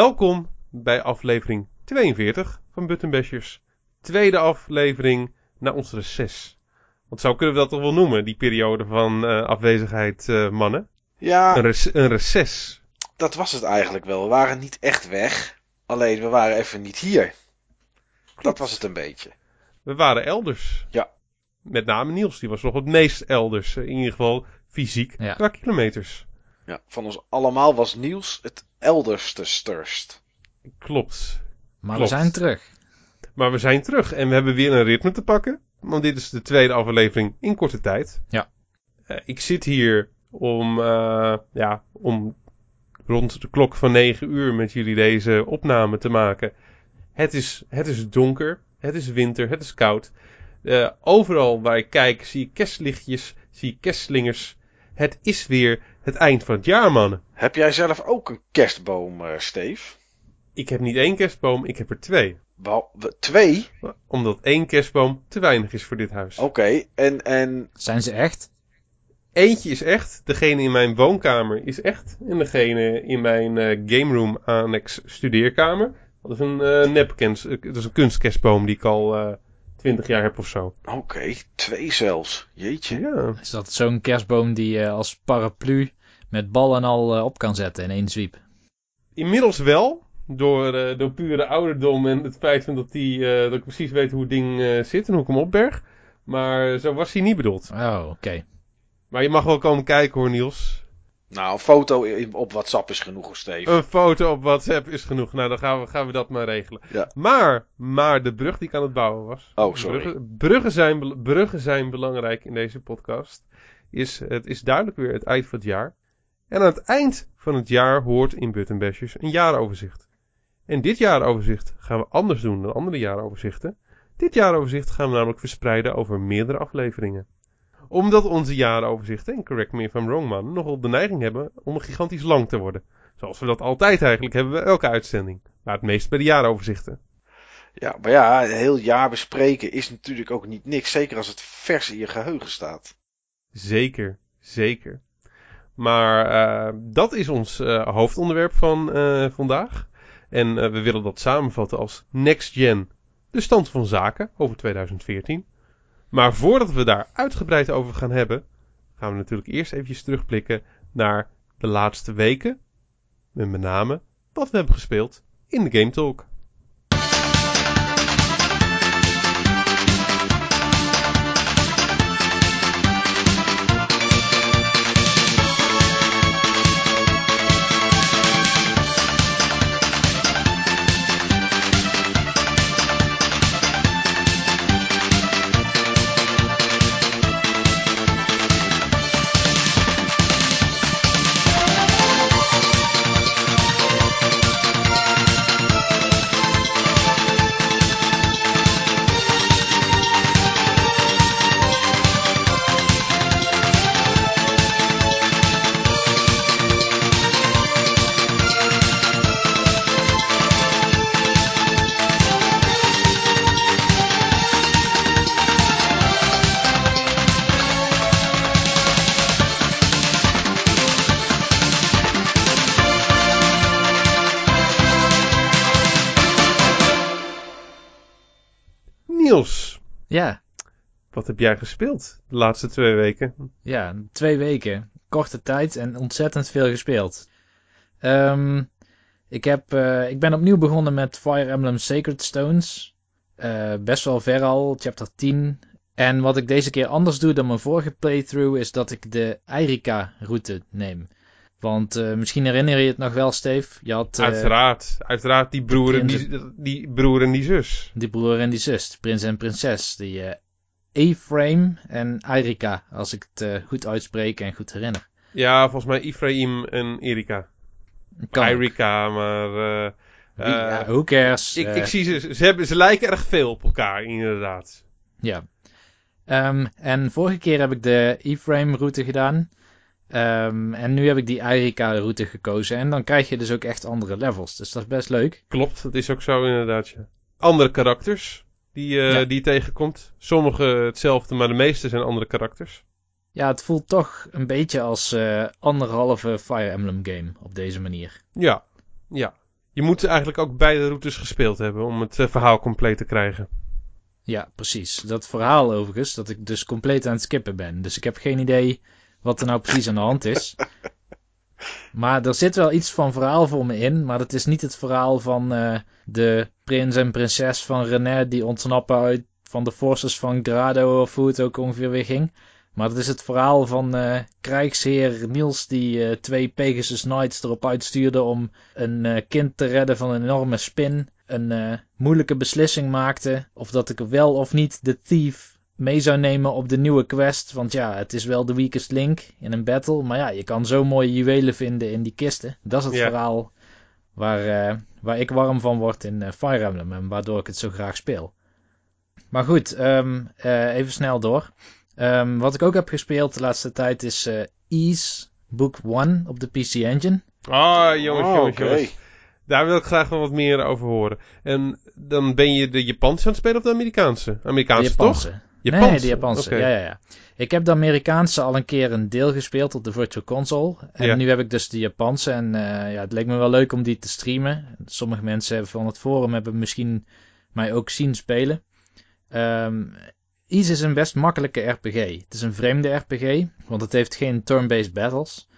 Welkom bij aflevering 42 van Button Bashers. Tweede aflevering na ons reces. Want zo kunnen we dat toch wel noemen, die periode van eh, afwezigheid, eh, mannen? Ja, Een, rec- een reces. dat was het eigenlijk wel. We waren niet echt weg. Alleen we waren even niet hier. Dat was het een beetje. We waren elders. Ja. Met name Niels, die was nog het meest elders. In ieder geval fysiek Ja. qua kilometers. Ja, van ons allemaal was Niels het elderste sturst. Klopt. Maar Klopt. we zijn terug. Maar we zijn terug en we hebben weer een ritme te pakken. Want dit is de tweede aflevering in korte tijd. Ja. Eh, ik zit hier om, eh, ja, om rond de klok van 9 uur met jullie deze opname te maken. Het is, het is donker, het is winter, het is koud. Eh, overal waar ik kijk zie ik kerstlichtjes, zie ik kerstslingers. Het is weer het eind van het jaar, mannen. Heb jij zelf ook een kerstboom, eh Steve? Ik heb niet één kerstboom, ik heb er twee. Wel, we- twee? Omdat één kerstboom te weinig is voor dit huis. Oké, en, en Zijn ze echt? Eentje is echt, degene in mijn woonkamer is echt. En degene in mijn eh game room annex studeerkamer. Dat is een eh nepkens, dat is een kunstkerstboom die ik al eh 20 jaar heb of zo. oké, twee zelfs. Jeetje. Ja, Is dat zo'n kerstboom die je als paraplu met bal en al eh, op kan zetten in één zwiep? inmiddels wel. Door, eh, door pure ouderdom en het feit van dat, die, eh, dat ik precies weet hoe het ding eh, zit en hoe ik hem opberg. Maar zo was hij niet bedoeld. Oh, oké. Maar je mag wel komen kijken hoor Niels. Nou, een foto op WhatsApp is genoeg, Steve. Een foto op WhatsApp is genoeg. Nou, dan gaan we, gaan we dat maar regelen. Ja. Maar, maar de brug die ik aan het bouwen was. Oh, sorry. Bruggen, bruggen, zijn, bruggen zijn belangrijk in deze podcast. Is, het is duidelijk weer het eind van het jaar. En aan het eind van het jaar hoort in Button Bashers een jaaroverzicht. En dit jaaroverzicht gaan we anders doen dan andere jaaroverzichten. Dit jaaroverzicht gaan we namelijk verspreiden over meerdere afleveringen. Omdat onze jaaroverzichten, en correct me if I'm wrong man, nogal de neiging hebben om gigantisch lang te worden. Zoals we dat altijd eigenlijk hebben bij elke uitzending. Maar het meest bij de jaaroverzichten. Ja, maar ja, een heel jaar bespreken is natuurlijk ook niet niks. Zeker als het vers in je geheugen staat. Zeker, zeker. Maar eh, dat is ons eh, hoofdonderwerp van eh, vandaag. En we willen dat samenvatten als Next Gen, de stand van zaken over 2014. Maar voordat we daar uitgebreid over gaan hebben, gaan we natuurlijk eerst eventjes terugblikken naar de laatste weken. En met name wat we hebben gespeeld in de Game Talk. Jij gespeeld de laatste twee weken? ja, twee weken. Korte tijd en ontzettend veel gespeeld. Ehm, ik, heb, eh, ik ben opnieuw begonnen met Fire Emblem Sacred Stones. Eh, best wel ver al, chapter 10. En wat ik deze keer anders doe dan mijn vorige playthrough is dat ik de Eirika-route neem. Want eh, misschien herinner je het nog wel, Steve. Je had Uiteraard, uiteraard die broer en die, die broer en die zus. die broer en die zus, prins en prinses. Die Ephraim en Eirika, als ik het eh, goed uitspreek en goed herinner. Ja, volgens mij Ephraim en Erika. Kan. Erika, maar... ja, who cares? ik, ik zie ze, ze, hebben, ze lijken erg veel op elkaar, inderdaad. Ja. Ehm, en vorige keer heb ik de E-frame-route gedaan. Ehm, en nu heb ik die Eirika-route gekozen. En dan krijg je dus ook echt andere levels. Dus dat is best leuk. Klopt, dat is ook zo inderdaad, ja. Andere karakters die, eh, Ja. die je tegenkomt. Sommige hetzelfde, maar de meeste zijn andere karakters. Ja, het voelt toch een beetje als eh, anderhalve Fire Emblem game op deze manier. Ja, ja. Je Je moet eigenlijk ook beide routes gespeeld hebben om het eh, verhaal compleet te krijgen. Ja, precies. Dat verhaal overigens, dat ik dus compleet aan het skippen ben. Dus ik heb geen idee wat er nou precies aan de hand is. Maar er zit wel iets van verhaal voor me in, maar dat is niet het verhaal van uh, de prins en prinses van René die ontsnappen uit van de forces van Grado of hoe het ook ongeveer weer ging. Maar dat is het verhaal van uh, krijgsheer Niels die uh, twee Pegasus Knights erop uitstuurde om een kind te redden van een enorme spin. Een moeilijke beslissing maakte of dat ik wel of niet de thief mee zou nemen op de nieuwe quest. Want ja, het is wel de weakest link in een battle. Maar ja, je kan zo mooie juwelen vinden in die kisten. Dat is het verhaal waar, waar ik warm van word in Fire Emblem en waardoor ik het zo graag speel. Maar goed, um, even snel door. Um, wat ik ook heb gespeeld de laatste tijd is uh, Ease Book 1 op de PC Engine. Ah, jongens, oh, jongens, okay. jongens. Daar wil ik graag wel wat meer over horen. En dan ben je de Japanse aan het spelen of de Amerikaanse? Amerikaanse, de Japanse. toch? Japanse. Nee, de Japanse. Okay. Ja, ja, ja. Ik heb de Amerikaanse al een keer een deel gespeeld op de Virtual Console. En ja. nu heb ik dus de Japanse. En uh, ja, het leek me wel leuk om die te streamen. Sommige mensen van het forum hebben misschien mij ook zien spelen. Um, Ease is een best makkelijke RPG. Het is een vreemde RPG, want het heeft geen turn-based battles.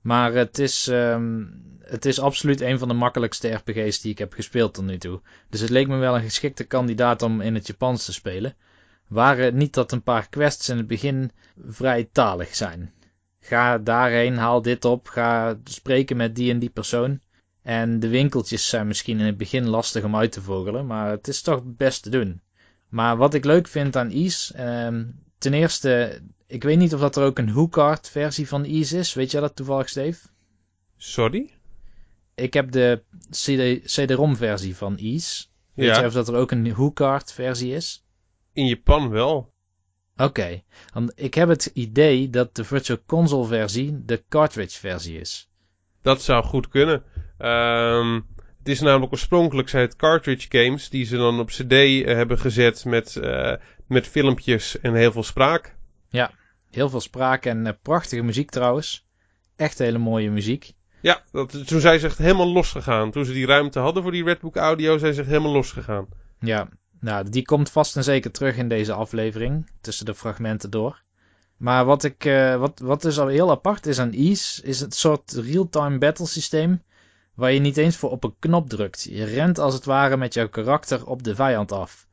Maar het is, um, het is absoluut een van de makkelijkste RPG's die ik heb gespeeld tot nu toe. Dus het leek me wel een geschikte kandidaat om in het Japans te spelen. Waren niet dat een paar quests in het begin vrij talig zijn. Ga daarheen, haal dit op, ga spreken met die en die persoon. En de winkeltjes zijn misschien in het begin lastig om uit te vogelen, maar het is toch best te doen. Maar wat ik leuk vind aan Ease, um, ten eerste, ik weet niet of dat er ook een HooCard versie van Ease is. Weet jij dat toevallig, Steve? Sorry? Ik heb de CD-ROM versie van Ease. Weet ja. jij of dat er ook een HooCard versie is? In Japan wel. Oké, okay. ik heb het idee dat de Virtual Console versie de cartridge versie is. Dat zou goed kunnen. Um, het is namelijk oorspronkelijk zijn het cartridge games die ze dan op cd uh, hebben gezet met, uh, met filmpjes en heel veel spraak. Ja, heel veel spraak en uh, prachtige muziek trouwens. Echt hele mooie muziek. Ja, dat, toen zijn ze echt helemaal losgegaan. Toen ze die ruimte hadden voor die Redbook audio zijn ze echt helemaal losgegaan. Ja, nou die komt vast en zeker terug in deze aflevering. Tussen de fragmenten door. Maar wat, ik, wat, wat dus al heel apart is aan Ease, is het soort real-time battle systeem waar je niet eens voor op een knop drukt. Je rent als het ware met jouw karakter op de vijand af.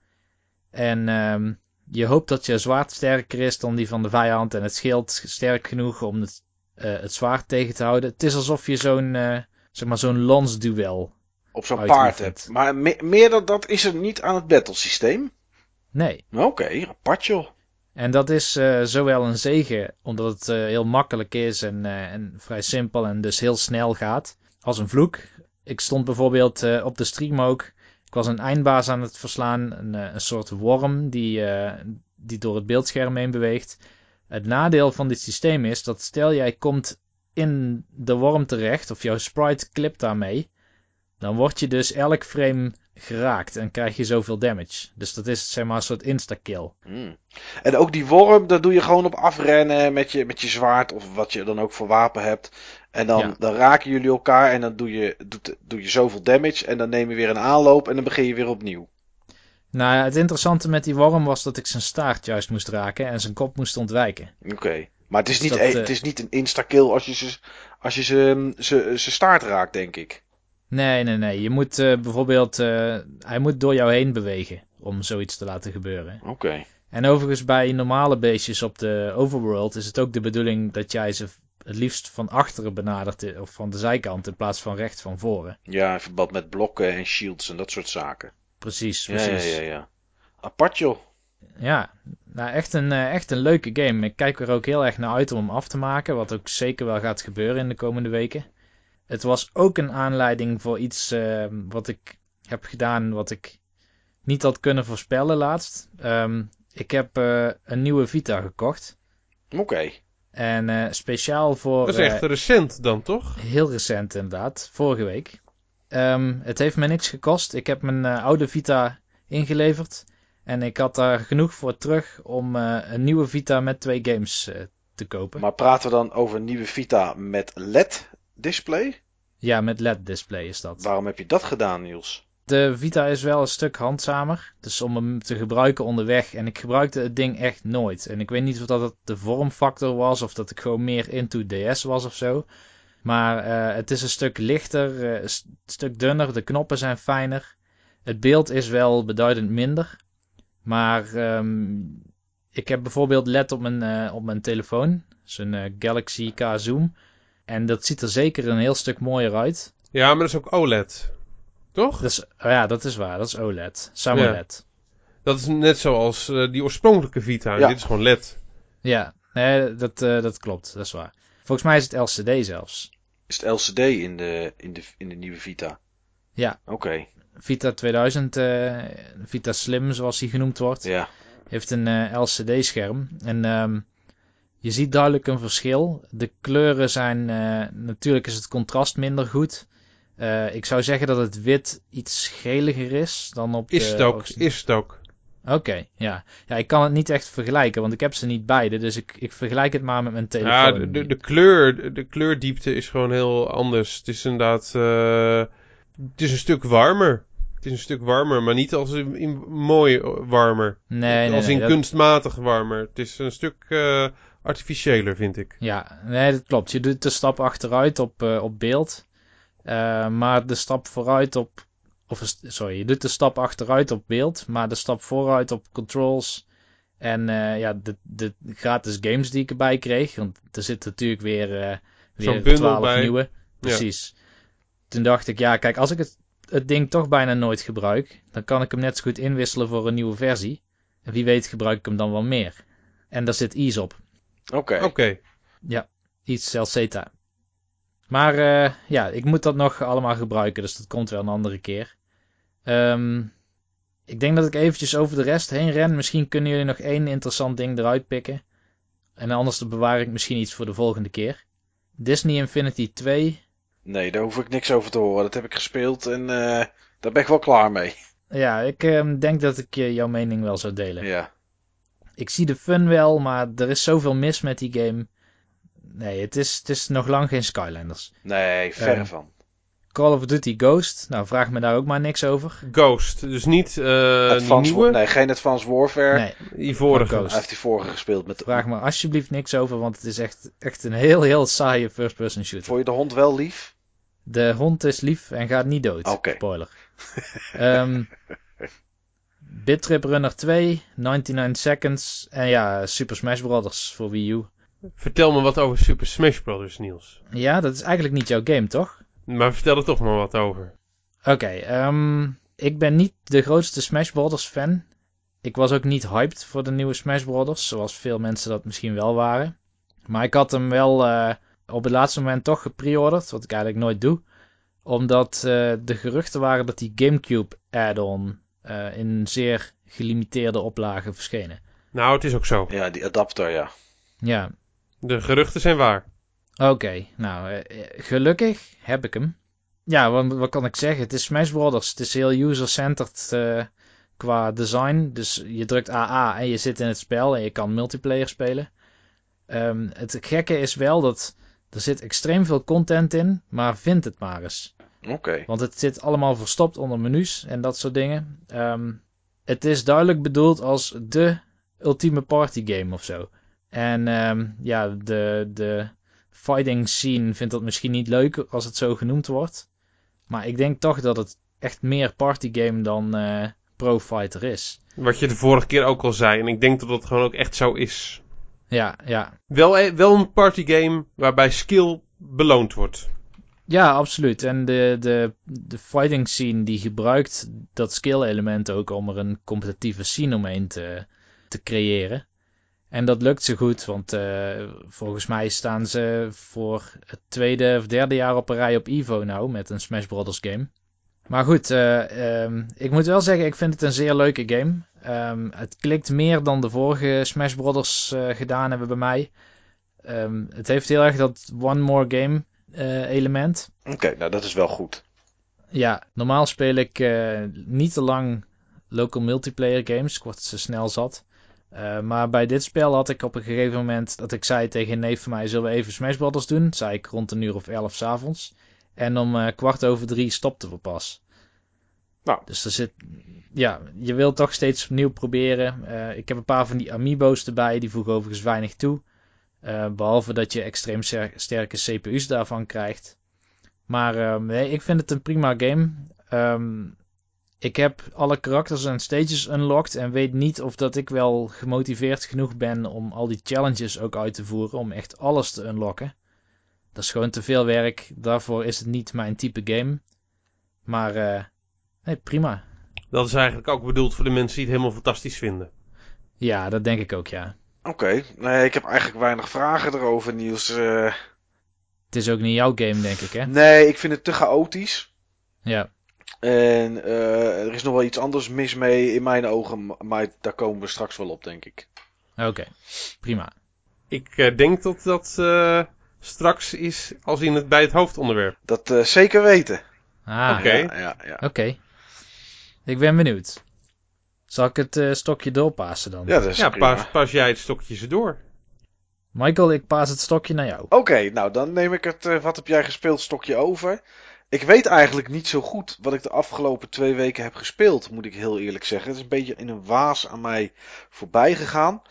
En um, je hoopt dat je zwaard sterker is dan die van de vijand en het schild sterk genoeg om het, uh, het zwaard tegen te houden. Het is alsof je zo'n uh, zeg maar zo'n lansduel op zo'n paard hebt. Maar me meer dan dat is er niet aan het battlesysteem? Nee. Oké, okay, apart joh. En dat is uh, zowel een zegen, omdat het uh, heel makkelijk is en, uh, en vrij simpel en dus heel snel gaat als een vloek. Ik stond bijvoorbeeld op de stream ook. Ik was een eindbaas aan het verslaan. Een, een soort worm die, die door het beeldscherm heen beweegt. Het nadeel van dit systeem is dat stel jij komt in de worm terecht. Of jouw sprite klipt daarmee. Dan word je dus elk frame geraakt en krijg je zoveel damage. Dus dat is zeg maar een soort insta-kill. Mm. En ook die worm, daar doe je gewoon op afrennen met je, met je zwaard of wat je dan ook voor wapen hebt. En dan, ja. dan raken jullie elkaar en dan doe je, doe, doe je zoveel damage en dan neem je weer een aanloop en dan begin je weer opnieuw. Nou ja, het interessante met die worm was dat ik zijn staart juist moest raken en zijn kop moest ontwijken. Oké. Okay. Maar het is, dus niet, dat, het is niet een insta-kill als je ze, als je ze, ze, ze staart raakt, denk ik. Nee, nee, nee. Je moet uh, bijvoorbeeld, uh, hij moet door jou heen bewegen om zoiets te laten gebeuren. Oké. Okay. En overigens bij normale beestjes op de overworld is het ook de bedoeling dat jij ze het liefst van achteren benadert of van de zijkant in plaats van recht van voren. Ja, in verband met blokken en shields en dat soort zaken. Precies, precies. Ja, ja, ja. Apart joh. Ja, nou echt een, echt een leuke game. Ik kijk er ook heel erg naar uit om hem af te maken, wat ook zeker wel gaat gebeuren in de komende weken. Het was ook een aanleiding voor iets uh, wat ik heb gedaan wat ik niet had kunnen voorspellen laatst. Um, ik heb uh, een nieuwe Vita gekocht. Oké. Okay. En uh, speciaal voor... Dat is echt recent dan, toch? Heel recent inderdaad, vorige week. Um, het heeft me niks gekost. Ik heb mijn oude Vita ingeleverd. En ik had daar genoeg voor terug om een nieuwe Vita met twee games te kopen. Maar praten we dan over een nieuwe Vita met LED display? Ja, met LED-display is dat. Waarom heb je dat gedaan, Niels? De Vita is wel een stuk handzamer. Dus om hem te gebruiken onderweg. En ik gebruikte het ding echt nooit. En ik weet niet of dat het de vormfactor was. Of dat ik gewoon meer into DS was of zo. Maar uh, het is een stuk lichter. Uh, een stuk dunner. De knoppen zijn fijner. Het beeld is wel beduidend minder. Maar um, ik heb bijvoorbeeld LED op mijn, uh, op mijn telefoon. Zo'n Galaxy K Zoom. En dat ziet er zeker een heel stuk mooier uit. Ja, maar dat is ook OLED. Toch? Dat is, oh ja, dat is waar. Dat is OLED. Samen ja. LED. Dat is net zoals uh, die oorspronkelijke Vita. Ja. Dit is gewoon LED. Ja, nee, dat, uh, dat klopt. Dat is waar. Volgens mij is het LCD zelfs. Is het LCD in de, in de, in de nieuwe Vita? Ja. Oké. Okay. Vita 2000, uh, Vita Slim zoals die genoemd wordt. Ja. Heeft een LCD-scherm. En um, je ziet duidelijk een verschil. De kleuren zijn, natuurlijk is het contrast minder goed. Uh, ik zou zeggen dat het wit iets geliger is dan op is de... Het ook, is het ook. Oké, okay, ja. Ja, ik kan het niet echt vergelijken, want ik heb ze niet beide. Dus ik, ik vergelijk het maar met mijn telefoon. Ja, de, de, de kleur, de kleurdiepte is gewoon heel anders. Het is inderdaad... Uh, het is een stuk warmer. Het is een stuk warmer, maar niet als in, in mooi warmer. Nee, Als nee, in nee, kunstmatig warmer. Het is een stuk uh, artificiëler, vind ik. Ja, nee, dat klopt. Je doet de stap achteruit op, uh, op beeld. Uh, maar de stap vooruit op. Of sorry, je doet de stap achteruit op beeld, maar de stap vooruit op controls. En uh, ja, de, de gratis games die ik erbij kreeg. Want er zit natuurlijk weer, weer 12 bij. nieuwe. Precies. Ja. Toen dacht ik, ja, kijk, als ik het, het ding toch bijna nooit gebruik, dan kan ik hem net zo goed inwisselen voor een nieuwe versie. En wie weet gebruik ik hem dan wel meer. En daar zit Ease op. Oké. Okay. Oké. Okay. Ja, iets Celceta. Maar uh, ja, ik moet dat nog allemaal gebruiken, dus dat komt wel een andere keer. Um, ik denk dat ik eventjes over de rest heen ren. Misschien kunnen jullie nog één interessant ding eruit pikken. En anders bewaar ik misschien iets voor de volgende keer. Disney Infinity 2. Nee, daar hoef ik niks over te horen. Dat heb ik gespeeld en uh, daar ben ik wel klaar mee. Ja, ik uh, denk dat ik jouw mening wel zou delen. Ja. Ik zie de fun wel, maar er is zoveel mis met die game. Nee, het is, het is nog lang geen Skylanders. Nee, ver uh, van. Call of Duty Ghost, nou vraag me daar ook maar niks over. Ghost, dus niet uh, die nieuwe? Nee, geen Advanced Warfare. Nee, die vorige. Hij heeft die vorige gespeeld. Met vraag me alsjeblieft niks over, want het is echt, echt een heel, heel saaie first-person shooter. Vond je de hond wel lief? De hond is lief en gaat niet dood. Okay. Spoiler. um, Bitrip Runner 2, 99 Seconds en ja, Super Smash Bros. voor Wii U. Vertel me wat over Super Smash Bros. Niels. Ja, dat is eigenlijk niet jouw game, toch? Maar vertel er toch maar wat over. Oké, okay, um, ik ben niet de grootste Smash Bros. fan. Ik was ook niet hyped voor de nieuwe Smash Bros. Zoals veel mensen dat misschien wel waren. Maar ik had hem wel uh, op het laatste moment toch gepreorderd. Wat ik eigenlijk nooit doe. Omdat uh, de geruchten waren dat die Gamecube add-on uh, in zeer gelimiteerde oplagen verschenen. Nou, het is ook zo. Ja, die adapter, ja. Ja, de geruchten zijn waar. Oké, okay, nou, uh, gelukkig heb ik hem. Ja, wat, wat, kan ik zeggen? Het is Smash Brothers. Het is heel user-centered uh, qua design. Dus je drukt AA en je zit in het spel en je kan multiplayer spelen. Um, het gekke is wel dat er zit extreem veel content in, maar vind het maar eens. Oké. Okay. Want het zit allemaal verstopt onder menus en dat soort dingen. Um, het is duidelijk bedoeld als de ultieme party game of zo. En um, ja, de, de fighting scene vindt dat misschien niet leuk als het zo genoemd wordt. Maar ik denk toch dat het echt meer partygame dan uh, Pro Fighter is. Wat je de vorige keer ook al zei. En ik denk dat dat gewoon ook echt zo is. Ja, ja. Wel, wel een partygame waarbij skill beloond wordt. Ja, absoluut. En de, de, de fighting scene die gebruikt dat skill element ook om er een competitieve scene omheen te, te creëren. En dat lukt ze goed, want uh, volgens mij staan ze voor het tweede of derde jaar op een rij op Evo nou met een Smash Brothers game. Maar goed, uh, um, ik moet wel zeggen, ik vind het een zeer leuke game. Um, het klikt meer dan de vorige Smash Brothers uh, gedaan hebben bij mij. Um, het heeft heel erg dat one more game element. Oké, okay, nou dat is wel goed. Ja, normaal speel ik niet te lang local multiplayer games. Ik word ze snel zat. Uh, maar bij dit spel had ik op een gegeven moment dat ik zei tegen een neef van mij: Zullen we even Smash Brothers doen? Zei ik rond een uur of elf s'avonds. En om uh, kwart over drie stopten we pas. Nou. Dus er zit, ja, je wilt toch steeds nieuw proberen. Uh, ik heb een paar van die amiibo's erbij, die voegen overigens weinig toe. Uh, behalve dat je extreem sterke CPU's daarvan krijgt. Maar um, nee, ik vind het een prima game. Um, ik heb alle karakters en stages unlocked en weet niet of dat ik wel gemotiveerd genoeg ben om al die challenges ook uit te voeren om echt alles te unlocken. Dat is gewoon te veel werk. Daarvoor is het niet mijn type game. Maar uh, nee, prima. Dat is eigenlijk ook bedoeld voor de mensen die het helemaal fantastisch vinden. Ja, dat denk ik ook, ja. Oké, nee, ik heb eigenlijk weinig vragen erover, Niels. Uh... Het is ook niet jouw game, denk ik, hè? Nee, ik vind het te chaotisch. Ja. En uh, er is nog wel iets anders mis mee in mijn ogen, maar daar komen we straks wel op, denk ik. Oké, prima. Ik uh, denk dat dat uh, straks is als in het, bij het hoofdonderwerp. Dat zeker weten. Ah, oké. Ja, ja, ja. Oké. Ik ben benieuwd. Zal ik het stokje doorpassen dan? Ja, dat is ja prima. pas, pas jij het stokje ze door. Michael, ik paas het stokje naar jou. Oké, nou dan neem ik het wat heb jij gespeeld stokje over. Ik weet eigenlijk niet zo goed wat ik de afgelopen twee weken heb gespeeld, moet ik heel eerlijk zeggen. Het is een beetje in een waas aan mij voorbij gegaan.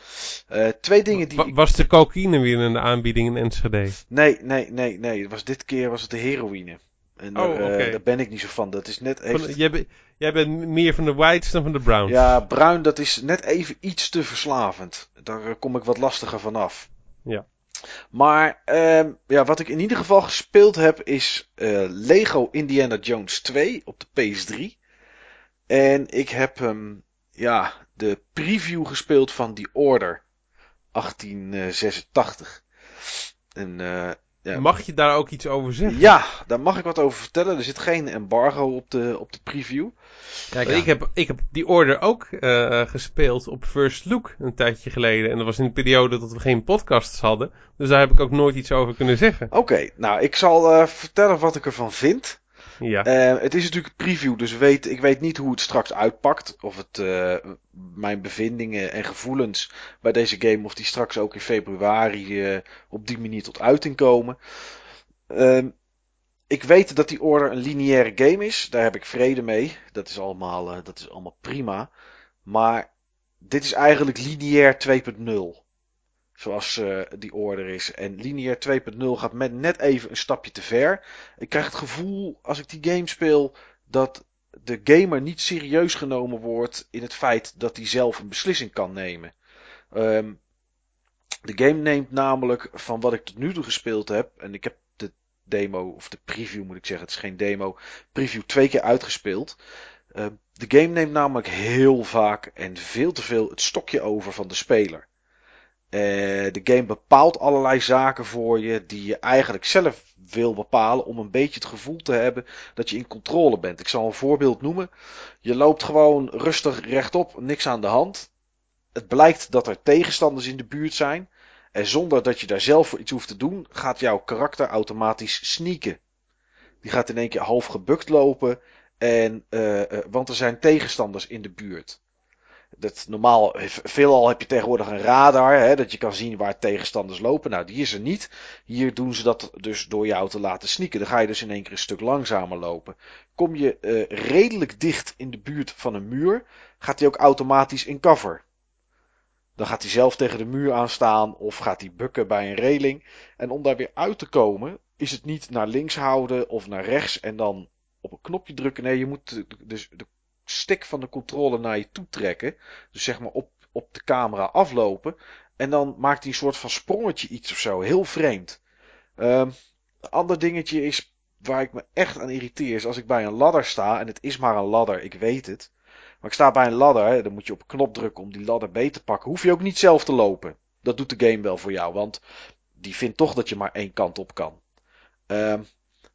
Uh, twee dingen die. Was de cocaïne weer in de aanbieding in Enschede? Nee, nee, nee, nee. Het was dit keer was het de heroïne. En daar, oh, okay. uh, daar ben ik niet zo van. Dat is net even... Van, jij, ben, jij, bent meer van de whites dan van de browns. Ja, bruin dat is net even iets te verslavend. Daar uh, kom ik wat lastiger vanaf. Ja. Maar uh, ja, wat ik in ieder geval gespeeld heb is uh, Lego Indiana Jones 2 op de PS3. En ik heb um, ja, de preview gespeeld van The Order 1886. En, uh, ja. Mag je daar ook iets over zeggen? Ja, daar mag ik wat over vertellen. Er zit geen embargo op de, op de preview. Kijk ik, heb, ik heb die order ook uh, gespeeld op First Look een tijdje geleden. En dat was in de periode dat we geen podcasts hadden. Dus daar heb ik ook nooit iets over kunnen zeggen. Oké, okay, nou ik zal uh, vertellen wat ik ervan vind. Ja. Uh, het is natuurlijk een preview, dus weet, ik weet niet hoe het straks uitpakt. Of het mijn bevindingen en gevoelens bij deze game, of die straks ook in februari op die manier tot uiting komen. Ehm, ik weet dat die order een lineaire game is. Daar heb ik vrede mee. Dat is allemaal, uh, dat is allemaal prima. Maar dit is eigenlijk lineair 2.0. Zoals uh, die order is. En lineair 2.0 gaat met net even een stapje te ver. Ik krijg het gevoel als ik die game speel dat de gamer niet serieus genomen wordt in het feit dat hij zelf een beslissing kan nemen. Um, de game neemt namelijk van wat ik tot nu toe gespeeld heb. En ik heb demo, of de preview moet ik zeggen, het is geen demo, preview twee keer uitgespeeld. Uh, de game neemt namelijk heel vaak en veel te veel het stokje over van de speler. Uh, de game bepaalt allerlei zaken voor je die je eigenlijk zelf wil bepalen om een beetje het gevoel te hebben dat je in controle bent. Ik zal een voorbeeld noemen. Je loopt gewoon rustig rechtop, niks aan de hand. Het blijkt dat er tegenstanders in de buurt zijn. En zonder dat je daar zelf voor iets hoeft te doen, gaat jouw karakter automatisch sneaken. Die gaat in één keer half gebukt lopen. En, uh, uh, want er zijn tegenstanders in de buurt. Dat normaal, veelal heb je tegenwoordig een radar, hè, dat je kan zien waar tegenstanders lopen. Nou, die is er niet. Hier doen ze dat dus door jou te laten sneaken. Dan ga je dus in één keer een stuk langzamer lopen. Kom je redelijk dicht in de buurt van een muur, gaat hij ook automatisch in cover. Dan gaat hij zelf tegen de muur aanstaan of gaat hij bukken bij een reling. En om daar weer uit te komen, is het niet naar links houden of naar rechts en dan op een knopje drukken. Nee, je moet de, de stick van de controle naar je toe trekken. Dus zeg maar op, op de camera aflopen. En dan maakt hij een soort van sprongetje iets of zo. Heel vreemd. Um, een ander dingetje is waar ik me echt aan irriteer. Is als ik bij een ladder sta. En het is maar een ladder, ik weet het. Maar ik sta bij een ladder, dan moet je op een knop drukken om die ladder beter te pakken. Hoef je ook niet zelf te lopen. Dat doet de game wel voor jou, want die vindt toch dat je maar één kant op kan. Uh,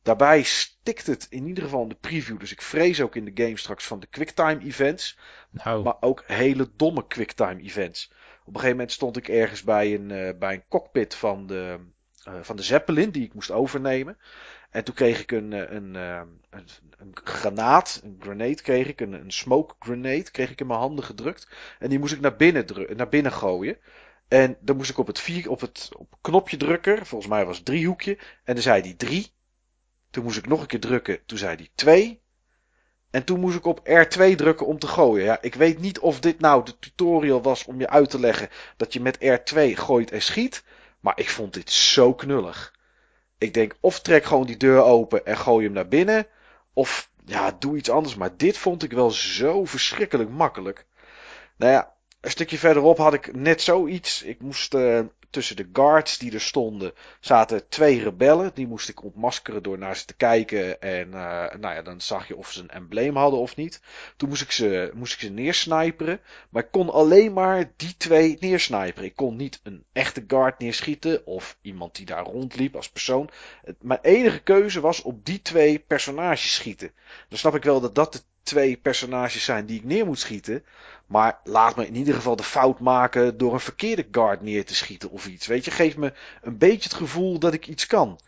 daarbij stikt het in ieder geval in de preview, dus ik vrees ook in de game straks van de quicktime events. Nou. Maar ook hele domme quicktime events. Op een gegeven moment stond ik ergens bij een, uh, bij een cockpit van de, uh, van de Zeppelin die ik moest overnemen. En toen kreeg ik een, een, een, een granaat, een grenade kreeg ik, een, een smoke grenade kreeg ik in mijn handen gedrukt. En die moest ik naar binnen, naar binnen gooien. En dan moest ik op het, vier, op het op knopje drukken, volgens mij was het driehoekje. En dan zei die drie. Toen moest ik nog een keer drukken. Toen zei hij 2. En toen moest ik op R2 drukken om te gooien. Ja, ik weet niet of dit nou de tutorial was om je uit te leggen dat je met R2 gooit en schiet. Maar ik vond dit zo knullig. Ik denk of trek gewoon die deur open en gooi hem naar binnen. Of ja, doe iets anders. Maar dit vond ik wel zo verschrikkelijk makkelijk. Nou ja, een stukje verderop had ik net zoiets. Ik moest uh, tussen de guards die er stonden, zaten twee rebellen. Die moest ik ontmaskeren door naar ze te kijken. En uh, nou ja, dan zag je of ze een embleem hadden of niet. Toen moest ik ze, moest ik ze neersniperen. Maar ik kon alleen maar die twee neersniperen. Ik kon niet een echte guard neerschieten. Of iemand die daar rondliep als persoon. Mijn enige keuze was op die twee personages schieten. Dan snap ik wel dat dat de twee personages zijn die ik neer moet schieten. Maar laat me in ieder geval de fout maken door een verkeerde guard neer te schieten of iets. Weet je, geef me een beetje het gevoel dat ik iets kan.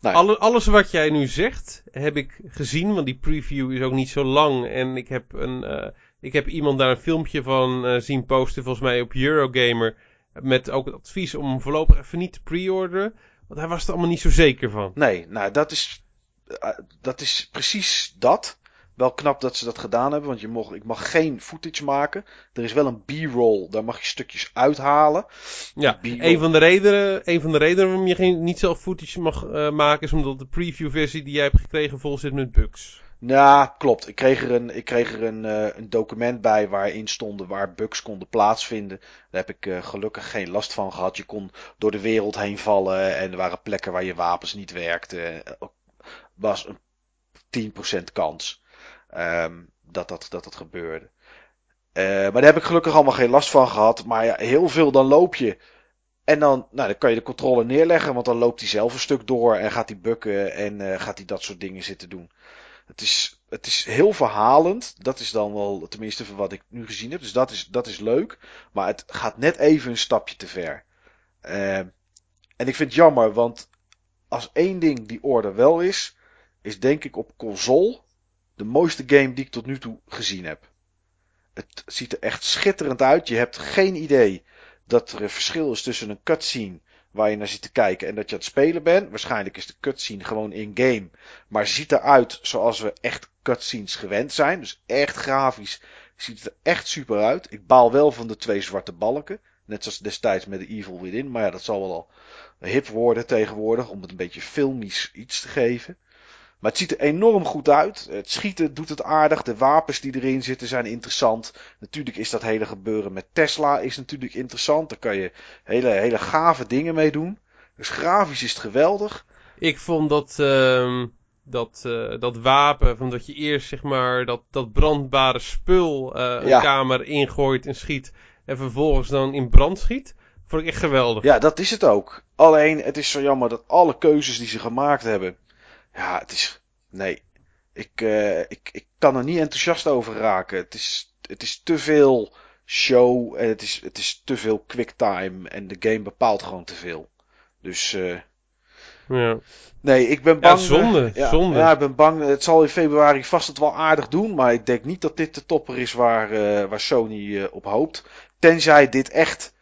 Nou, Alle, alles wat jij nu zegt, heb ik gezien. Want die preview is ook niet zo lang. En ik heb, een, uh, ik heb iemand daar een filmpje van uh, zien posten, volgens mij op Eurogamer. Met ook het advies om voorlopig even niet te pre-orderen. Want hij was er allemaal niet zo zeker van. Nee, nou dat is, uh, dat is precies dat. Wel knap dat ze dat gedaan hebben, want je mag, ik mag geen footage maken. Er is wel een b-roll, daar mag je stukjes uithalen. Ja, een van, de redenen, een van de redenen waarom je geen, niet zelf footage mag uh, maken, is omdat de preview versie die jij hebt gekregen vol zit met bugs. Ja, klopt. Ik kreeg er een, ik kreeg er een, uh, een document bij waarin stonden waar bugs konden plaatsvinden. Daar heb ik uh, gelukkig geen last van gehad. Je kon door de wereld heen vallen en er waren plekken waar je wapens niet werkten. was een 10% kans. Um, dat, dat, dat dat gebeurde. Uh, maar daar heb ik gelukkig allemaal geen last van gehad. Maar ja, heel veel dan loop je. En dan, nou, dan kan je de controle neerleggen. Want dan loopt hij zelf een stuk door. En gaat hij bukken. En uh, gaat hij dat soort dingen zitten doen. Het is, het is heel verhalend. Dat is dan wel, tenminste van wat ik nu gezien heb. Dus dat is, dat is leuk. Maar het gaat net even een stapje te ver. Uh, en ik vind het jammer. Want als één ding die orde wel is. Is denk ik op console de mooiste game die ik tot nu toe gezien heb. Het ziet er echt schitterend uit. Je hebt geen idee dat er een verschil is tussen een cutscene waar je naar zit te kijken en dat je aan het spelen bent. Waarschijnlijk is de cutscene gewoon in-game. Maar ziet eruit zoals we echt cutscenes gewend zijn. Dus echt grafisch ziet het er echt super uit. Ik baal wel van de twee zwarte balken. Net zoals destijds met de Evil Within. Maar ja, dat zal wel al hip worden tegenwoordig. Om het een beetje filmisch iets te geven. Maar het ziet er enorm goed uit. Het schieten doet het aardig. De wapens die erin zitten zijn interessant. Natuurlijk is dat hele gebeuren met Tesla is natuurlijk interessant. Daar kan je hele, hele gave dingen mee doen. Dus grafisch is het geweldig. Ik vond dat, uh, dat, uh, dat wapen, van dat je eerst zeg maar dat, dat brandbare spul uh, een ja. kamer ingooit en schiet. En vervolgens dan in brand schiet. Vond ik echt geweldig. Ja, dat is het ook. Alleen, het is zo jammer dat alle keuzes die ze gemaakt hebben ja, het is. Nee. Ik, uh, ik, ik kan er niet enthousiast over raken. Het is, het is te veel show en het is, het is te veel quicktime. En de game bepaalt gewoon te veel. Dus. Uh, ja. Nee, ik ben bang. Ja, zonde, ja, zonde. Ja, ik ben bang. Het zal in februari vast het wel aardig doen. Maar ik denk niet dat dit de topper is waar, uh, waar Sony uh, op hoopt. Tenzij dit echt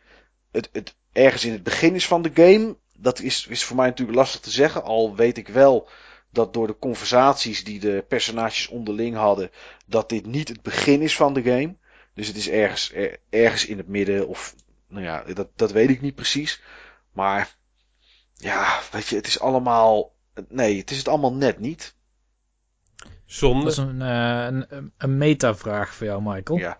het, het ergens in het begin is van de game. Dat is, is voor mij natuurlijk lastig te zeggen. Al weet ik wel dat door de conversaties die de personages onderling hadden, dat dit niet het begin is van de game. Dus het is ergens, ergens in het midden of, nou ja, dat, dat weet ik niet precies. Maar, ja, weet je, het is allemaal, nee, het is het allemaal net niet. Zonde. Dat is een, uh, een, een meta-vraag voor jou, Michael. Ja.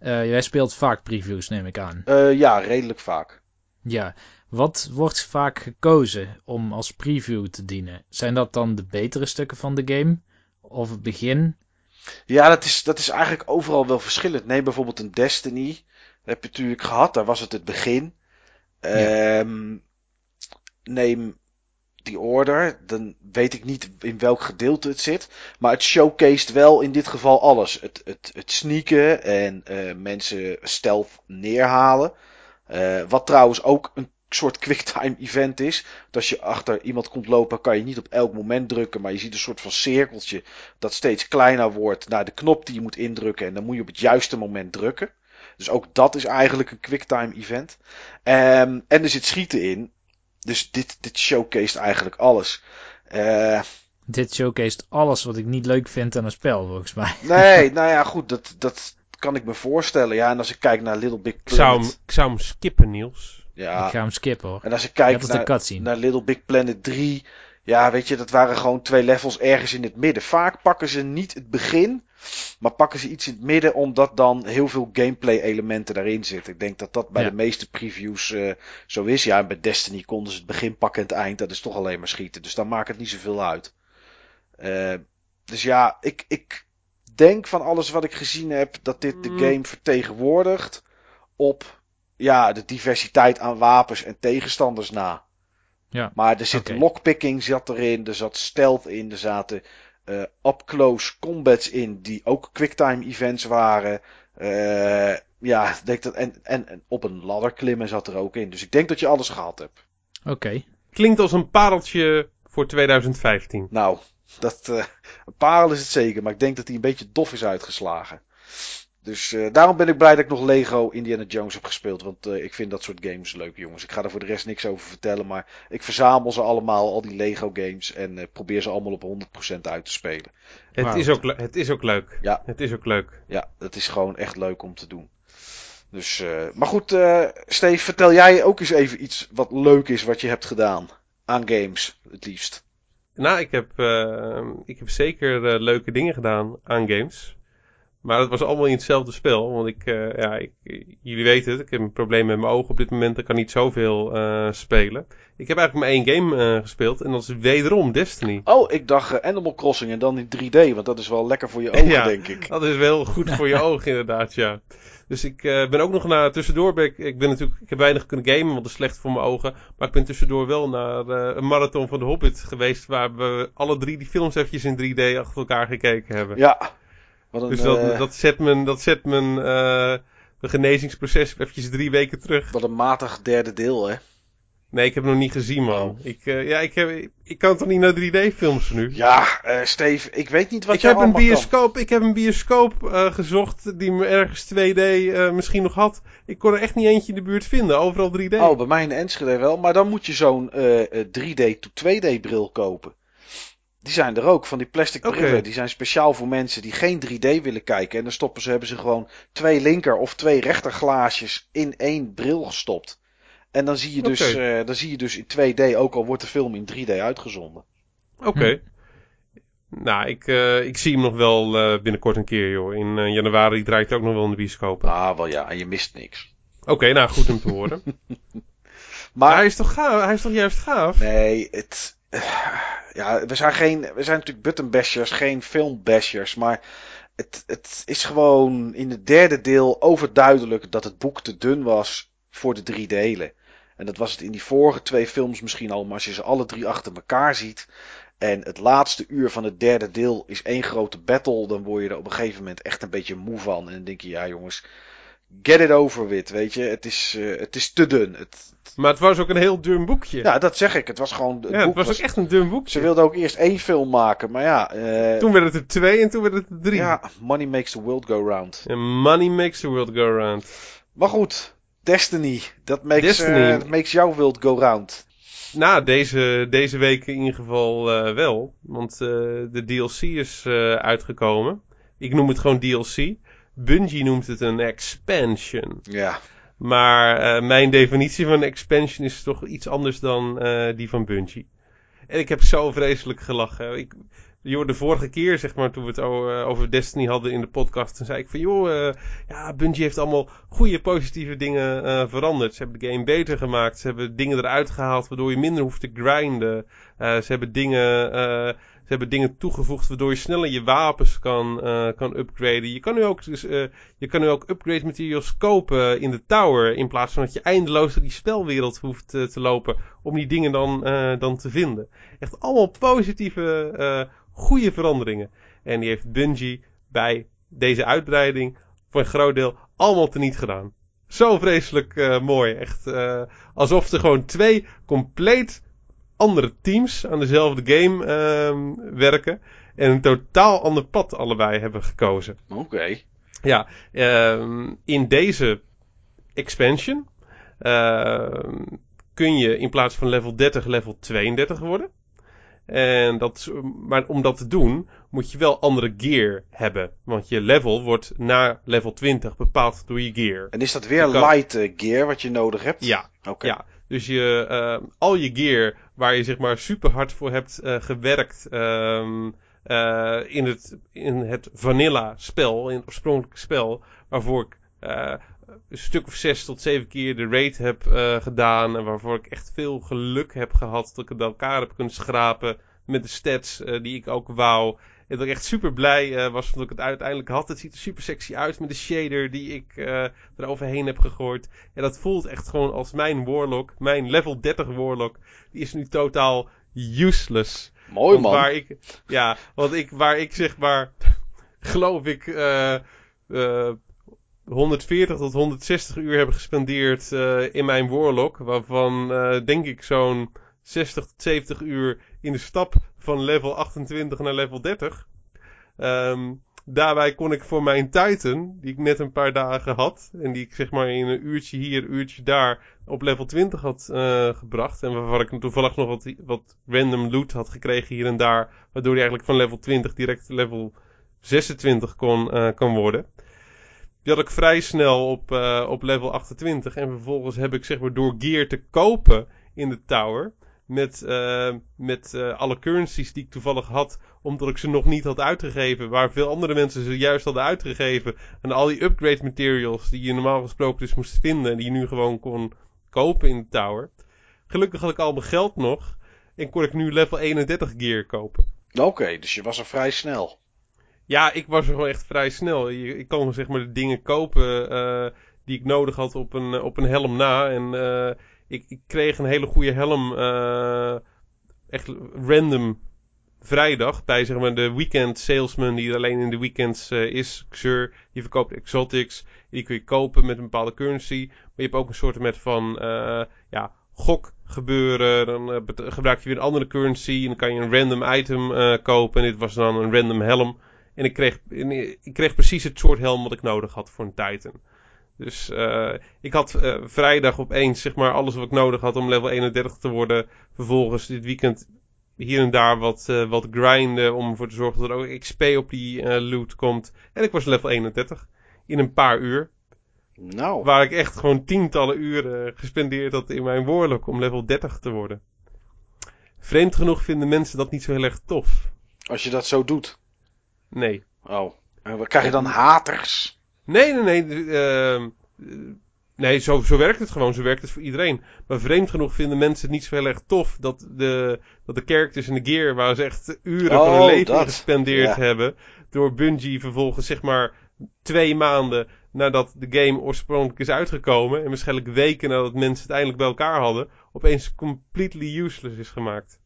Uh, jij speelt vaak previews, neem ik aan. Uh, ja, redelijk vaak. Ja, wat wordt vaak gekozen om als preview te dienen? Zijn dat dan de betere stukken van de game? Of het begin? Ja, dat is, dat is eigenlijk overal wel verschillend. Neem bijvoorbeeld een Destiny. Dat heb je natuurlijk gehad, daar was het het begin. Ja. Um, neem die order, dan weet ik niet in welk gedeelte het zit. Maar het showcased wel in dit geval alles. Het, het, het sneaken en uh, mensen stealth neerhalen. Uh, wat trouwens ook een soort quicktime event is. Dat als je achter iemand komt lopen, kan je niet op elk moment drukken. Maar je ziet een soort van cirkeltje dat steeds kleiner wordt naar de knop die je moet indrukken. En dan moet je op het juiste moment drukken. Dus ook dat is eigenlijk een quicktime event. Um, en er zit schieten in. Dus dit, dit showcased eigenlijk alles. Uh, Dit showcased alles wat ik niet leuk vind aan een spel, volgens mij. Nee, nou ja, goed, dat, dat kan ik me voorstellen. Ja, en als ik kijk naar Little Big Ik zou, Planet... hem, ik zou hem skippen, Niels. Ja, Ik ga hem skippen hoor. en als ik kijk naar, naar Little Big Planet 3... Ja, weet je, dat waren gewoon twee levels ergens in het midden. Vaak pakken ze niet het begin, maar pakken ze iets in het midden... omdat dan heel veel gameplay elementen daarin zitten. Ik denk dat dat bij Ja. de meeste previews eh, zo is. Ja, en bij Destiny konden ze het begin pakken en het eind. Dat is toch alleen maar schieten. Dus dan maakt het niet zoveel uit. Eh, dus ja, ik, ik denk van alles wat ik gezien heb... dat dit de Mm. game vertegenwoordigt op ja, de diversiteit aan wapens en tegenstanders na. Ja. Maar er zit lockpicking zat erin, er zat stealth in, er zaten eh up-close combats in die ook quicktime events waren. Eh, ja, ik denk dat, en, en, en op een ladder klimmen zat er ook in. Dus ik denk dat je alles gehad hebt. Oké. Klinkt als een pareltje voor 2015. Nou, dat, eh, een parel is het zeker, maar ik denk dat hij een beetje dof is uitgeslagen. Dus eh, daarom ben ik blij dat ik nog Lego Indiana Jones heb gespeeld. Want eh, ik vind dat soort games leuk, jongens. Ik ga er voor de rest niks over vertellen. Maar ik verzamel ze allemaal, al die Lego games. En eh, probeer ze allemaal op 100% uit te spelen. Het, is ook, het is ook leuk. Ja. Het is ook leuk. Ja, dat is gewoon echt leuk om te doen. Dus, eh, maar goed, eh Steve, vertel jij ook eens even iets wat leuk is wat je hebt gedaan. Aan games, het liefst. Nou, ik heb, ik heb zeker leuke dingen gedaan aan games. Maar dat was allemaal in hetzelfde spel. Want ik, eh, ja, ik, jullie weten het, ik heb een probleem met mijn ogen op dit moment. Ik kan niet zoveel eh, spelen. Ik heb eigenlijk maar één game eh, gespeeld. En dat is wederom Destiny. Oh, ik dacht Animal Crossing en dan in 3D. Want dat is wel lekker voor je ogen, Ja. denk ik. Dat is wel goed voor je ogen inderdaad, ja. Dus ik eh, ben ook nog naar, tussendoor ben ik, ik ben natuurlijk, ik heb weinig kunnen gamen, want dat is slecht voor mijn ogen. Maar ik ben tussendoor wel naar eh, een marathon van de Hobbit geweest, waar we alle drie die films eventjes in 3D achter elkaar gekeken hebben. Ja. Wat een, dus dat, eh, dat zet mijn, dat zet mijn eh, de genezingsproces eventjes drie weken terug. wat een matig derde deel, hè? Nee, ik heb het nog niet gezien, man. Ik, eh, ja, ik, heb, ik kan toch niet naar 3D-films nu? Ja, eh Steve, ik weet niet wat ik heb een kan. bioscoop, ik heb een bioscoop eh, gezocht die me ergens 2D eh, misschien nog had. Ik kon er echt niet eentje in de buurt vinden, overal 3D. Oh, bij mij in Enschede wel. Maar dan moet je zo'n eh, eh, 3D to 2D bril kopen. Die zijn er ook, van die plastic brillen. Die zijn speciaal voor mensen die geen 3D willen kijken. En dan stoppen ze, hebben ze gewoon twee linker of twee rechterglaasjes in één bril gestopt. En dan zie je dus, eh, dan zie je dus in 2D, ook al wordt de film in 3D uitgezonden. Oké. Nou, ik, eh, ik zie hem nog wel eh, binnenkort een keer, joh. In eh, januari draait hij ook nog wel in de bioscoop. Ah, wel ja, en je mist niks. Oké, nou goed om te horen. maar Maar hij is toch gaaf? Hij is toch juist gaaf? Nee, het. Ja, we zijn geen. We zijn natuurlijk buttonbashers, geen filmbashers. Maar het, het is gewoon in het derde deel overduidelijk dat het boek te dun was voor de drie delen. En dat was het in die vorige twee films misschien al, maar als je ze alle drie achter elkaar ziet. En het laatste uur van het derde deel is één grote battle. Dan word je er op een gegeven moment echt een beetje moe van. En dan denk je, ja jongens, get it over with, weet je. Het is, eh, het is te dun. Het, Maar het was ook een heel dun boekje. ja, dat zeg ik. Het was gewoon. Het Ja, het boek was ook echt een dun boekje. ze wilden ook eerst één film maken, maar ja. eh, Toen werd het er twee en toen werd het er drie. ja, money makes the world go round. And money makes the world go round. Maar goed, Destiny. Dat makes, Destiny. eh, that makes jouw world go round. Nou, deze, deze week in ieder geval wel. Want de DLC is uitgekomen. Ik noem het gewoon DLC. Bungie noemt het een expansion. Ja. Maar eh, mijn definitie van expansion is toch iets anders dan eh, die van Bungie. En ik heb zo vreselijk gelachen. Ik, joh, de vorige keer, zeg maar, toen we het eh, over Destiny hadden in de podcast, toen zei ik van, joh, ja, Bungie heeft allemaal goede, positieve dingen veranderd. Ze hebben de game beter gemaakt. Ze hebben dingen eruit gehaald waardoor je minder hoeft te grinden. Ze hebben dingen, ze hebben dingen toegevoegd waardoor je sneller je wapens kan, eh, kan upgraden. Je kan nu ook, dus, eh, je kan nu ook upgrade materials kopen in de tower. In plaats van dat je eindeloos door die spelwereld hoeft eh, te lopen om die dingen dan, dan te vinden. Echt allemaal positieve, goede veranderingen. En die heeft Bungie bij deze uitbreiding voor een groot deel allemaal teniet gedaan. Zo vreselijk mooi. Echt alsof er gewoon twee compleet andere teams aan dezelfde game ehm, werken. En een totaal ander pad allebei hebben gekozen. Oké. Ja, ehm, in deze expansion ehm, kun je in plaats van level 30 level 32 worden. En dat, maar om dat te doen moet je wel andere gear hebben. Want je level wordt na level 20 bepaald door je gear. En is dat weer light eh, gear wat je nodig hebt? Ja. Oké. Ja. Dus je, uh, al je gear waar je zeg maar super hard voor hebt uh, gewerkt um, uh, in, het, in het vanilla spel, in het oorspronkelijke spel, waarvoor ik een stuk of zes tot zeven keer de raid heb gedaan. En waarvoor ik echt veel geluk heb gehad dat ik het bij elkaar heb kunnen schrapen met de stats die ik ook wou. En dat ik echt super blij uh, was dat ik het uiteindelijk had. Het ziet er super sexy uit met de shader die ik uh, eroverheen heb gegooid. En dat voelt echt gewoon als mijn warlock, mijn level 30 warlock. Die is nu totaal useless. Mooi want man. Waar ik, ja, want ik, waar ik zeg maar, geloof ik, uh, 140 tot 160 uur hebben gespendeerd in mijn Warlock. Waarvan denk ik zo'n 60 tot 70 uur in de stap van level 28 naar level 30. Um, daarbij kon ik voor mijn Titan, die ik net een paar dagen had. En die ik zeg maar in een uurtje hier, een uurtje daar op level 20 had uh, gebracht. En waarvan ik toevallig nog wat, wat random loot had gekregen hier en daar. Waardoor hij eigenlijk van level 20 direct level 26 kon, kan worden. Die had ik vrij snel op, uh, op level 28. En vervolgens heb ik zeg maar door gear te kopen in de tower. Met, uh, met uh, alle currencies die ik toevallig had. Omdat ik ze nog niet had uitgegeven. Waar veel andere mensen ze juist hadden uitgegeven. En al die upgrade materials die je normaal gesproken dus moest vinden. En die je nu gewoon kon kopen in de tower. Gelukkig had ik al mijn geld nog. En kon ik nu level 31 gear kopen. Oké, okay, dus je was er vrij snel. Ja, ik was er gewoon echt vrij snel. Ik kon zeg maar de dingen kopen uh, die ik nodig had op een, op een helm na. En ik, ik, kreeg een hele goede helm uh, echt random vrijdag bij zeg maar de weekend salesman die alleen in de weekends is. Xur, die verkoopt exotics. Die kun je kopen met een bepaalde currency. Maar je hebt ook een soort met van ja, gok gebeuren. Dan gebruik je weer een andere currency. En dan kan je een random item kopen. En dit was dan een random helm. En ik kreeg, ik kreeg precies het soort helm wat ik nodig had voor een Titan. Dus uh, ik had uh, vrijdag opeens zeg maar alles wat ik nodig had om level 31 te worden. Vervolgens dit weekend hier en daar wat, uh, wat grinden om ervoor te zorgen dat er ook XP op die loot komt. En ik was level 31 in een paar uur. Nou. Waar ik echt gewoon tientallen uren gespendeerd had in mijn Warlock om level 30 te worden. Vreemd genoeg vinden mensen dat niet zo heel erg tof. Als je dat zo doet. Nee. Oh. En wat krijg je dan haters? Nee, nee, nee. Uh, nee, zo, zo werkt het gewoon. Zo werkt het voor iedereen. Maar vreemd genoeg vinden mensen het niet zo heel erg tof dat de, dat de characters in de gear, waar ze echt uren oh, van hun oh, leven dat. gespendeerd hebben, door Bungie vervolgens zeg maar twee maanden nadat de game oorspronkelijk is uitgekomen, en waarschijnlijk weken nadat mensen het eindelijk bij elkaar hadden, opeens completely useless is gemaakt.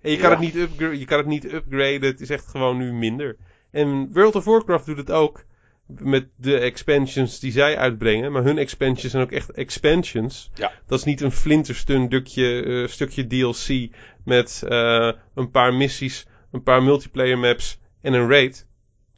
En je kan, het niet je kan het niet upgraden. Het is echt gewoon nu minder. En World of Warcraft doet het ook. Met de expansions die zij uitbrengen. Maar hun expansions zijn ook echt expansions. Ja. Dat is niet een flinterstun stukje, uh, stukje DLC. Met uh, een paar missies. Een paar multiplayer maps. En een raid.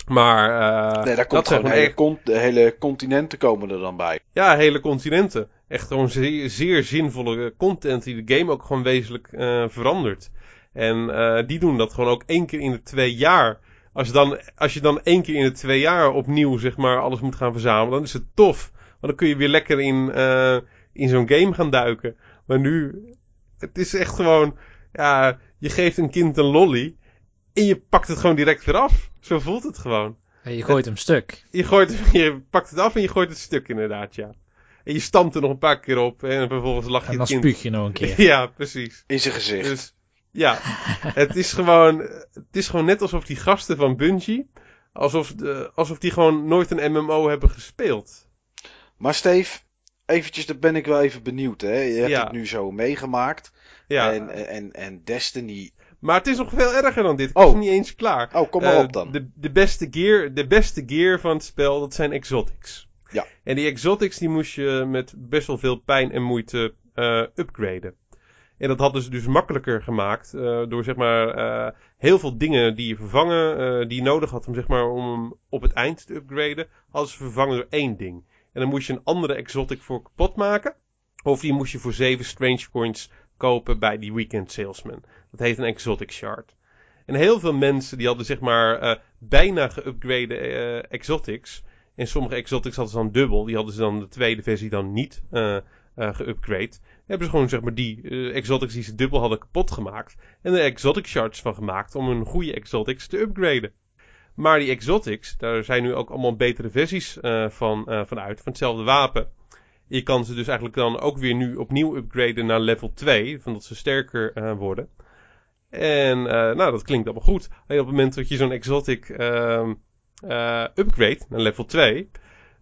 Maar uh, nee, daar komt gewoon hele, con de hele continenten komen er dan bij. Ja, hele continenten. Echt gewoon zeer, zeer zinvolle content die de game ook gewoon wezenlijk uh, verandert. En uh, die doen dat gewoon ook één keer in de twee jaar. Als je, dan, als je dan één keer in de twee jaar opnieuw zeg maar, alles moet gaan verzamelen, dan is het tof. Want dan kun je weer lekker in, uh, in zo'n game gaan duiken. Maar nu, het is echt gewoon, ja, je geeft een kind een lolly en je pakt het gewoon direct weer af. Zo voelt het gewoon. En je gooit hem stuk. Je, gooit, je pakt het af en je gooit het stuk inderdaad, ja. En je stampt er nog een paar keer op en vervolgens lach je en het kind. En dan spuug je nog een keer. ja, precies. In zijn gezicht. Dus, ja, het is gewoon, het is gewoon net alsof die gasten van Bungie, alsof, de, alsof die gewoon nooit een MMO hebben gespeeld. Maar Steve, eventjes, daar ben ik wel even benieuwd. Hè? Je hebt ja. het nu zo meegemaakt. Ja. En, en, en Destiny. Maar het is nog veel erger dan dit. Ik oh. is niet eens klaar. Oh, kom maar uh, op dan. De, de, beste gear, de beste gear van het spel, dat zijn exotics. Ja. En die exotics die moest je met best wel veel pijn en moeite uh, upgraden. En dat hadden ze dus makkelijker gemaakt uh, door zeg maar uh, heel veel dingen die je vervangen, uh, die je nodig had om zeg maar om op het eind te upgraden, hadden ze vervangen door één ding. En dan moest je een andere exotic voor kapot maken. Of die moest je voor zeven strange coins kopen bij die weekend salesman. Dat heet een exotic shard. En heel veel mensen die hadden zeg maar bijna geüpgrade uh, exotics. En sommige exotics hadden ze dan dubbel. Die hadden ze dan de tweede versie dan niet uh. Hebben ze gewoon zeg maar die exotics die ze dubbel hadden kapot gemaakt. En er exotic shards van gemaakt om hun goede exotics te upgraden. Maar die exotics, daar zijn nu ook allemaal betere versies van, van uit. Van hetzelfde wapen. Je kan ze dus eigenlijk dan ook weer nu opnieuw upgraden naar level 2. Van dat ze sterker worden. En uh, nou, dat klinkt allemaal goed. Alleen op het moment dat je zo'n exotic uh, uh, upgrade naar level 2,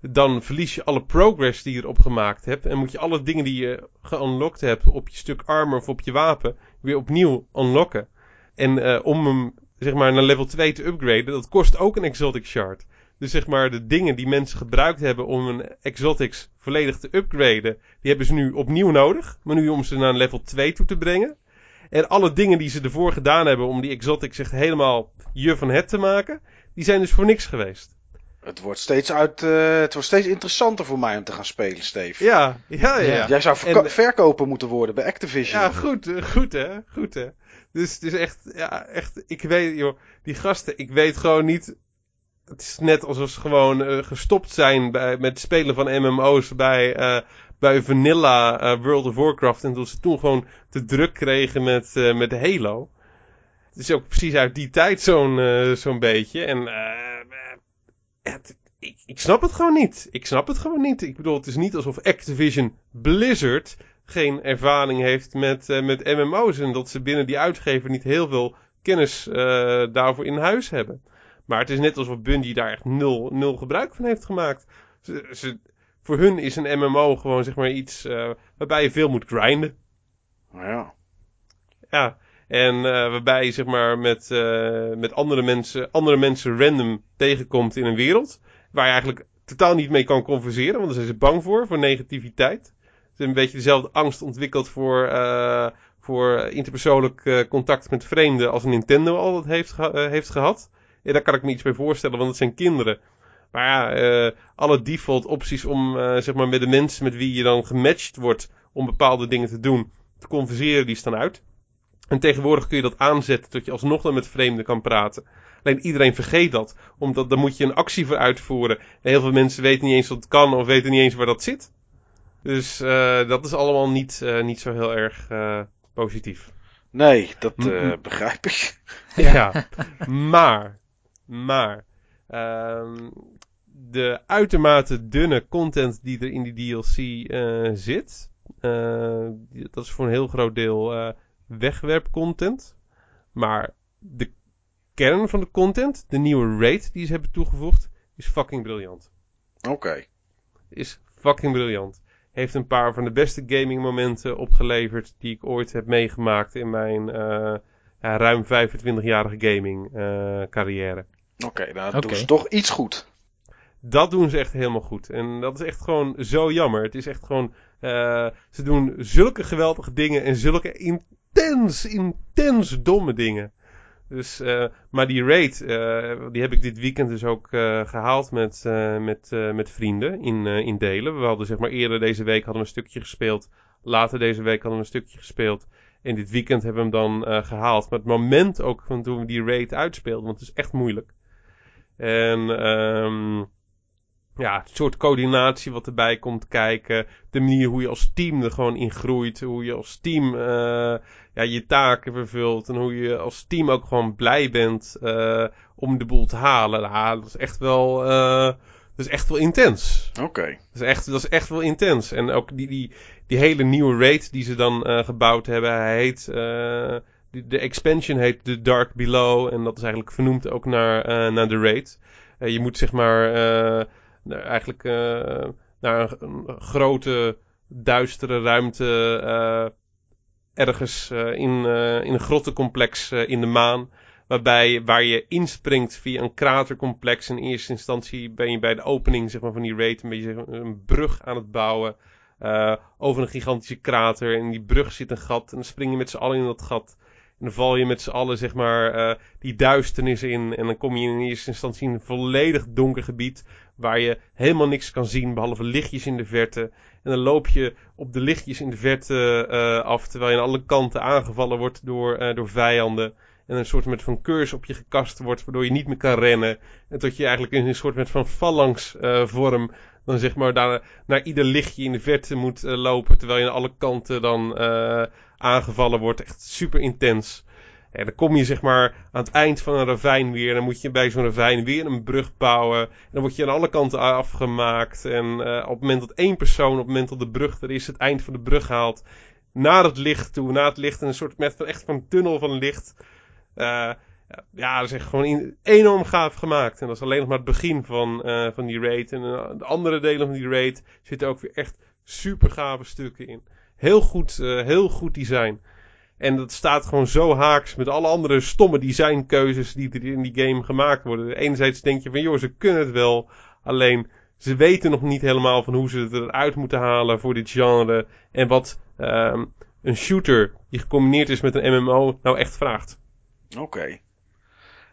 dan verlies je alle progress die je erop gemaakt hebt. En moet je alle dingen die je geunlocked hebt op je stuk armor of op je wapen weer opnieuw unlocken. En om hem zeg maar naar level 2 te upgraden, dat kost ook een exotic shard. Dus zeg maar de dingen die mensen gebruikt hebben om een exotics volledig te upgraden, die hebben ze nu opnieuw nodig. Maar nu om ze naar level 2 toe te brengen. En alle dingen die ze ervoor gedaan hebben om die exotic zich helemaal je van het te maken, die zijn dus voor niks geweest. Het wordt steeds, uit, uh, het wordt steeds interessanter voor mij om te gaan spelen, Steve. Ja, ja, ja. ja. Jij zou en, verkoper moeten worden bij Activision. Ja, goed, eh, goed hè, goed hè. Dus het is echt, ja, echt, ik weet, joh, die gasten, ik weet gewoon niet. Het is net alsof ze gewoon uh, gestopt zijn bij, met het spelen van MMO's bij, uh, bij Vanilla uh, World of Warcraft. En dat ze toen gewoon te druk kregen met, met Halo. Het is ook precies uit die tijd zo'n zo'n beetje. En het, ik, ik snap het gewoon niet. Ik snap het gewoon niet. Ik bedoel, het is niet alsof Activision Blizzard geen ervaring heeft met, met MMO's. En dat ze binnen die uitgever niet heel veel kennis daarvoor in huis hebben. Maar het is net alsof Bungie daar echt nul, nul gebruik van heeft gemaakt. Ze, ze, voor hun is een MMO gewoon zeg maar iets uh, waarbij je veel moet grinden. Ja. Ja. En uh, waarbij je zeg maar met, uh, met andere mensen, andere mensen random tegenkomt in een wereld. Waar je eigenlijk totaal niet mee kan converseren, want daar zijn ze bang voor, voor negativiteit. Ze een beetje dezelfde angst ontwikkeld voor, uh, voor interpersoonlijk contact met vreemden als Nintendo altijd heeft, heeft gehad. En daar kan ik me iets bij voorstellen, want het zijn kinderen. Maar ja, alle default opties om zeg maar met de mensen met wie je dan gematcht wordt om bepaalde dingen te doen, te converseren, die staan uit. En tegenwoordig kun je dat aanzetten tot je alsnog dan met vreemden kan praten. Alleen iedereen vergeet dat, omdat dan moet je een actie voor uitvoeren. En heel veel mensen weten niet eens wat het kan of weten niet eens waar dat zit. Dus uh, dat is allemaal niet, niet zo heel erg positief. Nee, dat begrijp ik. ja, maar, maar, um, de uitermate dunne content die er in die DLC uh, zit. Uh, dat is voor een heel groot deel uh, wegwerpcontent. Maar de kern van de content, de nieuwe raid die ze hebben toegevoegd, is fucking briljant. Oké. Okay. Is fucking briljant. Heeft een paar van de beste gaming momenten opgeleverd die ik ooit heb meegemaakt in mijn ja, ruim 25-jarige gaming carrière. Oké, okay, nou okay. doen ze toch iets goed. Dat doen ze echt helemaal goed. En dat is echt gewoon zo jammer. Het is echt gewoon. Uh, ze doen zulke geweldige dingen en zulke intens, intens domme dingen. Dus, uh, maar die raid, uh, die heb ik dit weekend dus ook gehaald met, met, met vrienden in, in delen. We hadden zeg maar eerder deze week hadden we een stukje gespeeld. Later deze week hadden we een stukje gespeeld. En dit weekend hebben we hem dan gehaald. Maar het moment ook van toen we die raid uitspeelden, want het is echt moeilijk. En um, ja, het soort coördinatie wat erbij komt kijken. De manier hoe je als team er gewoon in groeit. Hoe je als team uh, ja, je taken vervult. En hoe je als team ook gewoon blij bent uh, om de boel te halen. Nou, dat is echt wel, uh, dat is echt wel intens. Oké. Okay. Dat, is echt, dat is echt wel intens. En ook die, die, die hele nieuwe raid die ze dan gebouwd hebben. Hij heet, de, de expansion heet The Dark Below. En dat is eigenlijk vernoemd ook naar, naar de raid. je moet zeg maar eigenlijk uh, naar een, grote, duistere ruimte uh, ergens uh, in, in een grottencomplex in de maan. Waarbij, waar je inspringt via een kratercomplex. In eerste instantie ben je bij de opening zeg maar, van die raid een beetje een brug aan het bouwen. over een gigantische krater. En in die brug zit een gat. En dan spring je met z'n allen in dat gat. En dan val je met z'n allen, zeg maar, die duisternis in. En dan kom je in eerste instantie in een volledig donker gebied waar je helemaal niks kan zien behalve lichtjes in de verte. En dan loop je op de lichtjes in de verte uh, af, terwijl je aan alle kanten aangevallen wordt door, uh, door vijanden. En een soort met van keurs op je gekast wordt, waardoor je niet meer kan rennen. En tot je eigenlijk in een soort met van phalanx uh, vorm dan zeg maar daar naar ieder lichtje in de verte moet lopen, terwijl je aan alle kanten dan aangevallen wordt. Echt super intens. Dan kom je zeg maar aan het eind van een ravijn weer. Dan moet je bij zo'n ravijn weer een brug bouwen. En dan word je aan alle kanten afgemaakt. En uh, op het moment dat één persoon, op het moment dat de brug er is, het eind van de brug haalt. Naar het licht toe, naar het licht. En een soort met echt van een tunnel van licht. Uh, ja, dat is gewoon enorm gaaf gemaakt. En dat is alleen nog maar het begin van, uh, van die raid. En de andere delen van die raid zitten ook weer echt super gave stukken in. Heel goed, heel goed design. En dat staat gewoon zo haaks met alle andere stomme designkeuzes die er in die game gemaakt worden. Enerzijds denk je van, joh, ze kunnen het wel. Alleen, ze weten nog niet helemaal van hoe ze het eruit moeten halen voor dit genre. En wat um, een shooter die gecombineerd is met een MMO nou echt vraagt. Oké.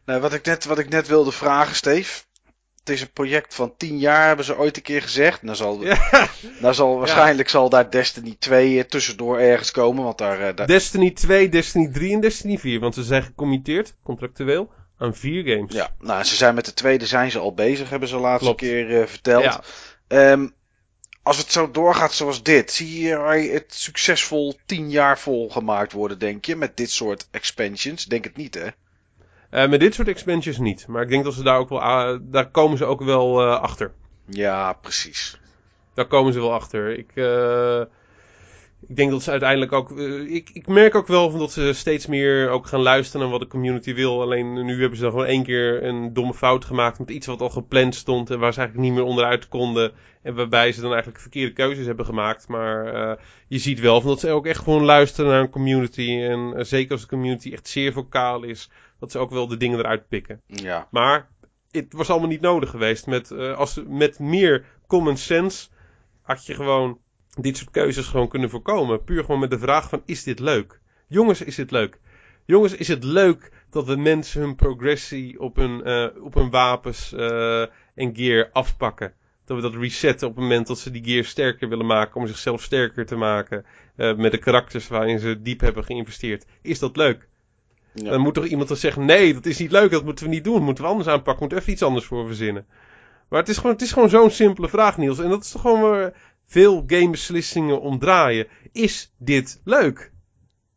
Nou, wat ik, net, wat ik net wilde vragen, Steve het is een project van 10 jaar, hebben ze ooit een keer gezegd. Dan zal, ja. zal waarschijnlijk zal daar Destiny 2 tussendoor ergens komen. Want daar, eh, daar, Destiny 2, Destiny 3 en Destiny 4. Want ze zijn gecommitteerd, contractueel, aan vier games. Ja, nou, ze zijn met de tweede zijn ze al bezig, hebben ze laatste keer uh, verteld. Ja. Um, als het zo doorgaat zoals dit, zie je het succesvol 10 jaar volgemaakt worden, denk je, met dit soort expansions? Denk het niet, hè? Uh, met dit soort expansions niet. Maar ik denk dat ze daar ook wel, uh, daar komen ze ook wel uh, achter. Ja, precies. Daar komen ze wel achter. Ik, ik denk dat ze uiteindelijk ook. ik, ik merk ook wel dat ze steeds meer ook gaan luisteren naar wat de community wil. Alleen nu hebben ze dan gewoon één keer een domme fout gemaakt met iets wat al gepland stond. En waar ze eigenlijk niet meer onderuit konden. En waarbij ze dan eigenlijk verkeerde keuzes hebben gemaakt. Maar je ziet wel van dat ze ook echt gewoon luisteren naar een community. En zeker als de community echt zeer vocaal is dat ze ook wel de dingen eruit pikken. Ja. Maar het was allemaal niet nodig geweest. Met, uh, als, met meer common sense had je gewoon dit soort keuzes gewoon kunnen voorkomen. Puur gewoon met de vraag van is dit leuk? Jongens, is dit leuk? Jongens, is het leuk dat we mensen hun progressie op hun, uh, op hun wapens uh, en gear afpakken? Dat we dat resetten op het moment dat ze die gear sterker willen maken om zichzelf sterker te maken. met de karakters waarin ze diep hebben geïnvesteerd. Is dat leuk? Ja. Dan moet toch iemand dan zeggen: nee, dat is niet leuk, dat moeten we niet doen. Moeten we anders aanpakken, moeten we even iets anders voor verzinnen. Maar het is gewoon, het is gewoon zo'n simpele vraag, Niels. En dat is toch gewoon waar veel gamebeslissingen om draaien. Is dit leuk?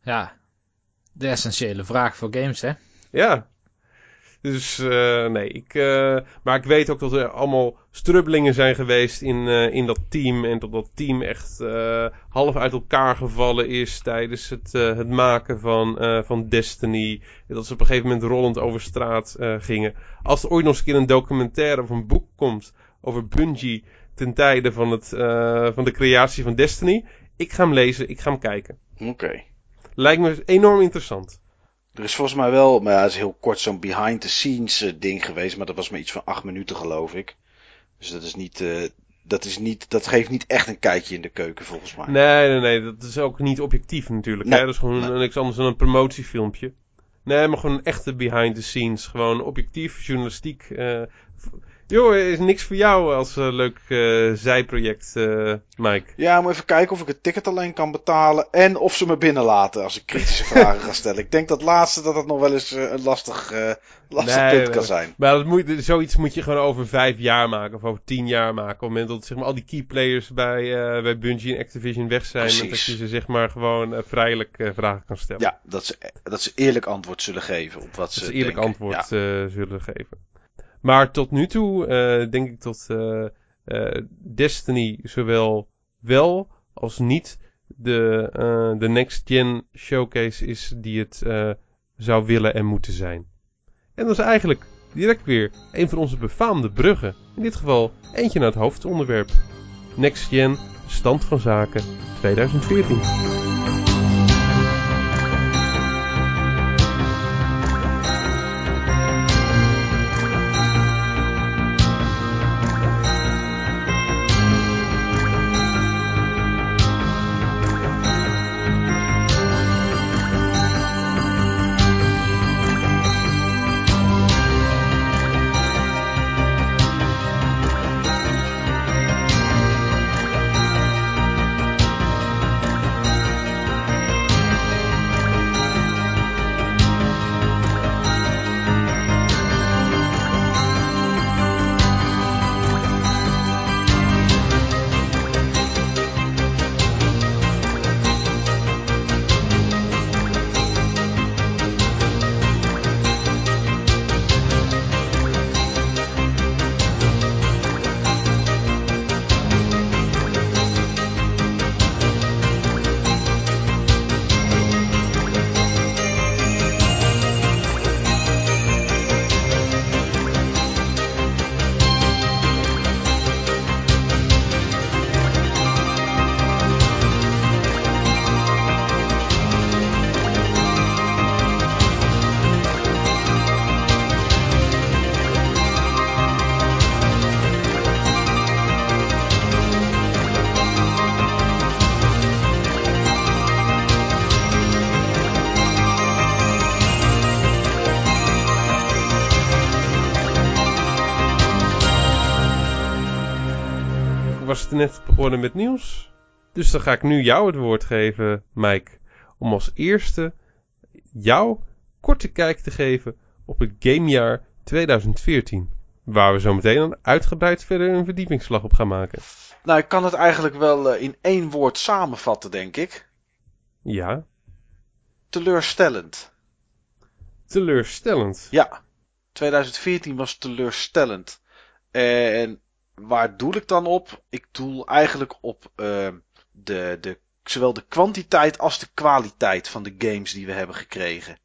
Ja, de essentiële vraag voor games, hè? Ja. Dus uh, nee, ik, uh, maar ik weet ook dat er allemaal strubbelingen zijn geweest in, uh, in dat team. En dat dat team echt half uit elkaar gevallen is tijdens het, het maken van, van Destiny. En dat ze op een gegeven moment rollend over straat gingen. Als er ooit nog eens een keer een documentaire of een boek komt over Bungie ten tijde van, het, van de creatie van Destiny. Ik ga hem lezen, ik ga hem kijken. Oké. Okay. Lijkt me enorm interessant. Er is volgens mij wel, maar ja, het is heel kort zo'n behind the scenes ding geweest, maar dat was maar iets van acht minuten geloof ik. Dus dat is niet, uh, dat is niet, dat geeft niet echt een kijkje in de keuken volgens mij. Nee, nee, nee, dat is ook niet objectief natuurlijk. Nee, hè? Dat is gewoon nee. niks anders dan een promotiefilmpje. Nee, maar gewoon een echte behind the scenes, gewoon objectief, journalistiek. Uh, Joh, is niks voor jou als uh, leuk uh, zijproject, uh, Mike. Ja, moet even kijken of ik het ticket alleen kan betalen. En of ze me binnenlaten als ik kritische vragen ga stellen. Ik denk dat laatste dat het nog wel eens een lastig, lastig nee, punt kan zijn. Maar dat moet, zoiets moet je gewoon over vijf jaar maken. Of over tien jaar maken. Op het moment dat zeg maar, al die key players bij, bij Bungie en Activision weg zijn. Precies. Dat je ze zeg maar gewoon vrijelijk vragen kan stellen. Ja, dat ze, dat ze eerlijk antwoord zullen geven op wat dat ze, ze eerlijk denken. antwoord ja. zullen geven. Maar tot nu toe uh, denk ik dat uh, uh, Destiny zowel wel als niet de, de next gen showcase is die het zou willen en moeten zijn. En dat is eigenlijk direct weer een van onze befaamde bruggen. In dit geval eentje naar het hoofdonderwerp. Next gen, stand van zaken 2014. Met nieuws. Dus dan ga ik nu jou het woord geven, Mike. Om als eerste jou korte kijk te geven op het gamejaar 2014. Waar we zo meteen uitgebreid verder een verdiepingsslag op gaan maken. Nou, ik kan het eigenlijk wel in één woord samenvatten, denk ik. Ja. Teleurstellend. Teleurstellend? Ja. 2014 was teleurstellend. En waar doel ik dan op? Ik doel eigenlijk op uh, de, de, zowel de kwantiteit als de kwaliteit van de games die we hebben gekregen.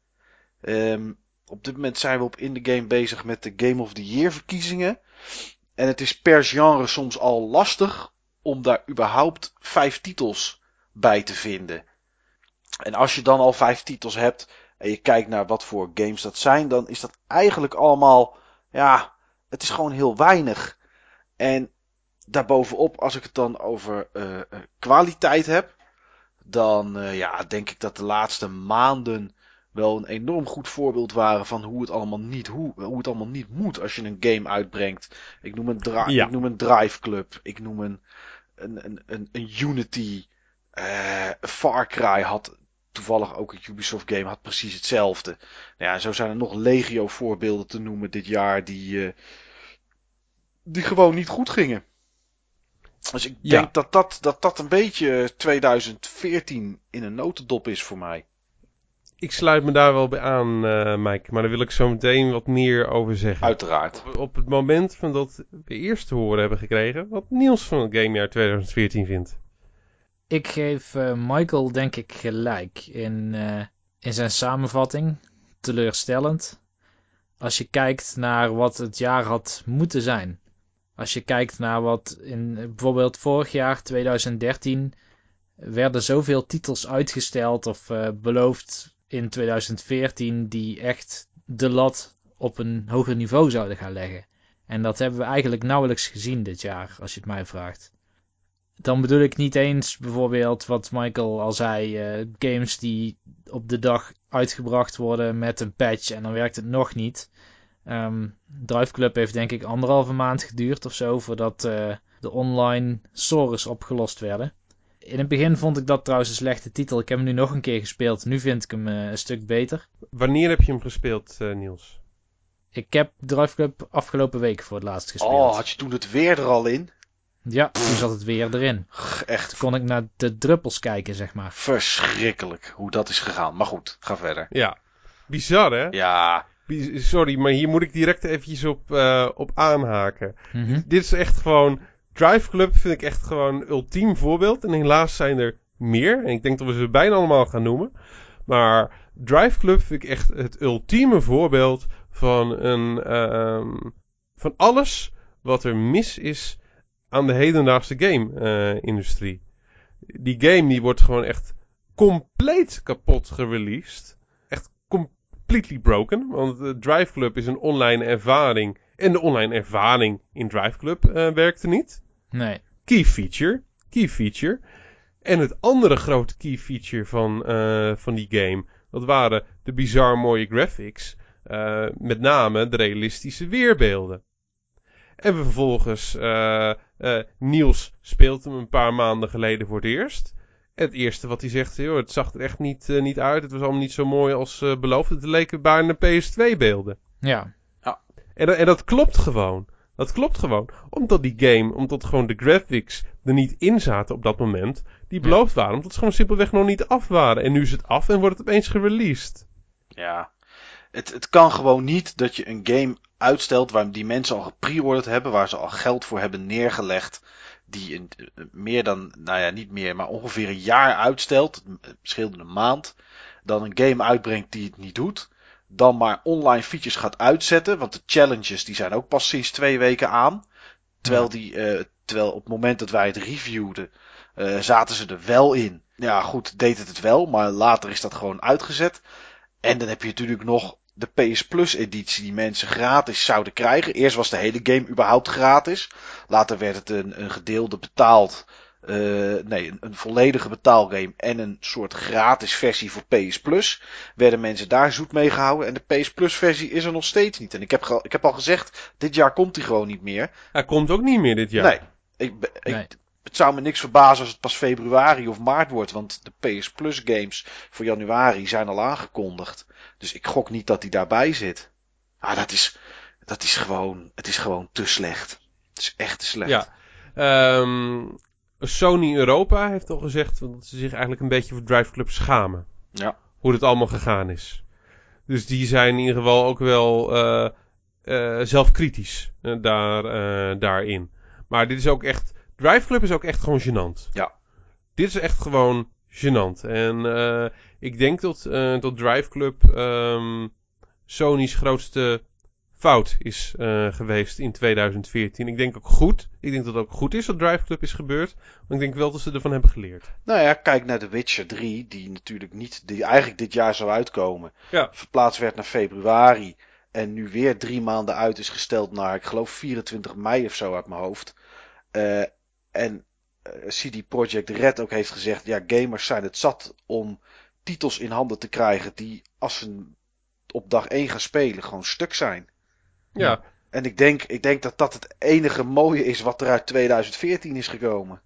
Um, op dit moment zijn we op in de game bezig met de Game of the Year verkiezingen. En het is per genre soms al lastig om daar überhaupt vijf titels bij te vinden. En als je dan al vijf titels hebt en je kijkt naar wat voor games dat zijn, dan is dat eigenlijk allemaal, ja, het is gewoon heel weinig. En daarbovenop, als ik het dan over uh, kwaliteit heb, dan uh, ja, denk ik dat de laatste maanden wel een enorm goed voorbeeld waren van hoe het allemaal niet, hoe, hoe het allemaal niet moet als je een game uitbrengt. Ik noem een, ja. ik noem een Drive Club, ik noem een, een, een, een, een Unity. Uh, Far Cry had toevallig ook een Ubisoft game, had precies hetzelfde. Nou ja, zo zijn er nog legio voorbeelden te noemen dit jaar die, uh, die gewoon niet goed gingen. Dus ik denk dat, dat, dat dat een beetje 2014 in een notendop is voor mij. Ik sluit me daar wel bij aan, uh, Mike. Maar daar wil ik zo meteen wat meer over zeggen. Uiteraard. Op, op het moment van dat we eerst te horen hebben gekregen wat Niels van het gamejaar 2014 vindt. Ik geef uh, Michael denk ik gelijk in, uh, in zijn samenvatting. Teleurstellend. Als je kijkt naar wat het jaar had moeten zijn. Als je kijkt naar wat in bijvoorbeeld vorig jaar, 2013, werden zoveel titels uitgesteld of uh, beloofd in 2014 die echt de lat op een hoger niveau zouden gaan leggen. En dat hebben we eigenlijk nauwelijks gezien dit jaar, als je het mij vraagt. Dan bedoel ik niet eens bijvoorbeeld wat Michael al zei, uh, games die op de dag uitgebracht worden met een patch en dan werkt het nog niet. Um, Drive Club heeft denk ik anderhalve maand geduurd of zo voordat uh, de online sores opgelost werden. In het begin vond ik dat trouwens een slechte titel. Ik heb hem nu nog een keer gespeeld. Nu vind ik hem uh, een stuk beter. Wanneer heb je hem gespeeld, uh, Niels? Ik heb Drive Club afgelopen week voor het laatst gespeeld. Oh, had je toen het weer er al in? Ja, toen zat het weer erin. Echt. Toen kon ik naar de druppels kijken, zeg maar. Verschrikkelijk hoe dat is gegaan. Maar goed, ga verder. Ja, bizar hè? Ja. Sorry, maar hier moet ik direct eventjes op, uh, op aanhaken. Mm -hmm. Dit is echt gewoon... Drive Club vind ik echt gewoon een ultiem voorbeeld. En helaas zijn er meer. En ik denk dat we ze bijna allemaal gaan noemen. Maar Drive Club vind ik echt het ultieme voorbeeld van een... Um, van alles wat er mis is aan de hedendaagse game-industrie. Uh, die game die wordt gewoon echt compleet kapot gereleased. Completely broken. Want uh, Drive Club is een online ervaring. En de online ervaring in Drive Club uh, werkte niet. Nee. Key feature. Key feature. En het andere grote key feature van, uh, van die game. Dat waren de bizar mooie graphics. Uh, met name de realistische weerbeelden. En vervolgens, uh, uh, Niels speelt hem een paar maanden geleden voor het eerst. Het eerste wat hij zegt, joh, het zag er echt niet, uh, niet uit. Het was allemaal niet zo mooi als uh, beloofd. Het leken bijna PS2 beelden. Ja. ja. En, en dat klopt gewoon. Dat klopt gewoon. Omdat die game, omdat gewoon de graphics er niet in zaten op dat moment. Die beloofd ja. waren. Omdat ze gewoon simpelweg nog niet af waren. En nu is het af en wordt het opeens gereleased. Ja. Het, het kan gewoon niet dat je een game uitstelt waar die mensen al gepreorderd hebben. Waar ze al geld voor hebben neergelegd. Die een, meer dan, nou ja, niet meer, maar ongeveer een jaar uitstelt. Het scheelde een maand. Dan een game uitbrengt die het niet doet dan maar online features gaat uitzetten. Want de challenges die zijn ook pas sinds twee weken aan. Terwijl, die, uh, terwijl op het moment dat wij het reviewden, uh, zaten ze er wel in. Ja, goed, deed het het wel, maar later is dat gewoon uitgezet. En dan heb je natuurlijk nog de PS Plus editie die mensen gratis zouden krijgen. Eerst was de hele game überhaupt gratis. Later werd het een, een gedeelde betaald. Uh, nee, een, een, volledige betaalgame en een soort gratis versie voor PS Plus. Werden mensen daar zoet mee gehouden. En de PS Plus versie is er nog steeds niet. En ik heb, ik heb al gezegd, dit jaar komt die gewoon niet meer. Hij komt ook niet meer dit jaar. Nee. Ik, Nee. het zou me niks verbazen als het pas februari of maart wordt. Want de PS Plus games voor januari zijn al aangekondigd. Dus ik gok niet dat hij daarbij zit. Ah, dat is, dat is gewoon, het is gewoon te slecht. Het is echt te slecht. Ja. Ehm, Sony Europa heeft al gezegd dat ze zich eigenlijk een beetje voor Drive Club schamen. Ja. Hoe het allemaal gegaan is. Dus die zijn in ieder geval ook wel eh, eh, zelfkritisch eh, daar, daarin. Maar dit is ook echt. Drive Club is ook echt gewoon gênant. Ja. Dit is echt gewoon gênant. En eh, ik denk dat, eh, dat Drive Club ehm, Sony's grootste fout is eh, geweest in 2014. Ik denk ook goed. Ik denk dat het ook goed is dat Drive Club is gebeurd. Maar ik denk wel dat ze ervan hebben geleerd. Nou ja, kijk naar The Witcher 3, die natuurlijk niet, die eigenlijk dit jaar zou uitkomen. Ja. Verplaatst werd naar februari. En nu weer drie maanden uit is gesteld naar, ik geloof 24 mei of zo uit mijn hoofd. Eh, en CD Projekt Red ook heeft gezegd, ja, gamers zijn het zat om titels in handen te krijgen die, als ze op dag 1 gaan spelen, gewoon stuk zijn. Ja, En ik denk, ik denk dat dat het enige mooie is wat er uit 2014 is gekomen.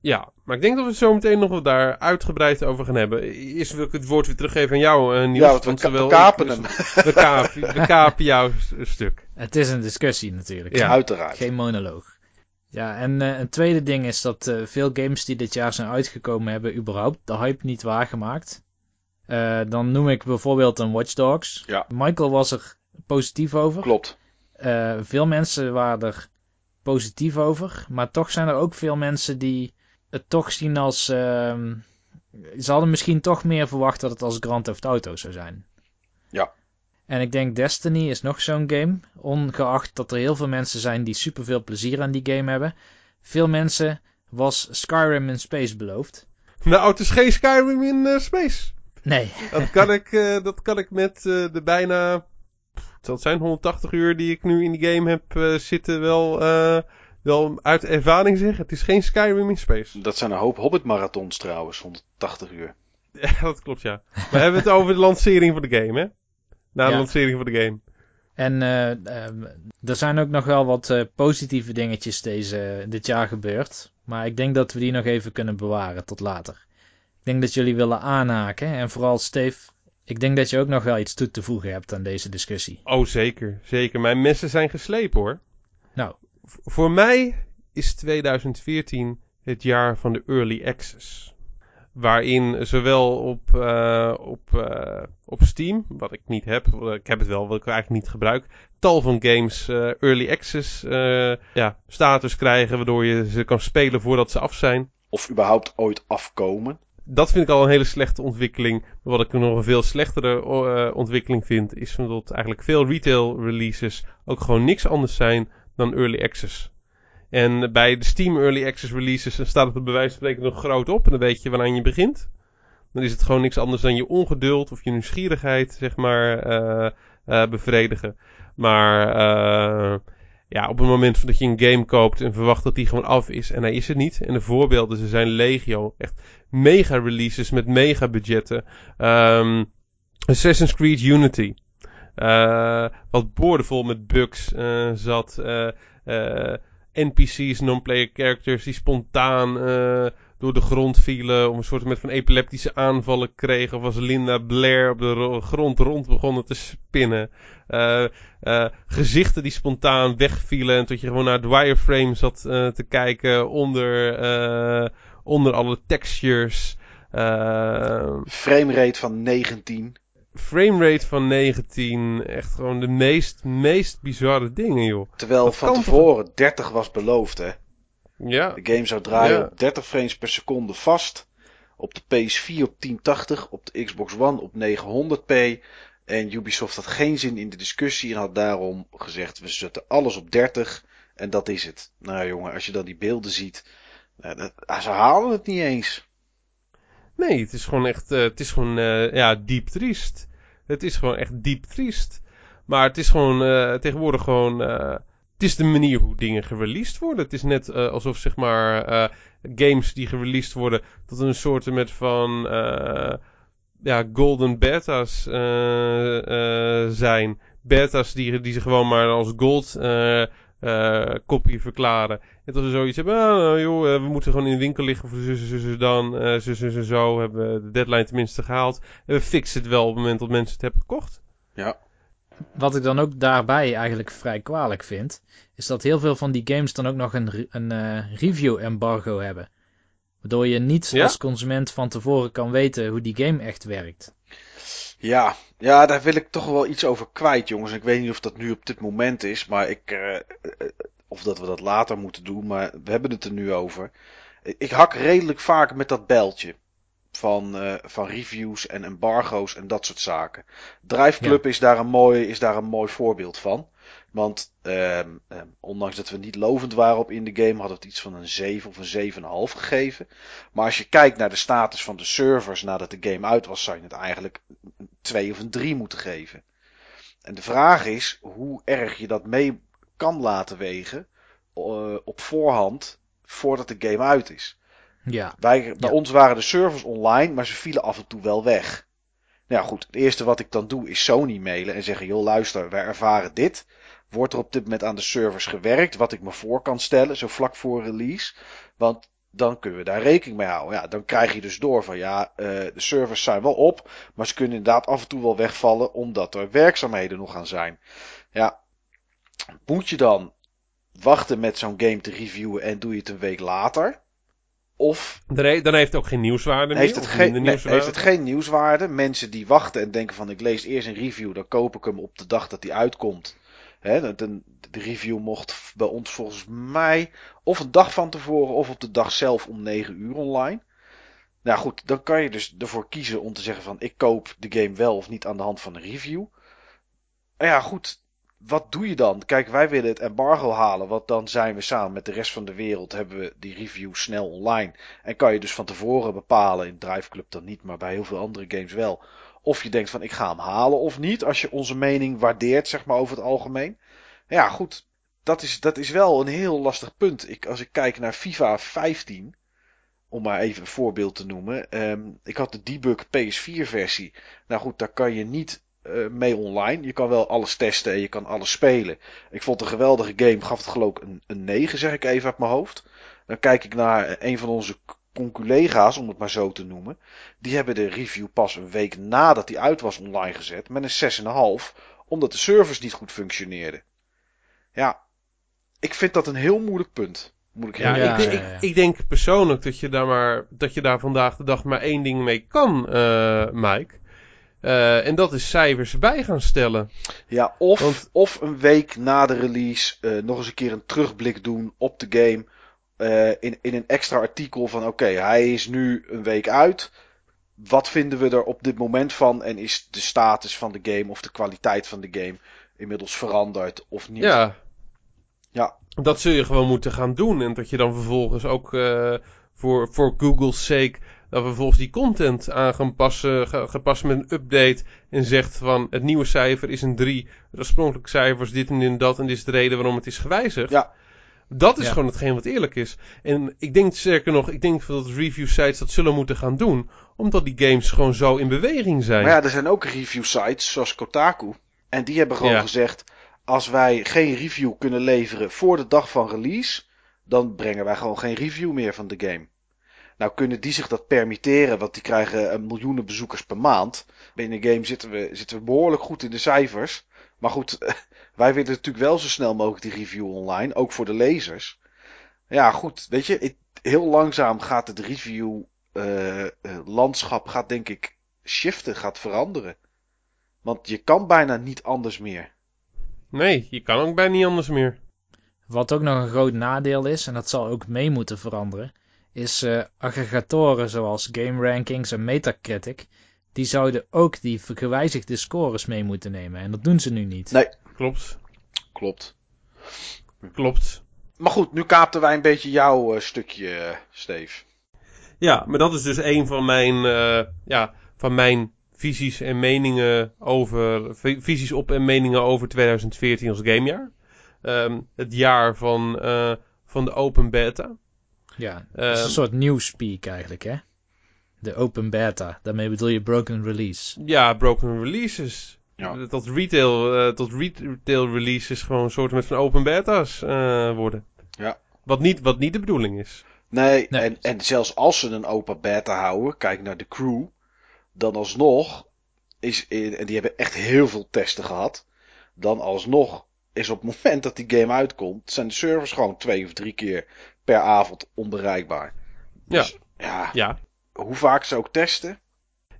ja. Maar ik denk dat we het zo meteen nog wat daar uitgebreid over gaan hebben. Eerst wil ik het woord weer teruggeven aan jou, eh, Niels. Ja, want we, ka- zowel we kapen ik- hem. We kapen, we kapen jouw stuk. Het is een discussie natuurlijk. Ja. Uiteraard. Geen monoloog. Ja, en eh, een tweede ding is dat eh, veel games die dit jaar zijn uitgekomen hebben überhaupt de hype niet waargemaakt. Eh, dan noem ik bijvoorbeeld een Watch Dogs. Ja. Michael was er positief over. Klopt. Eh, veel mensen waren er positief over. Maar toch zijn er ook veel mensen die het toch zien als... ehm, ze hadden misschien toch meer verwacht dat het als Grand Theft Auto zou zijn. Ja. En ik denk Destiny is nog zo'n game. Ongeacht dat er heel veel mensen zijn die superveel plezier aan die game hebben. Veel mensen was Skyrim in Space beloofd. Nou, het is geen Skyrim in eh, space. Nee. Dat kan ik, eh, dat kan ik met eh, de bijna, het zal het zijn, 180 uur die ik nu in die game heb eh, zitten wel, eh, wel uit ervaring zeggen. Het is geen Skyrim in space. Dat zijn een hoop Hobbit-marathons trouwens, 180 uur. Ja, dat klopt ja. We hebben het over de lancering van de game, hè? Na de Ja. lancering van de game. En eh, ehm, er zijn ook nog wel wat eh, positieve dingetjes deze, dit jaar gebeurd. Maar ik denk dat we die nog even kunnen bewaren tot later. Ik denk dat jullie willen aanhaken. En vooral Steve, ik denk dat je ook nog wel iets toe te voegen hebt aan deze discussie. Oh, zeker. Zeker. Mijn messen zijn geslepen, hoor. Nou. V- voor mij is 2014 het jaar van de early access. Waarin zowel op, eh, op, eh, op Steam, wat ik niet heb, eh, ik heb het wel, wat ik eigenlijk niet gebruik, tal van games eh, early access eh, ja, status krijgen, waardoor je ze kan spelen voordat ze af zijn. Of überhaupt ooit afkomen. Dat vind ik al een hele slechte ontwikkeling. Maar wat ik nog een veel slechtere eh, ontwikkeling vind, is dat eigenlijk veel retail releases ook gewoon niks anders zijn dan early access. En bij de Steam early access releases staat het bij wijze van spreken nog groot op en dan weet je waaraan je begint. Dan is het gewoon niks anders dan je ongeduld of je nieuwsgierigheid, zeg maar, eh, bevredigen. Maar ja, op het moment dat je een game koopt en verwacht dat die gewoon af is en hij is het niet. En de voorbeelden, ze zijn legio. Echt mega releases met mega budgetten. Ehm, Assassin's Creed Unity. Eh, wat boordevol met bugs eh, zat. eh, NPC's, non-player characters die spontaan door de grond vielen. Of een soort van epileptische aanvallen kregen. Of als Linda Blair op de ro- grond rond begonnen te spinnen. Eh, eh, gezichten die spontaan wegvielen. En tot je gewoon naar het wireframe zat eh, te kijken onder, onder alle textures. Framerate van 19. framerate van 19. Echt gewoon de meest, meest bizarre dingen, joh. Terwijl Dat van tevoren 30 was beloofd, hè. Ja, De game zou draaien Ja. op 30 frames per seconde vast. Op de PS4 op 1080, op de Xbox One op 900p. En Ubisoft had geen zin in de discussie en had daarom gezegd: we zetten alles op 30 en dat is het. Nou jongen, als je dan die beelden ziet, nou, dat, ah, ze halen het niet eens. Nee, het is gewoon echt, eh, het is gewoon, eh, ja, diep triest. Het is gewoon echt diep triest. Maar het is gewoon, eh, tegenwoordig gewoon, het is de manier hoe dingen gereleased worden. Het is net alsof, zeg maar, games die gereleased worden tot een soort met van, ja, golden beta's eh, eh, zijn. Beta's die, die ze gewoon maar als gold eh, uh, kopie verklaren. En dat we zoiets hebben, ah, nou, joh, we moeten gewoon in de winkel liggen voor zus, zus, zus, dan, uh, zus, zus en zo. Hebben we de deadline tenminste gehaald. En we fixen het wel op het moment dat mensen het hebben gekocht. Ja. Wat ik dan ook daarbij eigenlijk vrij kwalijk vind, is dat heel veel van die games dan ook nog een, een uh, review embargo hebben. Waardoor je niet als consument van tevoren kan weten hoe die game echt werkt. Ja, ja, daar wil ik toch wel iets over kwijt, jongens. Ik weet niet of dat nu op dit moment is, maar ik. Uh, of dat we dat later moeten doen, maar we hebben het er nu over. Ik hak redelijk vaak met dat beltje. Van, uh, van reviews en embargo's en dat soort zaken. Drive Club is, daar een mooi, is daar een mooi voorbeeld van. Want uh, ondanks dat we niet lovend waren op in de game, hadden we het iets van een 7 of een 7,5 gegeven. Maar als je kijkt naar de status van de servers nadat de game uit was, zou je het eigenlijk een 2 of een 3 moeten geven. En de vraag is hoe erg je dat mee kan laten wegen uh, op voorhand voordat de game uit is. Ja. Bij, bij ons waren de servers online, maar ze vielen af en toe wel weg. Nou ja, goed, het eerste wat ik dan doe is Sony mailen en zeggen: joh, luister, wij ervaren dit. Wordt er op dit moment aan de servers gewerkt, wat ik me voor kan stellen, zo vlak voor release. Want dan kunnen we daar rekening mee houden. Ja, dan krijg je dus door van ja, uh, de servers zijn wel op, maar ze kunnen inderdaad af en toe wel wegvallen omdat er werkzaamheden nog gaan zijn. Ja, moet je dan wachten met zo'n game te reviewen en doe je het een week later? Of. Dan, heeft het ook geen nieuwswaarde meer? Heeft het, geen, nee, heeft het geen nieuwswaarde? Mensen die wachten en denken van ik lees eerst een review, dan koop ik hem op de dag dat die uitkomt. Hè, de, de review mocht bij ons volgens mij of een dag van tevoren of op de dag zelf om 9 uur online. Nou goed, dan kan je dus ervoor kiezen om te zeggen van ik koop de game wel of niet aan de hand van een review. Nou ja, goed. Wat doe je dan? Kijk, wij willen het embargo halen, want dan zijn we samen met de rest van de wereld, hebben we die review snel online. En kan je dus van tevoren bepalen, in Drive Club dan niet, maar bij heel veel andere games wel, of je denkt van ik ga hem halen of niet. Als je onze mening waardeert, zeg maar over het algemeen. Ja, goed. Dat is, dat is wel een heel lastig punt. Ik, als ik kijk naar FIFA 15. Om maar even een voorbeeld te noemen. Um, ik had de debug PS4 versie. Nou goed, daar kan je niet uh, mee online. Je kan wel alles testen en je kan alles spelen. Ik vond een geweldige game. Gaf het geloof ik een, een 9 zeg ik even uit mijn hoofd. Dan kijk ik naar een van onze conculega's, om het maar zo te noemen, die hebben de review pas een week nadat die uit was online gezet met een 6,5, omdat de servers niet goed functioneerden. Ja, ik vind dat een heel moeilijk punt. Moet ik ja, ik, ik, ik, denk persoonlijk dat je daar maar dat je daar vandaag de dag maar één ding mee kan, uh, Mike. Uh, en dat is cijfers bij gaan stellen. Ja, of, of een week na de release uh, nog eens een keer een terugblik doen op de game uh, in, in een extra artikel van oké, hij is nu een week uit. Wat vinden we er op dit moment van? En is de status van de game of de kwaliteit van de game inmiddels veranderd of niet? Ja. Ja. Dat zul je gewoon moeten gaan doen. En dat je dan vervolgens ook uh, voor, voor Google's sake. Dat we vervolgens die content aan gaan passen, gepast met een update. En zegt van het nieuwe cijfer is een 3. Het oorspronkelijke cijfer is dit en dat. En dit is de reden waarom het is gewijzigd. Ja. Dat is gewoon hetgeen wat eerlijk is. En ik denk sterker nog, ik denk dat review sites dat zullen moeten gaan doen. Omdat die games gewoon zo in beweging zijn. Maar ja, er zijn ook review sites zoals Kotaku. En die hebben gewoon gezegd, als wij geen review kunnen leveren voor de dag van release, dan brengen wij gewoon geen review meer van de game. Nou kunnen die zich dat permitteren, want die krijgen een miljoenen bezoekers per maand. Binnen de game zitten we, zitten we behoorlijk goed in de cijfers. Maar goed, wij willen natuurlijk wel zo snel mogelijk die review online, ook voor de lezers. Ja, goed, weet je, heel langzaam gaat het review uh, landschap gaat denk ik shiften, gaat veranderen. Want je kan bijna niet anders meer. Nee, je kan ook bijna niet anders meer. Wat ook nog een groot nadeel is, en dat zal ook mee moeten veranderen, is uh, aggregatoren zoals Game Rankings en Metacritic die zouden ook die gewijzigde scores mee moeten nemen. En dat doen ze nu niet. Nee. Klopt. Klopt. Klopt. Maar goed, nu kaapten wij een beetje jouw uh, stukje, uh, Steve. Ja, maar dat is dus een van mijn, uh, ja, van mijn visies en meningen over, visies op en meningen over 2014 als gamejaar. Um, het jaar van, van de open beta. Ja, is een soort newspeak eigenlijk, hè? De open beta. Daarmee bedoel je broken release. Ja, broken releases. Ja. Tot retail, eh, tot retail releases gewoon een soort met van open beta's eh, worden. Ja. Wat niet, wat niet de bedoeling is. Nee, Nee. En, en zelfs als ze een open beta houden, kijk naar de crew, dan alsnog is, en die hebben echt heel veel testen gehad, dan alsnog is op het moment dat die game uitkomt, zijn de servers gewoon twee of drie keer per avond onbereikbaar. Dus, ja. Ja. hoe vaak ze ook testen.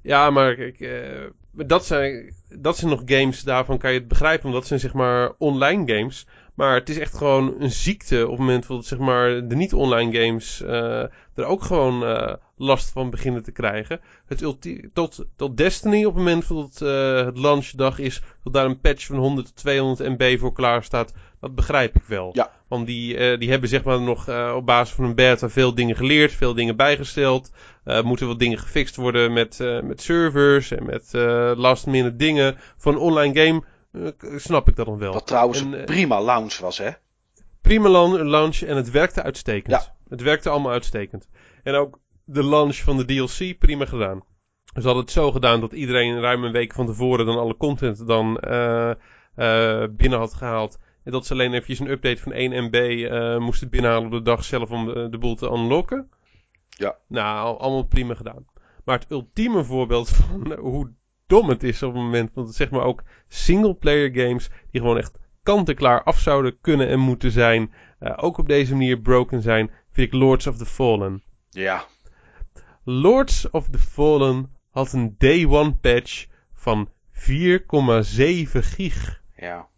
Ja, maar eh, dat, zijn, dat zijn nog games, daarvan kan je het begrijpen, omdat zijn zeg maar online games. Maar het is echt gewoon een ziekte op het moment dat zeg maar, de niet-online games eh, er ook gewoon eh, last van beginnen te krijgen. Het tot, tot Destiny op het moment dat eh, het launchdag is, dat daar een patch van 100 tot 200 MB voor klaar staat, dat begrijp ik wel. Ja. Want die, eh, die hebben zeg maar nog eh, op basis van een beta veel dingen geleerd, veel dingen bijgesteld. Eh moeten wat dingen gefixt worden met, eh, met servers en met eh, last minute dingen. Voor een online game snap ik dat nog wel. Wat trouwens En, een prima launch was, hè? Prima launch en het werkte uitstekend. Ja. Het werkte allemaal uitstekend. En ook de launch van de DLC, prima gedaan. Ze hadden het zo gedaan dat iedereen ruim een week van tevoren dan alle content dan binnen had gehaald. En dat ze alleen eventjes een update van 1 MB moesten binnenhalen op de dag zelf om de boel te unlocken. Ja. Nou, al- allemaal prima gedaan. Maar het ultieme voorbeeld van hoe dom het is op het moment. Want het zeg maar ook single-player games die gewoon echt kant-en-klaar af zouden kunnen en moeten zijn. eh, ook op deze manier broken zijn. Vind ik Lords of the Fallen. Ja. Lords of the Fallen had een day one patch van 4,7 gig. Ja.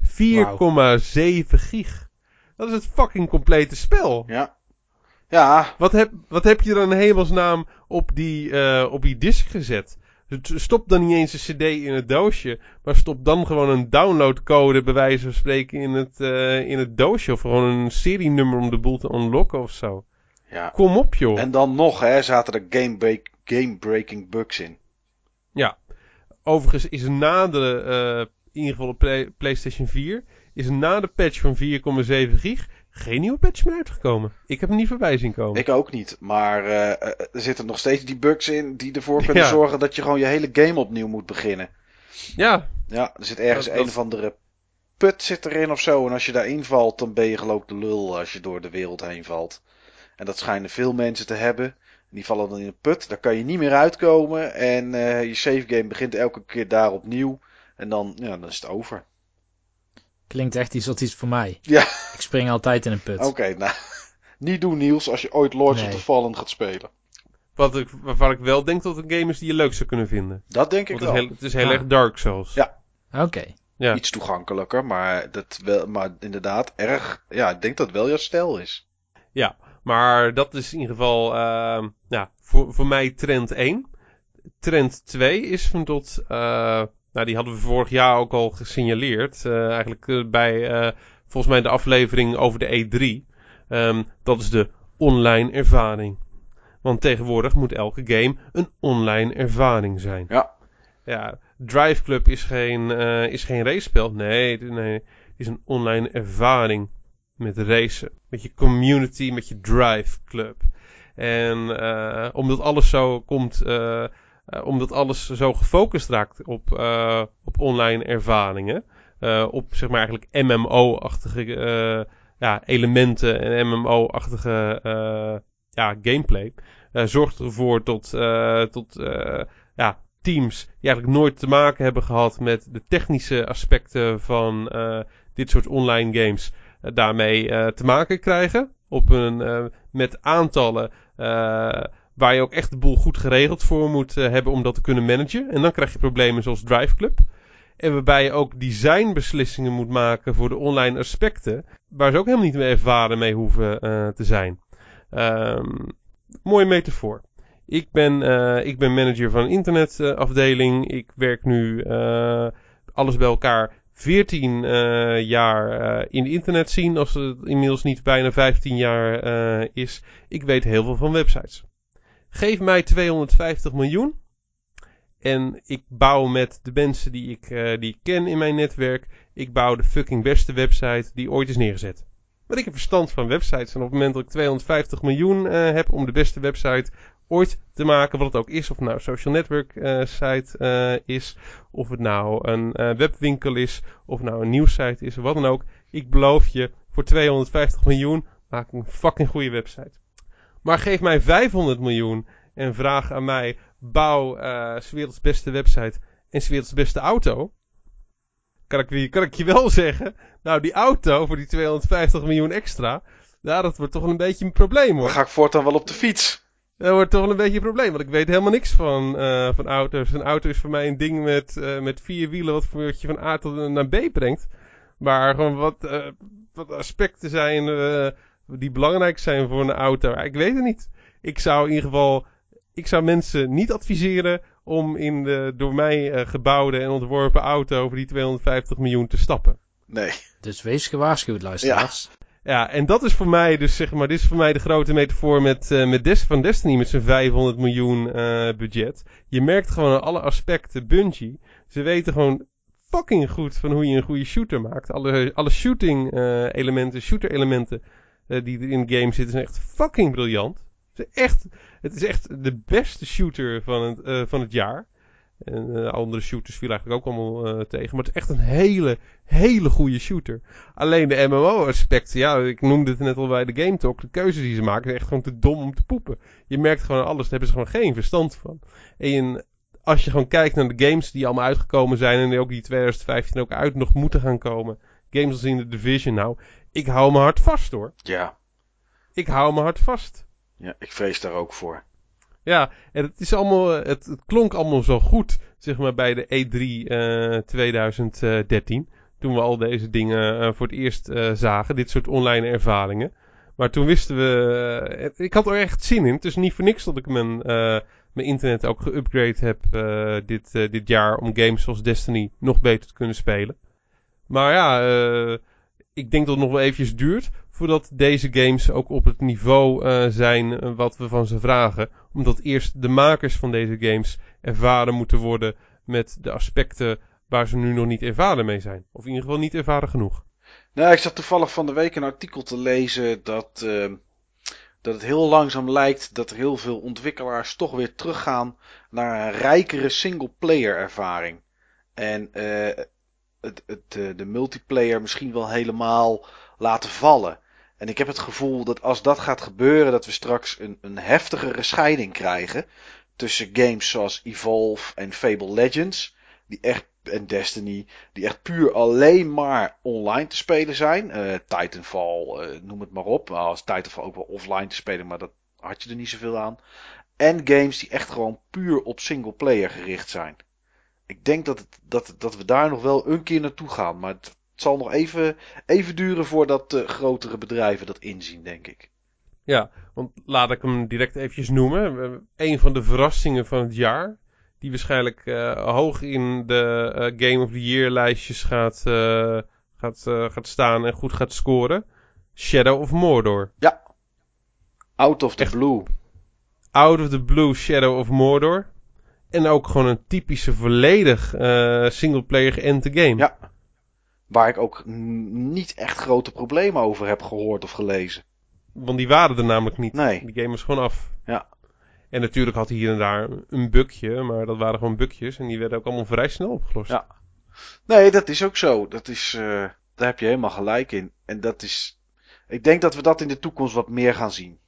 4,7 gig. Dat is het fucking complete spel. Ja. Ja. Wat heb, wat heb je dan in hemelsnaam op die, eh, op die disk gezet? Stop dan niet eens een cd in het doosje, maar stop dan gewoon een downloadcode bij wijze van spreken in het, eh, in het doosje. Of gewoon een serienummer om de boel te unlocken of zo. Ja. Kom op joh. En dan nog, hè, zaten er game game-breaking bugs in. Overigens is na de, in ieder geval op Play- PlayStation 4, is na de patch van 4,7 gig geen nieuwe patch meer uitgekomen. Ik heb hem niet voorbij zien komen. Ik ook niet. Maar eh, eh, er zitten nog steeds die bugs in die ervoor kunnen Ja. zorgen dat je gewoon je hele game opnieuw moet beginnen. Ja, Ja, er zit ergens Dat- een of andere put zit erin of zo. En als je daarin valt, dan ben je geloof ik de lul als je door de wereld heen valt. En dat schijnen veel mensen te hebben. Die vallen dan in een put, daar kan je niet meer uitkomen. En eh, je save game begint elke keer daar opnieuw. En dan, ja, dan is het over. Klinkt echt iets wat iets voor mij. Ja. Ik spring altijd in een put. Oké, nou. Niet doen Niels als je ooit Lords of the Fallen gaat spelen. wat ik, waarvan ik wel denk dat het een game is die je leuk zou kunnen vinden. Dat denk ik Want het wel. is heel, het is heel Ah. erg dark zelfs. Ja. Oké. Ja. Iets toegankelijker, maar, dat wel, maar inderdaad erg. Ja, ik denk dat het wel jouw stijl is. Maar dat is in ieder geval ehm, ja, voor, voor mij trend 1. Trend 2 is van tot... eh, nou, die hadden we vorig jaar ook al gesignaleerd. eh, eigenlijk eh, bij eh, volgens mij de aflevering over de E3. Ehm, dat is de online ervaring. Want tegenwoordig moet elke game een online ervaring zijn. Ja. Ja, Drive Club is geen, eh, is geen race-spel. Nee, nee, het is een online ervaring met racen. Met je community, met je Drive Club. En omdat alles zo komt, eh, omdat alles zo gefocust raakt op, eh, op online ervaringen. eh, op zeg maar eigenlijk MMO-achtige ja, elementen en MMO-achtige ja, gameplay. zorgt ervoor tot, tot ja, teams die eigenlijk nooit te maken hebben gehad met de technische aspecten van dit soort online games, daarmee te maken krijgen. Op een, met aantallen waar je ook echt de boel goed geregeld voor moet eh, hebben om dat te kunnen managen. En dan krijg je problemen zoals Drive Club. En waarbij je ook designbeslissingen moet maken voor de online aspecten, waar ze ook helemaal niet meer ervaren mee hoeven eh, te zijn. Ehm mooie metafoor. Ik ben, eh, ik ben manager van een internetafdeling. ik werk nu alles bij elkaar 14 eh, jaar in de internet zien, als het inmiddels niet bijna 15 jaar is. Ik weet heel veel van websites. Geef mij 250 miljoen en ik bouw met de mensen die ik, eh, die ken in mijn netwerk, ik bouw de fucking beste website die ooit is neergezet. Want ik heb verstand van websites en op het moment dat ik 250 miljoen eh, heb om de beste website ooit te maken, wat het ook is. Of het nou een social network uh, site is, of het nou een webwinkel is, of het nou een nieuwssite is, wat dan ook. Ik beloof je, voor 250 miljoen maak ik een fucking goede website. Maar geef mij 500 miljoen en vraag aan mij, bouw uh, werelds beste website en werelds beste auto. Kan ik, kan ik je wel zeggen, nou die auto voor die 250 miljoen extra, ja, dat wordt toch een beetje een probleem hoor. Dan ga ik voortaan wel op de fiets. Dat wordt toch een beetje een probleem, want ik weet helemaal niks van, uh, van auto's. Een auto is voor mij een ding met, uh, met vier wielen wat, voor, je van A tot naar B brengt. Maar gewoon wat, uh, wat aspecten zijn die belangrijk zijn voor een auto. Ik weet het niet. Ik zou in ieder geval, ik zou mensen niet adviseren om in de door mij gebouwde en ontworpen auto over die 250 miljoen te stappen. Nee. Dus wees gewaarschuwd, luisteraars. Ja. Ja, en dat is voor mij dus zeg maar, dit is voor mij de grote metafoor met, uh, met Des van Destiny met zijn 500 miljoen uh, budget. Je merkt gewoon aan alle aspecten Bungie. Ze weten gewoon fucking goed van hoe je een goede shooter maakt. Alle, alle shooting uh, elementen, shooter elementen die er in de game zitten zijn echt fucking briljant. Het is echt, het is echt de beste shooter van het, van het jaar. En uh, andere shooters viel eigenlijk ook allemaal uh, tegen. Maar het is echt een hele, hele goede shooter. Alleen de MMO-aspecten, ja, ik noemde het net al bij de Game Talk. De keuzes die ze maken zijn echt gewoon te dom om te poepen. Je merkt gewoon alles, daar hebben ze gewoon geen verstand van. En als je gewoon kijkt naar de games die allemaal uitgekomen zijn. En die ook die 2015 ook uit nog moeten gaan komen. Games als in de Division, nou, ik hou me hard vast hoor. Ja. Ik hou me hard vast. Ja, ik vrees daar ook voor. Ja, en het is allemaal, het, het, klonk allemaal zo goed, zeg maar, bij de E3 uh, 2013. Toen we al deze dingen uh, voor het eerst uh, zagen, dit soort online ervaringen. Maar toen wisten we, ik had er echt zin in. Het is niet voor niks dat ik mijn, mijn internet ook geüpgrade heb dit, dit jaar om games zoals Destiny nog beter te kunnen spelen. Maar ja, ik denk dat het nog wel eventjes duurt voordat deze games ook op het niveau uh, zijn wat we van ze vragen. Omdat eerst de makers van deze games ervaren moeten worden met de aspecten waar ze nu nog niet ervaren mee zijn. Of in ieder geval niet ervaren genoeg. Nou, ik zat toevallig van de week een artikel te lezen dat, uh, dat het heel langzaam lijkt dat er heel veel ontwikkelaars toch weer teruggaan naar een rijkere single-player ervaring. En uh, het, het, de multiplayer misschien wel helemaal laten vallen. En ik heb het gevoel dat als dat gaat gebeuren, dat we straks een, een heftigere scheiding krijgen. Tussen games zoals Evolve en Fable Legends. Die echt, en Destiny. Die echt puur alleen maar online te spelen zijn. Uh, Titanfall, uh, noem het maar op. Als Titanfall ook wel offline te spelen, maar dat had je er niet zoveel aan. En games die echt gewoon puur op single player gericht zijn. Ik denk dat, het, dat, dat we daar nog wel een keer naartoe gaan. Maar het, het zal nog even, even duren voordat uh, grotere bedrijven dat inzien, denk ik. Ja, want laat ik hem direct eventjes noemen. Een van de verrassingen van het jaar. Die waarschijnlijk uh, hoog in de uh, Game of the Year lijstjes gaat, gaat, gaat staan en goed gaat scoren. Shadow of Mordor. Ja. Out of the Echt, blue. Out of the blue Shadow of Mordor. En ook gewoon een typische volledig singleplayer geënte game. Ja. Waar ik ook niet echt grote problemen over heb gehoord of gelezen. Want die waren er namelijk niet. Nee. Die game was gewoon af. Ja. En natuurlijk had hij hier en daar een bugje, maar dat waren gewoon bugjes en die werden ook allemaal vrij snel opgelost. Ja. Nee, dat is ook zo. Dat is, uh, daar heb je helemaal gelijk in. En dat is, ik denk dat we dat in de toekomst wat meer gaan zien.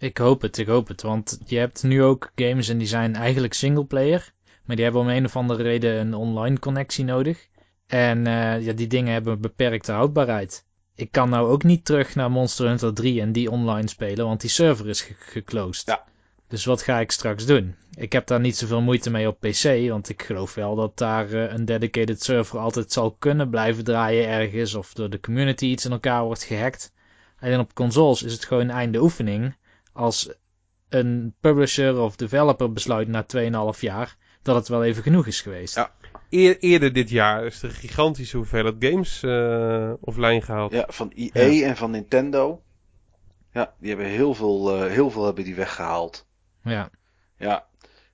Ik hoop het, ik hoop het. Want je hebt nu ook games en die zijn eigenlijk singleplayer. Maar die hebben om een of andere reden een online connectie nodig. En uh, ja, die dingen hebben een beperkte houdbaarheid. Ik kan nou ook niet terug naar Monster Hunter 3 en die online spelen, want die server is ge geclosed. Ja. Dus wat ga ik straks doen? Ik heb daar niet zoveel moeite mee op PC, want ik geloof wel dat daar uh, een dedicated server altijd zal kunnen blijven draaien ergens, of door de community iets in elkaar wordt gehackt. En op consoles is het gewoon einde oefening als een publisher of developer besluit na 2,5 jaar dat het wel even genoeg is geweest. Ja. Eer, eerder dit jaar is er een gigantische hoeveelheid games uh, offline gehaald. Ja, van EA ja. en van Nintendo. Ja, die hebben heel veel, uh, heel veel hebben die weggehaald. Ja. Ja.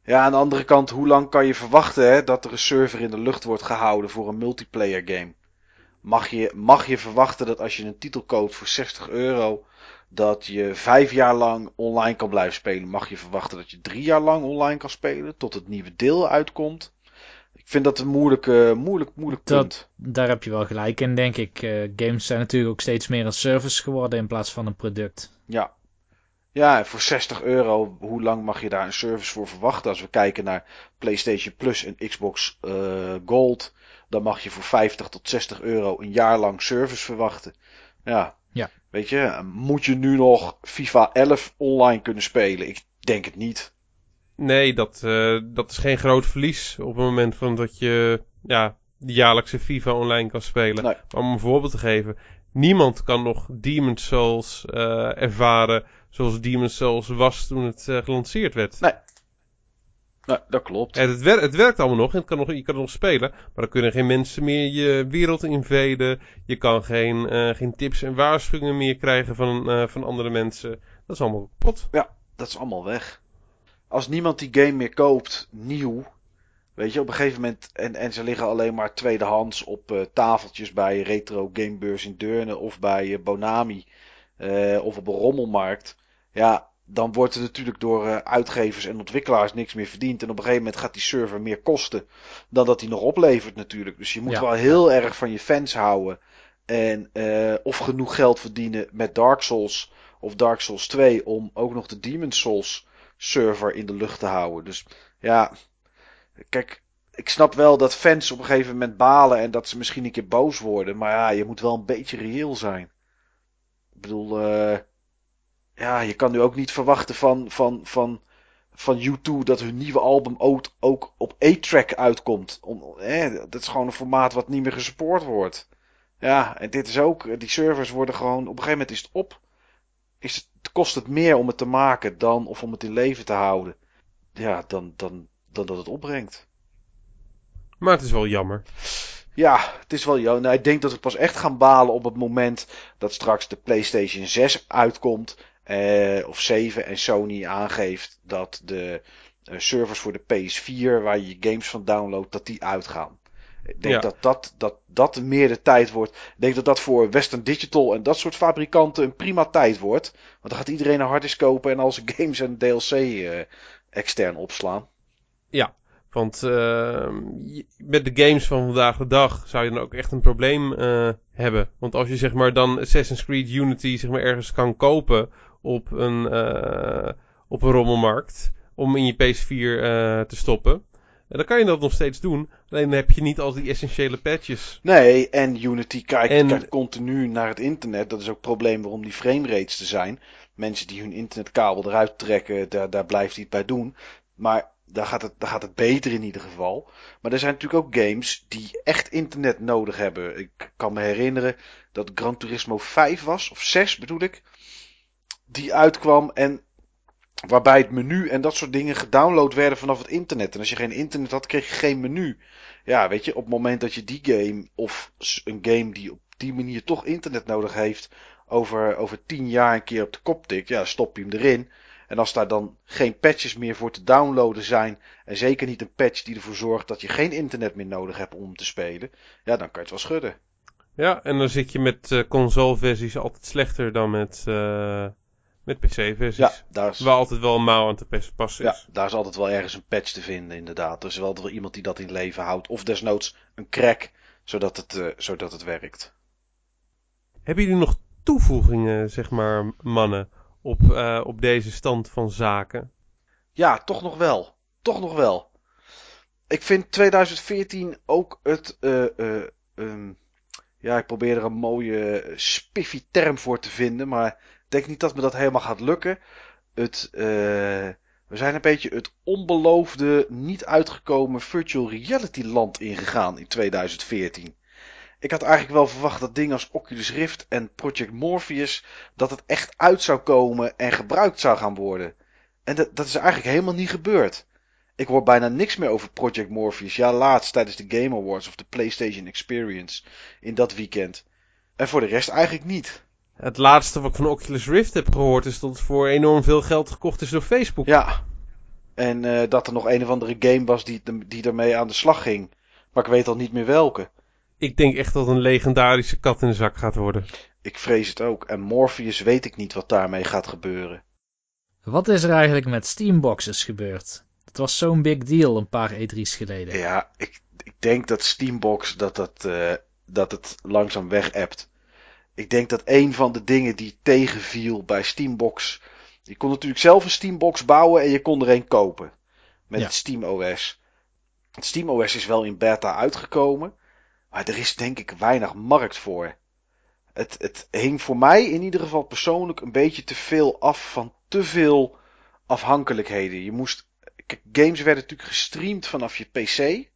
Ja, aan de andere kant, hoe lang kan je verwachten hè, dat er een server in de lucht wordt gehouden voor een multiplayer game? Mag je, mag je verwachten dat als je een titel koopt voor 60 euro, dat je vijf jaar lang online kan blijven spelen, mag je verwachten dat je drie jaar lang online kan spelen, tot het nieuwe deel uitkomt. Ik vind dat een moeilijke, moeilijk, moeilijk punt. daar heb je wel gelijk in, denk ik. Uh, games zijn natuurlijk ook steeds meer een service geworden in plaats van een product. Ja. Ja, en voor 60 euro, hoe lang mag je daar een service voor verwachten? Als we kijken naar PlayStation Plus en Xbox uh, Gold, dan mag je voor 50 tot 60 euro een jaar lang service verwachten. Ja. Weet je, moet je nu nog FIFA 11 online kunnen spelen? Ik denk het niet. Nee, dat, uh, dat is geen groot verlies op het moment van dat je ja, de jaarlijkse FIFA online kan spelen. Nee. Om een voorbeeld te geven. Niemand kan nog Demon's Souls uh, ervaren zoals Demon's Souls was toen het uh, gelanceerd werd. Nee, nou, dat klopt. En het, wer het werkt allemaal nog. En het kan nog. Je kan nog spelen. Maar dan kunnen geen mensen meer je wereld invaden. Je kan geen, uh, geen tips en waarschuwingen meer krijgen van, uh, van andere mensen. Dat is allemaal kapot. Ja, dat is allemaal weg. Als niemand die game meer koopt, nieuw. Weet je, op een gegeven moment. En, en ze liggen alleen maar tweedehands op uh, tafeltjes bij Retro Gamebeurs in Deurne. Of bij Bonami. of op een rommelmarkt. Ja, dan wordt er natuurlijk door uh, uitgevers en ontwikkelaars niks meer verdiend. En op een gegeven moment gaat die server meer kosten dan dat hij nog oplevert natuurlijk. Dus je moet ja. wel heel erg van je fans houden. En uh, of genoeg geld verdienen met Dark Souls of Dark Souls 2 om ook nog de Demon Souls server in de lucht te houden. Dus ja, kijk, ik snap wel dat fans op een gegeven moment balen en dat ze misschien een keer boos worden. Maar ja, je moet wel een beetje reëel zijn. Ik bedoel, uh, ja, je kan nu ook niet verwachten van, van, van, van U2 dat hun nieuwe album ook, ook op A-track uitkomt. Om, dat is gewoon een formaat wat niet meer gesupport wordt. Ja, en dit is ook, die servers worden gewoon, op een gegeven moment is het op. Is het, kost het meer om het te maken dan, of om het in leven te houden. Ja, dan, dan, dan dat het opbrengt. Maar het is wel jammer. Ja, het is wel jammer. Nou, ik denk dat we pas echt gaan balen op het moment dat straks de PlayStation 6 uitkomt. Uh, of 7 en Sony aangeeft dat de uh, servers voor de PS4 waar je je games van downloadt, dat die uitgaan. Ik denk ja. dat, dat, dat dat meer de tijd wordt. Ik denk dat dat voor Western Digital en dat soort fabrikanten een prima tijd wordt. Want dan gaat iedereen een harddisk kopen en al zijn games en DLC uh, extern opslaan. Ja, want uh, met de games van vandaag de dag zou je dan ook echt een probleem uh, hebben. Want als je zeg maar dan Assassin's Creed Unity zeg maar ergens kan kopen op een, uh, op een rommelmarkt om in je PS4 uh, te stoppen. En dan kan je dat nog steeds doen. Alleen dan heb je niet al die essentiële patches. Nee, en Unity kijkt, en... kijkt continu naar het internet. Dat is ook het probleem waarom die framerates er zijn. Mensen die hun internetkabel eruit trekken, daar, daar blijft hij het bij doen. Maar daar gaat, het, daar gaat het beter in ieder geval. Maar er zijn natuurlijk ook games die echt internet nodig hebben. Ik kan me herinneren dat Gran Turismo 5 was, of 6 bedoel ik die uitkwam en waarbij het menu en dat soort dingen gedownload werden vanaf het internet. En als je geen internet had, kreeg je geen menu. Ja, weet je, op het moment dat je die game of een game die op die manier toch internet nodig heeft, over, over tien jaar een keer op de kop tikt, ja, stop je hem erin. En als daar dan geen patches meer voor te downloaden zijn, en zeker niet een patch die ervoor zorgt dat je geen internet meer nodig hebt om te spelen, ja, dan kan je het wel schudden. Ja, en dan zit je met uh, consoleversies altijd slechter dan met, uh, met PC-versies. Ja, daar is... Waar altijd wel een mouw aan te passen is. Ja, daar is altijd wel ergens een patch te vinden, inderdaad. Er is wel iemand die dat in leven houdt. Of desnoods een crack, zodat het, uh, zodat het werkt. Hebben jullie nog toevoegingen, zeg maar, mannen, op, uh, op deze stand van zaken? Ja, toch nog wel. Toch nog wel. Ik vind 2014 ook het. Uh, um, ja, ik probeer er een mooie spiffy term voor te vinden, maar denk niet dat me dat helemaal gaat lukken. Het, uh, we zijn een beetje het onbeloofde, niet uitgekomen virtual reality land ingegaan in 2014. Ik had eigenlijk wel verwacht dat dingen als Oculus Rift en Project Morpheus, dat het echt uit zou komen en gebruikt zou gaan worden. En dat, dat is eigenlijk helemaal niet gebeurd. Ik hoor bijna niks meer over Project Morpheus. Ja, laatst tijdens de Game Awards of de PlayStation Experience in dat weekend. En voor de rest eigenlijk niet. Het laatste wat ik van Oculus Rift heb gehoord is dat het voor enorm veel geld gekocht is door Facebook. Ja. En uh, dat er nog een of andere game was die, die ermee aan de slag ging. Maar ik weet al niet meer welke. Ik denk echt dat het een legendarische kat in de zak gaat worden. Ik vrees het ook. En Morpheus weet ik niet wat daarmee gaat gebeuren. Wat is er eigenlijk met Steamboxes gebeurd? Het was zo'n big deal een paar E3's geleden. Ja, ik, ik denk dat Steambox dat, dat, uh, dat het langzaam weg appt. Ik denk dat een van de dingen die tegenviel bij Steambox. Je kon natuurlijk zelf een Steambox bouwen en je kon er een kopen. Met het Steam OS. Het Steam OS is wel in beta uitgekomen. Maar er is denk ik weinig markt voor. Het, het hing voor mij in ieder geval persoonlijk een beetje te veel af van te veel afhankelijkheden. Je moest. Games werden natuurlijk gestreamd vanaf je PC.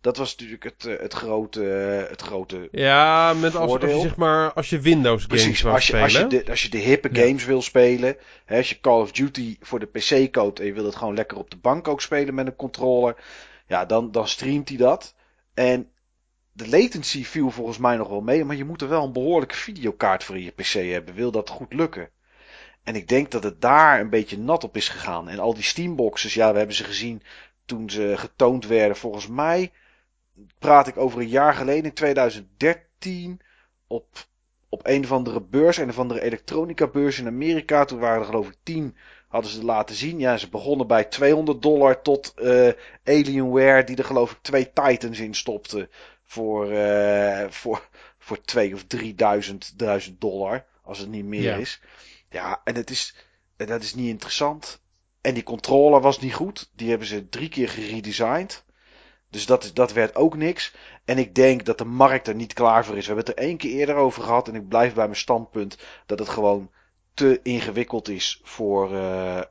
Dat was natuurlijk het, eh, het grote, eh, het grote Ja, met als, als je zeg maar, als je Windows games Precies, als je, spelen. als, je de, als je de hippe games wil spelen. Hè, als je Call of Duty voor de PC koopt en je wil het gewoon lekker op de bank ook spelen met een controller. Ja, dan, dan streamt hij dat. En de latency viel volgens mij nog wel mee. Maar je moet er wel een behoorlijke videokaart voor in je PC hebben. Wil dat goed lukken? En ik denk dat het daar een beetje nat op is gegaan. En al die Steamboxes, ja, we hebben ze gezien toen ze getoond werden. Volgens mij praat ik over een jaar geleden, in 2013, op, op een of andere beurs, een of andere elektronica beurs in Amerika. Toen waren er geloof ik 10, hadden ze laten zien. Ja, ze begonnen bij 200 dollar tot uh, Alienware, die er geloof ik twee Titans in stopte voor, uh, voor, voor 2 of 3000 duizend dollar, als het niet meer Ja. is. Ja, en het is, dat is niet interessant. En die controller was niet goed. Die hebben ze drie keer geredesigned. Dus dat, is- dat werd ook niks. En ik denk dat de markt er niet klaar voor is. We hebben het er één keer eerder over gehad. En ik blijf bij mijn standpunt dat het gewoon te ingewikkeld is voor, eh, eh,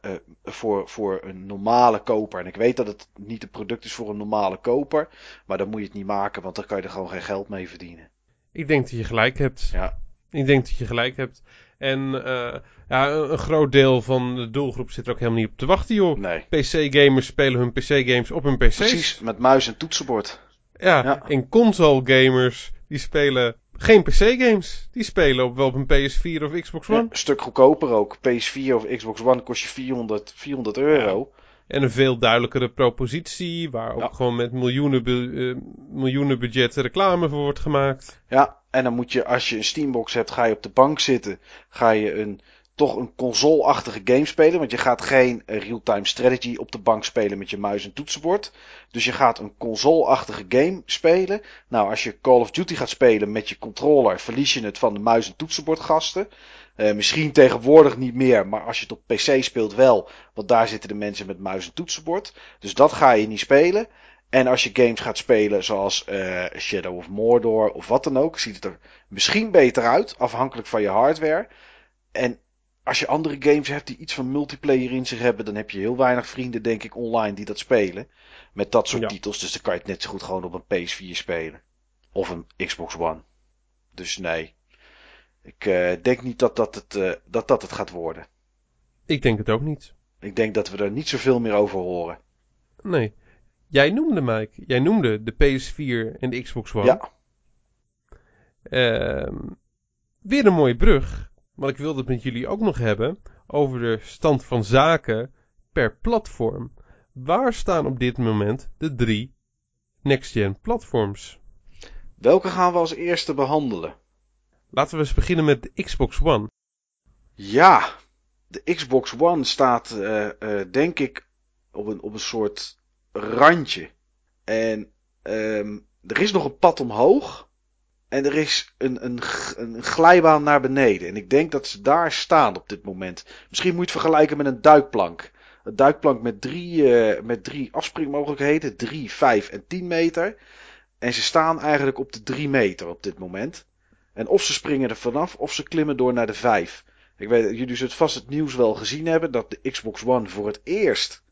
voor, voor een normale koper. En ik weet dat het niet een product is voor een normale koper. Maar dan moet je het niet maken, want dan kan je er gewoon geen geld mee verdienen. Ik denk dat je gelijk hebt. Ja. Ik denk dat je gelijk hebt. En eh, ja, een, groot deel van de doelgroep zit er ook helemaal niet op te wachten, joh. Nee. PC-gamers spelen hun PC-games op hun PC's. Precies, met muis en toetsenbord. Ja, Ja. en console-gamers die spelen geen PC-games. Die spelen op, wel op een PS4 of Xbox Ja, One. een stuk goedkoper ook. PS4 of Xbox One kost je 400, 400 euro. En een veel duidelijkere propositie, waar ook Ja. gewoon met miljoenen, bu- eh, miljoenen budget reclame voor wordt gemaakt. Ja, en dan moet je, als je een Steambox hebt, ga je op de bank zitten. Ga je een, toch een console-achtige game spelen. Want je gaat geen eh, real-time strategy op de bank spelen met je muis en toetsenbord. Dus je gaat een console-achtige game spelen. Nou, als je Call of Duty gaat spelen met je controller, verlies je het van de muis en toetsenbordgasten. Eh, misschien tegenwoordig niet meer, maar als je het op PC speelt wel. Want daar zitten de mensen met muis en toetsenbord. Dus dat ga je niet spelen. En als je games gaat spelen zoals eh, Shadow of Mordor of wat dan ook, ziet het er misschien beter uit, afhankelijk van je hardware. En als je andere games hebt die iets van multiplayer in zich hebben, dan heb je heel weinig vrienden, denk ik, online die dat spelen. Met dat soort Ja. titels. Dus dan kan je het net zo goed gewoon op een PS4 spelen. Of een Xbox One. Dus nee. Ik eh, denk niet dat dat het, eh, dat dat het gaat worden. Ik denk het ook niet. Ik denk dat we er niet zoveel meer over horen. Nee. Jij noemde, Mike, jij noemde de PS4 en de Xbox One. Ja. Ehm, weer een mooie brug. Maar ik wilde het met jullie ook nog hebben over de stand van zaken per platform. Waar staan op dit moment de drie next-gen platforms? Welke gaan we als eerste behandelen? Laten we eens beginnen met de Xbox One. Ja, de Xbox One staat, eh, eh, denk ik, op een, op een soort randje. En ehm, er is nog een pad omhoog. En er is een, een, een glijbaan naar beneden. En ik denk dat ze daar staan op dit moment. Misschien moet je het vergelijken met een duikplank. Een duikplank met drie, eh, met drie afspringmogelijkheden. 3, 5 en 10 meter. En ze staan eigenlijk op de 3 meter op dit moment. En of ze springen er vanaf of ze klimmen door naar de 5. Ik weet, jullie zullen vast het nieuws wel gezien hebben dat de Xbox One voor het eerst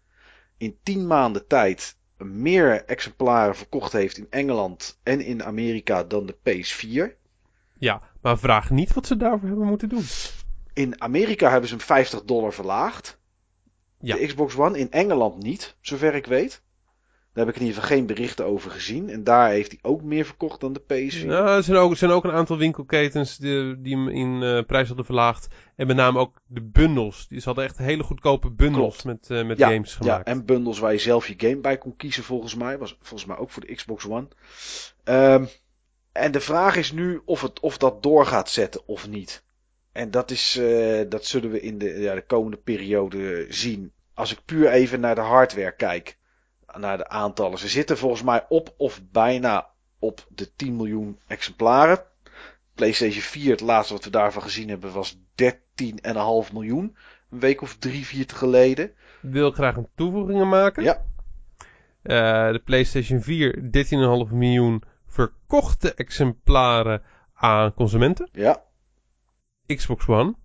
in 10 maanden tijd meer exemplaren verkocht heeft in Engeland en in Amerika dan de PS4. Ja, maar vraag niet wat ze daarvoor hebben moeten doen. In Amerika hebben ze hem 50 dollar verlaagd. Ja. De Xbox One in Engeland niet, zover ik weet. Daar heb ik in ieder geval geen berichten over gezien. En daar heeft hij ook meer verkocht dan de PS4. Nou, er zijn ook, er zijn ook een aantal winkelketens die, die hem in eh, prijs hadden verlaagd. En met name ook de bundles. Die ze hadden echt hele goedkope bundles Klopt. met, eh, met ja, games ja, gemaakt. en bundles waar je zelf je game bij kon kiezen volgens mij. Was volgens mij ook voor de Xbox One. Ehm, En de vraag is nu of, het, of dat door gaat zetten of niet. En dat, is, uh, dat zullen we in de, ja, de komende periode zien. Als ik puur even naar de hardware kijk, naar de aantallen. Ze zitten volgens mij op of bijna op de 10 miljoen exemplaren. PlayStation 4, het laatste wat we daarvan gezien hebben, was 13,5 miljoen. Een week of drie, vier geleden. Ik wil graag een toevoeging maken. Ja. Uh, de PlayStation 4, 13,5 miljoen verkochte exemplaren aan consumenten. Ja. Xbox One,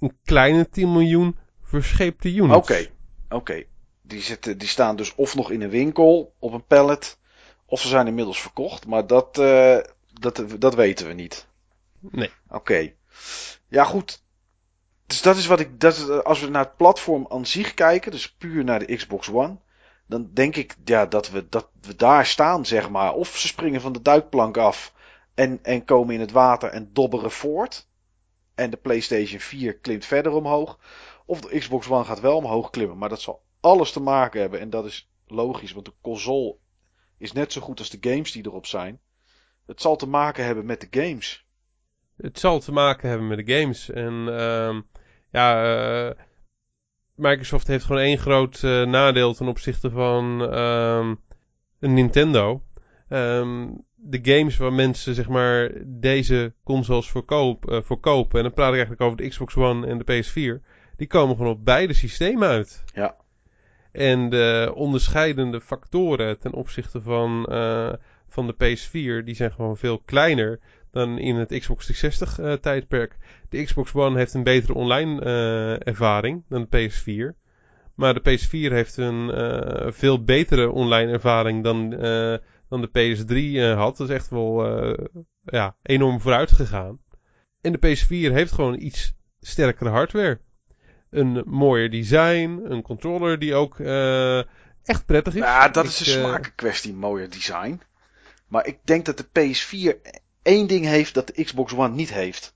een kleine 10 miljoen verscheepte units. Oké, oké. Die, zitten, die staan dus of nog in een winkel op een pallet, of ze zijn inmiddels verkocht. Maar dat, uh, dat, dat weten we niet. Nee. Oké. Ja, goed. Dus dat is wat ik. Dat is, als we naar het platform aan zich kijken, dus puur naar de Xbox One. Dan denk ik ja, dat, we, dat we daar staan, zeg maar. Of ze springen van de duikplank af en, en komen in het water en dobberen voort. En de PlayStation 4 klimt verder omhoog. Of de Xbox One gaat wel omhoog klimmen. Maar dat zal alles te maken hebben. En dat is logisch, want de console is net zo goed als de games die erop zijn. Het zal te maken hebben met de games. Het zal te maken hebben met de games. En uh, ja, uh, Microsoft heeft gewoon één groot uh, nadeel ten opzichte van een Nintendo. Um, de games waar mensen zeg maar deze consoles voor, koop, uh, voor kopen, en dan praat ik eigenlijk over de Xbox One en de PS4, die komen gewoon op beide systemen uit. Ja. En de onderscheidende factoren ten opzichte van, uh, van de PS4, die zijn gewoon veel kleiner dan in het Xbox 360 uh, tijdperk. De Xbox One heeft een betere online uh, ervaring dan de PS4. Maar de PS4 heeft een veel betere online ervaring dan, dan de PS3 had. Dat is echt wel ja, enorm vooruit gegaan. En de PS4 heeft gewoon iets sterkere hardware. Een mooier design, een controller die ook echt prettig is. Ja, dat is een smakenkwestie, mooier design. Maar ik denk dat de PS4 één ding heeft dat de Xbox One niet heeft.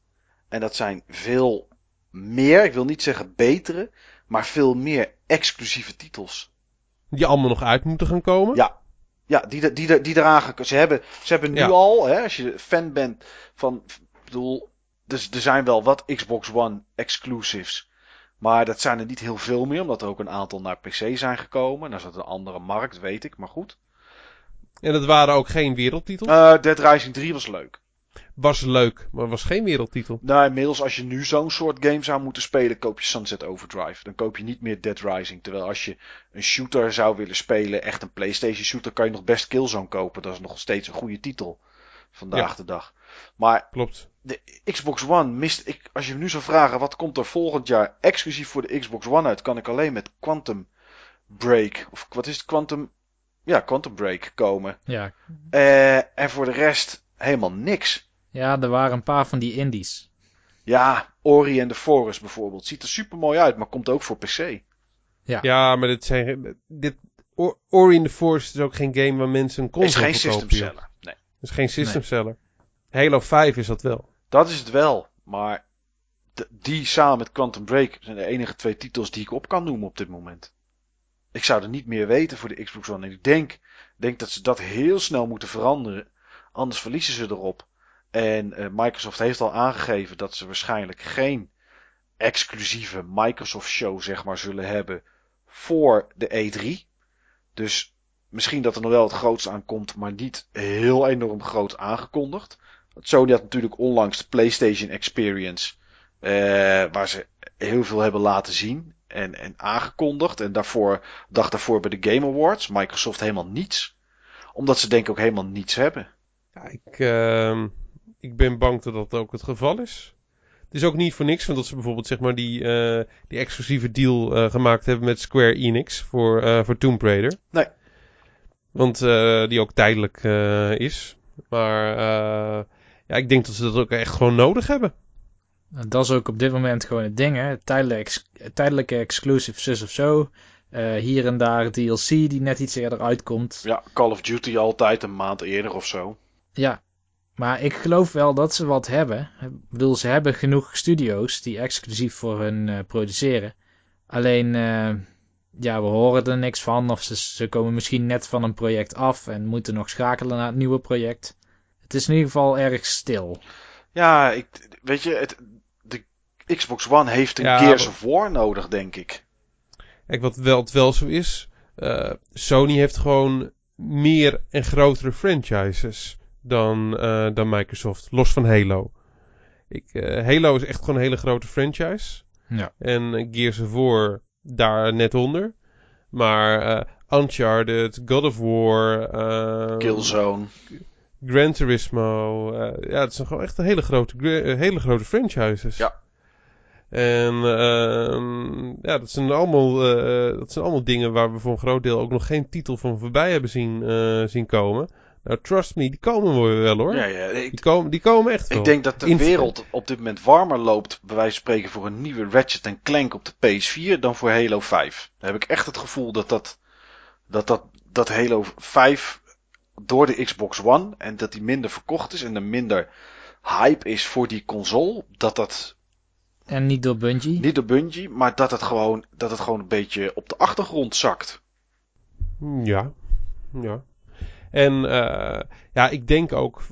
En dat zijn veel meer, ik wil niet zeggen betere, maar veel meer exclusieve titels. Die allemaal nog uit moeten gaan komen? Ja. Ja, die, die, die eraan gaan Ze hebben, ze hebben nu ja. al, hè, als je fan bent van. Ik bedoel, dus er zijn wel wat Xbox One exclusives. Maar dat zijn er niet heel veel meer, omdat er ook een aantal naar PC zijn gekomen. Dat is dat een andere markt, weet ik, maar goed. En dat waren ook geen wereldtitels? Uh, Dead Rising 3 was leuk. Was leuk, maar was geen wereldtitel. Nou, inmiddels als je nu zo'n soort game zou moeten spelen, koop je Sunset Overdrive. Dan koop je niet meer Dead Rising. Terwijl als je een shooter zou willen spelen, echt een PlayStation shooter, kan je nog best Killzone kopen. Dat is nog steeds een goede titel. Vandaag ja. de dag. Maar Klopt. De Xbox One mist ik. Als je me nu zou vragen wat komt er volgend jaar exclusief voor de Xbox One uit, kan ik alleen met Quantum Break. Of wat is het? Quantum ja, Quantum Break komen. Ja. Uh, en voor de rest helemaal niks. Ja, er waren een paar van die indies. Ja, Ori and the Forest bijvoorbeeld. Ziet er super mooi uit, maar komt ook voor PC. Ja, ja maar dit zijn. Dit, Ori and the Forest is ook geen game waar mensen een console Is geen system seller. Nee. Is geen system seller. Halo 5 is dat wel. Dat is het wel, maar die samen met Quantum Break zijn de enige twee titels die ik op kan noemen op dit moment. Ik zou er niet meer weten voor de Xbox One. En ik denk, denk dat ze dat heel snel moeten veranderen. Anders verliezen ze erop. En uh, Microsoft heeft al aangegeven dat ze waarschijnlijk geen exclusieve Microsoft show zeg maar zullen hebben voor de E3. Dus misschien dat er nog wel het grootste aankomt, maar niet heel enorm groot aangekondigd. Sony had natuurlijk onlangs de PlayStation Experience, uh, waar ze heel veel hebben laten zien en, en aangekondigd. En daarvoor, dag daarvoor bij de Game Awards. Microsoft helemaal niets. Omdat ze denk ik ook helemaal niets hebben. Ja, ik, uh, ik ben bang dat dat ook het geval is. Het is ook niet voor niks, want dat ze bijvoorbeeld zeg maar die, uh, die exclusieve deal uh, gemaakt hebben met Square Enix voor, voor Tomb Raider. Nee. Want die ook tijdelijk is. Maar ja, ik denk dat ze dat ook echt gewoon nodig hebben. Dat is ook op dit moment gewoon het ding, hè. Tijdelijk, tijdelijke exclusive zus of zo. Uh, hier en daar DLC die net iets eerder uitkomt. Ja, Call of Duty altijd een maand eerder of zo. Ja, maar ik geloof wel dat ze wat hebben. Ik bedoel, ze hebben genoeg studio's die exclusief voor hun uh, produceren. Alleen, uh, ja, we horen er niks van. Of ze, ze komen misschien net van een project af en moeten nog schakelen naar het nieuwe project het is in ieder geval erg stil. Ja, ik, weet je, het, de Xbox One heeft een ja, Gears of War nodig, denk ik. Kijk, wat wel, het wel zo is, uh, Sony heeft gewoon meer en grotere franchises dan, uh, dan Microsoft, los van Halo. Ik, uh, Halo is echt gewoon een hele grote franchise. Ja. En Gears of War daar net onder. Maar Uncharted, God of War, Killzone. Gran Turismo. Uh, ja, het zijn gewoon echt een hele grote, uh, hele grote franchises. Ja. En uh, ja, dat zijn, allemaal, uh, dat zijn allemaal dingen waar we voor een groot deel ook nog geen titel van voorbij hebben zien, zien komen. Nou, trust me, die komen wel hoor. Ja, ja, ik, die, komen, die komen echt wel. Ik denk dat de wereld op dit moment warmer loopt, bij wijze van spreken, voor een nieuwe Ratchet Clank op de PS4 dan voor Halo 5. Daar heb ik echt het gevoel dat dat, dat, dat, dat Halo 5 door de Xbox One en dat die minder verkocht is en er minder hype is voor die console, dat dat en niet door Bungie? Niet door Bungie, maar dat het gewoon, dat het gewoon een beetje op de achtergrond zakt. Ja, ja. En uh, ja, ik denk ook,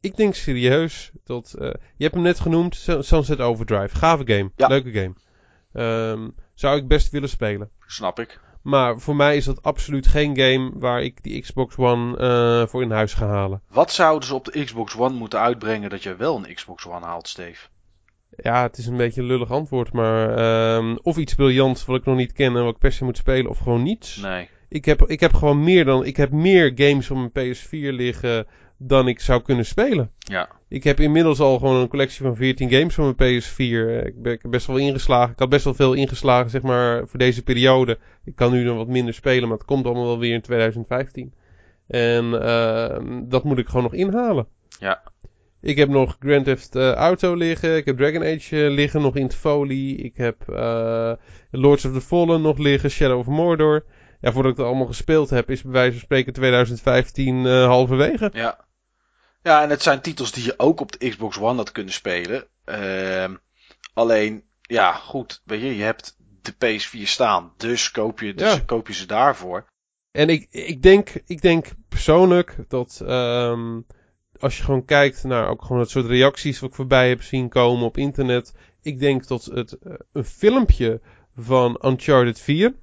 ik denk serieus dat, uh, je hebt hem net genoemd, Sunset Overdrive. Gave game, ja. leuke game. Um, zou ik best willen spelen. Snap ik. Maar voor mij is dat absoluut geen game waar ik die Xbox One uh, voor in huis ga halen. Wat zouden ze op de Xbox One moeten uitbrengen dat je wel een Xbox One haalt, Steve? Ja, het is een beetje een lullig antwoord, maar uh, of iets briljants wat ik nog niet ken en wat ik per se moet spelen, of gewoon niets. Nee. Ik heb, ik heb gewoon meer dan, ik heb meer games op mijn PS4 liggen dan ik zou kunnen spelen. Ja. Ik heb inmiddels al gewoon een collectie van 14 games van mijn PS4. Ik ben, best wel ingeslagen. Ik had best wel veel ingeslagen, zeg maar, voor deze periode. Ik kan nu nog wat minder spelen, maar het komt allemaal wel weer in 2015. En uh, dat moet ik gewoon nog inhalen. Ja. Ik heb nog Grand Theft uh, Auto liggen. Ik heb Dragon Age uh, liggen nog in het folie. Ik heb uh, Lords of the Fallen nog liggen. Shadow of Mordor. Ja, voordat ik het allemaal gespeeld heb, is bij wijze van spreken 2015 halverwege. Ja. Ja, en het zijn titels die je ook op de Xbox One had kunnen spelen. Uh, alleen, ja, goed, weet je, je hebt de PS4 staan, dus koop je, dus ja. koop je ze daarvoor. En ik, ik, denk, ik denk persoonlijk dat um, als je gewoon kijkt naar ook gewoon het soort reacties wat ik voorbij heb zien komen op internet. Ik denk dat het uh, een filmpje van Uncharted 4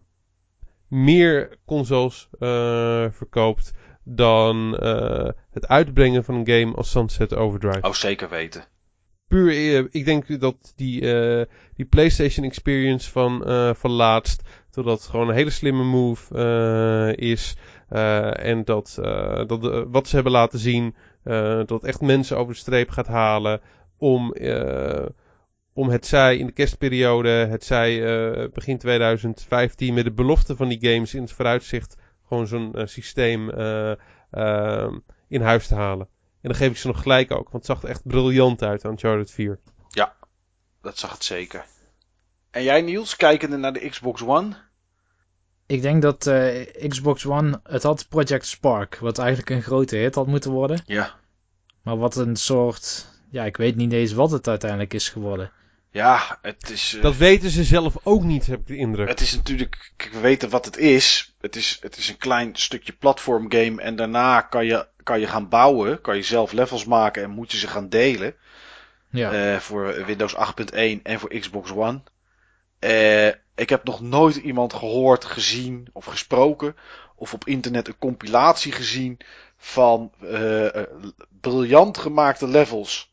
meer consoles uh, verkoopt dan uh, het uitbrengen van een game als Sunset Overdrive. Oh, zeker weten. Puur, uh, ik denk dat die, uh, die PlayStation Experience van, van laatst, dat dat gewoon een hele slimme move is. en dat, dat wat ze hebben laten zien, dat echt mensen over de streep gaat halen om, om het zij in de kerstperiode, het zij begin 2015 met de belofte van die games in het vooruitzicht gewoon zo'n uh, systeem uh, uh, in huis te halen. En dan geef ik ze nog gelijk ook, want het zag er echt briljant uit aan Uncharted 4. Ja, dat zag het zeker. En jij Niels, kijkende naar de Xbox One? Ik denk dat uh, Xbox One, het had Project Spark, wat eigenlijk een grote hit had moeten worden. Ja. Maar wat een soort, ja, ik weet niet eens wat het uiteindelijk is geworden. Ja, het is... Uh, dat weten ze zelf ook niet, heb ik de indruk. Het is natuurlijk... Kijk, we weten wat het is. Het is, het is een klein stukje platform game. En daarna kan je, kan je gaan bouwen. Kan je zelf levels maken en moet je ze gaan delen. Ja. Uh, voor Windows 8.1 en voor Xbox One. Uh, ik heb nog nooit iemand gehoord, gezien of gesproken. Of op internet een compilatie gezien van briljant gemaakte levels.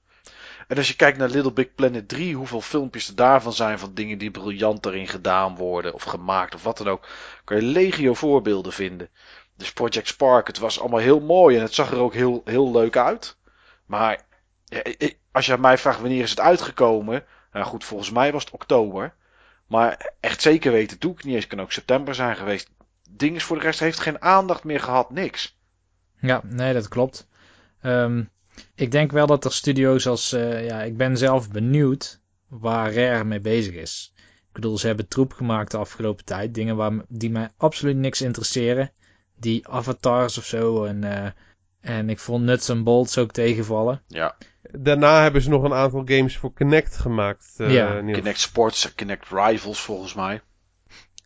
En als je kijkt naar Little Big Planet 3, hoeveel filmpjes er daarvan zijn van dingen die briljant erin gedaan worden of gemaakt of wat dan ook, kan je legio voorbeelden vinden. Dus Project Spark, het was allemaal heel mooi en het zag er ook heel, heel leuk uit. Maar als je aan mij vraagt wanneer is het uitgekomen, nou goed, volgens mij was het oktober. Maar echt zeker weten doe ik niet eens. Kan ook september zijn geweest. Ding is voor de rest heeft geen aandacht meer gehad, niks. Ja, nee, dat klopt. Um, ik denk wel dat er studio's als, uh, ja, ik ben zelf benieuwd waar Rare mee bezig is. Ik bedoel, ze hebben troep gemaakt de afgelopen tijd. Dingen waar, die mij absoluut niks interesseren. Die avatars of zo. En, uh, en ik vond Nuts and Bolts ook tegenvallen. Ja. Daarna hebben ze nog een aantal games voor Kinect gemaakt. Uh, ja. Kinect Sports, Kinect Rivals volgens mij.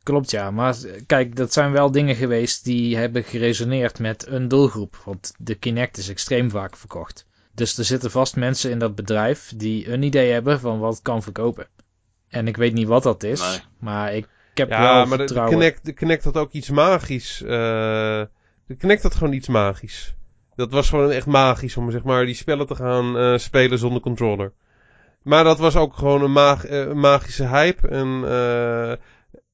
Klopt ja, maar kijk, dat zijn wel dingen geweest die hebben geresoneerd met een doelgroep. Want de Kinect is extreem vaak verkocht. Dus er zitten vast mensen in dat bedrijf die een idee hebben van wat het kan verkopen. En ik weet niet wat dat is, Nee. maar ik, ik heb Ja, wel maar de. Kinect, de Kinect had ook iets magisch. eh de Kinect had gewoon iets magisch. Dat was gewoon echt magisch om zeg maar, die spellen te gaan eh, spelen zonder controller. Maar dat was ook gewoon een, mag- eh, een magische hype. En, eh,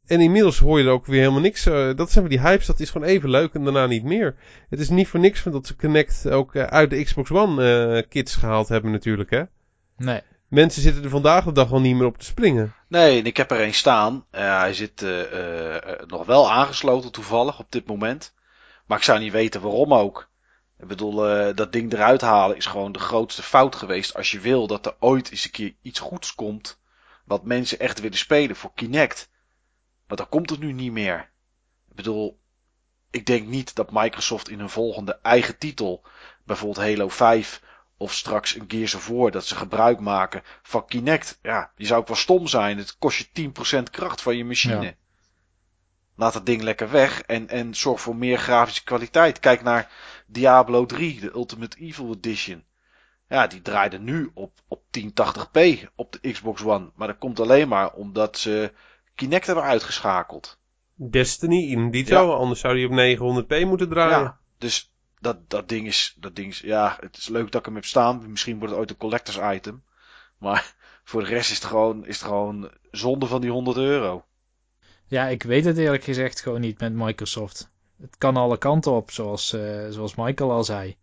en inmiddels hoor je er ook weer helemaal niks. eh, dat zijn die hypes, dat is gewoon even leuk en daarna niet meer. Het is niet voor niks van dat ze Kinect ook eh, uit de Xbox One eh, kits gehaald hebben natuurlijk. Hè? Nee, Mensen zitten er vandaag de dag al niet meer op te springen. Nee, en ik heb er een staan. Hij zit eh, eh, eh, nog wel aangesloten toevallig op dit moment. Maar ik zou niet weten waarom ook. Ik bedoel, eh, dat ding eruit halen is gewoon de grootste fout geweest. Als je wil dat er ooit eens een keer iets goeds komt. Wat mensen echt willen spelen voor Kinect. Maar dan komt het nu niet meer. Ik bedoel, ik denk niet dat Microsoft in een volgende eigen titel. Bijvoorbeeld Halo 5 of straks een Gears of War dat ze gebruik maken van Kinect. Ja, die zou ook wel stom zijn. Het kost je 10% kracht van je machine. Ja. Laat het ding lekker weg en, en zorg voor meer grafische kwaliteit. Kijk naar Diablo 3, de Ultimate Evil Edition. Ja, die draaide nu op, op 1080p op de Xbox One. Maar dat komt alleen maar omdat ze Kinect hebben uitgeschakeld. Destiny in dito, anders zou die op 900p moeten draaien. Ja, dus dat, dat ding is, dat ding is, ja, het is leuk dat ik hem heb staan. Misschien wordt het ooit een collectors item. Maar voor de rest is het gewoon, is het gewoon zonde van die 100 euro. ja, ik weet het eerlijk gezegd gewoon niet met Microsoft. Het kan alle kanten op, zoals, eh, zoals Michael al zei.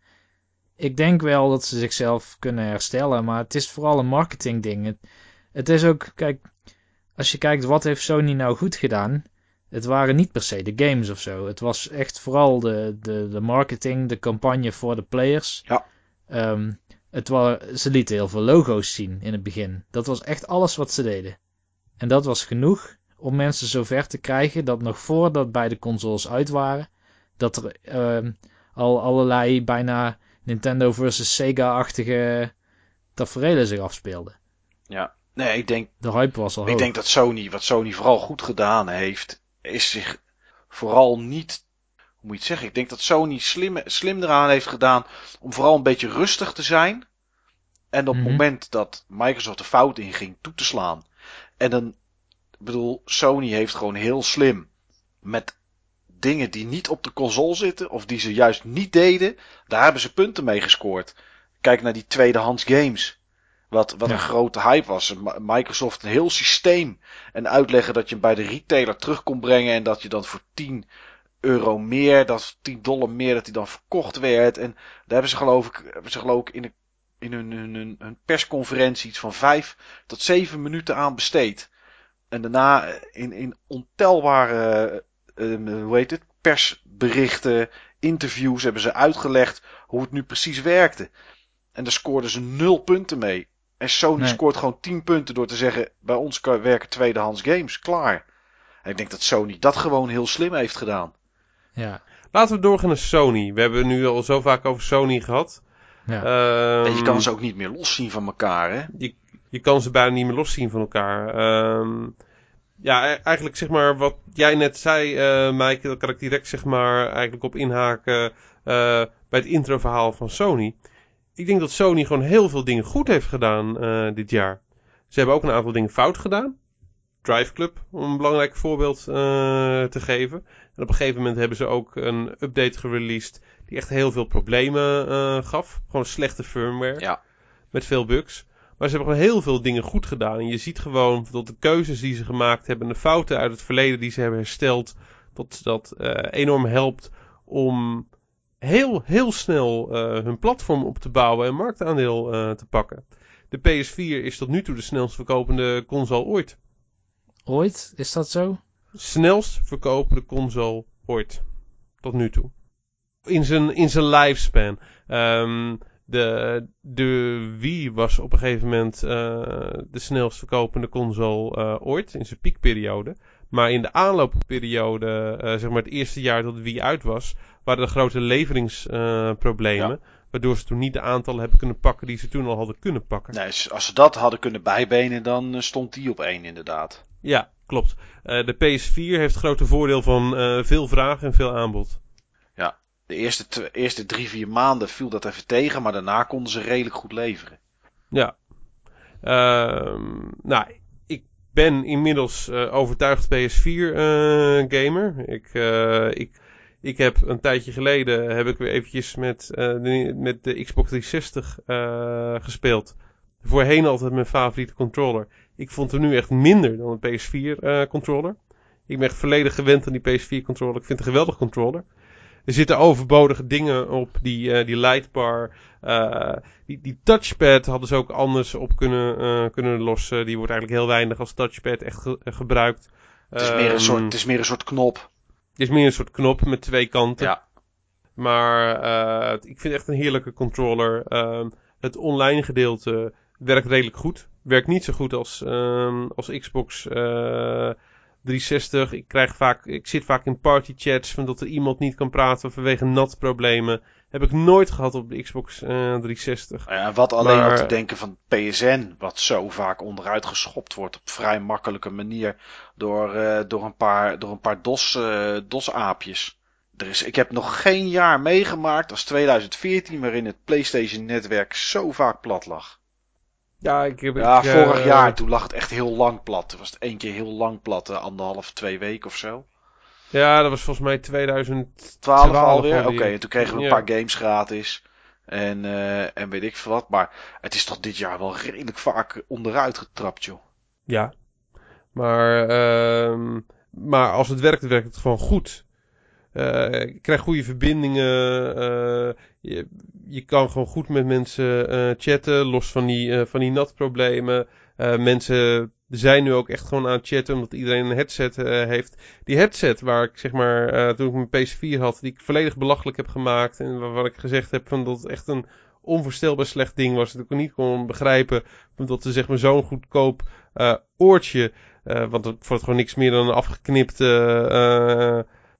Ik denk wel dat ze zichzelf kunnen herstellen, maar het is vooral een marketing ding. Het, het is ook, kijk, als je kijkt wat heeft Sony nou goed gedaan, het waren niet per se de games of zo. Het was echt vooral de, de, de marketing, de campagne voor de players. Ja. Ehm, het wa- ze lieten heel veel logo's zien in het begin. Dat was echt alles wat ze deden. En dat was genoeg om mensen zover te krijgen dat nog voordat beide consoles uit waren, dat er ehm, al allerlei bijna Nintendo versus Sega-achtige tafereelen zich afspeelden. Ja. Nee, ik denk, De hype was al ik hoog. denk dat Sony, wat Sony vooral goed gedaan heeft, is zich vooral niet, hoe moet je het zeggen? Ik denk dat Sony slim, slim eraan heeft gedaan om vooral een beetje rustig te zijn. En op het Mhm. moment dat Microsoft de fout inging, toe te slaan. En dan, ik bedoel, Sony heeft gewoon heel slim met dingen die niet op de console zitten, of die ze juist niet deden, daar hebben ze punten mee gescoord. Kijk naar die tweedehands games. Wat, wat Ja. een grote hype was. Microsoft een heel systeem. En uitleggen dat je hem bij de retailer terug kon brengen. En dat je dan voor 10 euro meer, dat 10 dollar meer, dat hij dan verkocht werd. En daar hebben ze geloof ik, hebben ze geloof ik in, de, in hun, hun, hun, persconferentie iets van 5 tot 7 minuten aan besteed. En daarna eh, in, in ontelbare, eh, eh, hoe heet het, persberichten, interviews hebben ze uitgelegd hoe het nu precies werkte. En daar scoorden ze nul punten mee. En Sony Nee. scoort gewoon 10 punten door te zeggen: bij ons kan werken tweedehands games. Klaar. En ik denk dat Sony dat gewoon heel slim heeft gedaan. Ja, Laten we doorgaan naar Sony. We hebben nu al zo vaak over Sony gehad. ja. Ehm, en je kan ze ook niet meer loszien van elkaar, hè? je, je kan ze bijna niet meer loszien van elkaar. Ehm, ja, e- eigenlijk zeg maar wat jij net zei, eh Mike, daar kan ik direct zeg maar eigenlijk op inhaken eh, bij het introverhaal van Sony. Ik denk dat Sony gewoon heel veel dingen goed heeft gedaan eh, dit jaar. Ze hebben ook een aantal dingen fout gedaan. Drive Club, om een belangrijk voorbeeld eh, te geven. En op een gegeven moment hebben ze ook een update gereleased die echt heel veel problemen eh, gaf. Gewoon slechte firmware. Ja. Met veel bugs. Maar ze hebben gewoon heel veel dingen goed gedaan. En je ziet gewoon dat de keuzes die ze gemaakt hebben, en de fouten uit het verleden die ze hebben hersteld, dat dat enorm helpt om heel, heel snel eh, hun platform op te bouwen en marktaandeel eh, te pakken. De PS4 is tot nu toe de snelst verkopende console ooit. Ooit? Is dat zo? Snelst verkopende console ooit. Tot nu toe. In zijn, in zijn lifespan. Ehm, de, de Wii was op een gegeven moment eh, de snelst verkopende console ooit. In zijn piekperiode. Maar in de aanloopperiode, zeg maar het eerste jaar dat de Wii uit was, waren er grote leveringsproblemen. Waardoor ze toen niet de aantallen hebben kunnen pakken die ze toen al hadden kunnen pakken. Nee, als ze dat hadden kunnen bijbenen, dan eh, stond die op één inderdaad. Ja, klopt. Eh, de PS4 heeft het grote voordeel van eh, veel vraag en veel aanbod. de eerste, eerste drie, vier maanden viel dat even tegen, maar daarna konden ze redelijk goed leveren. Ja. Ehm, nou, ik ben inmiddels overtuigd PS4 gamer. Ik, ik ik heb een tijdje geleden heb ik weer eventjes met, de, met de Xbox 360 gespeeld. Voorheen altijd mijn favoriete controller. Ik vond hem nu echt minder dan een PS4 controller. Ik ben echt volledig gewend aan die PS4 controller. Ik vind het een geweldig controller. Er zitten overbodige dingen op, die, die lightbar. Die, die touchpad hadden ze ook anders op kunnen, kunnen lossen. Die wordt eigenlijk heel weinig als touchpad echt ge gebruikt. Het is, meer een soort, het is meer een soort knop. Het is meer een soort knop met twee kanten. Ja. Maar ik vind het echt een heerlijke controller. Ehm, het online gedeelte werkt redelijk goed. Werkt niet zo goed als, ehm, als Xbox 360. Ik, krijg vaak, ik zit vaak in partychats van dat er iemand niet kan praten vanwege natproblemen. Heb ik nooit gehad op de Xbox uh, 360. Ja, wat alleen maar, te denken van PSN, wat zo vaak onderuit geschopt wordt op vrij makkelijke manier door, uh, door een paar, door een paar DOS, uh, DOS-aapjes. Er is, ik heb nog geen jaar meegemaakt als 2014 waarin het PlayStation-netwerk zo vaak plat lag. Ja, ik heb, ja vorig jaar toen lag het echt heel lang plat. Toen was het één keer heel lang plat, anderhalf, twee weken of zo. Ja, dat was volgens mij 2012 alweer. Oké, okay, en toen kregen we een paar games gratis. En, uh, en weet ik veel wat. Maar het is toch dit jaar wel redelijk vaak onderuit getrapt, joh. Ja. Maar, uh, maar als het werkt, werkt het gewoon goed. Uh, ik krijg goede verbindingen. Uh, je, je kan gewoon goed met mensen chatten, los van die, van die natproblemen. Mensen zijn nu ook echt gewoon aan het chatten, omdat iedereen een headset heeft. Die headset waar ik zeg maar, toen ik mijn PS4 had, die ik volledig belachelijk heb gemaakt. En waarvan ik gezegd heb van dat het echt een onvoorstelbaar slecht ding was. Dat ik niet kon begrijpen, omdat ze zeg maar zo'n goedkoop oortje, want het wordt gewoon niks meer dan een afgeknipte,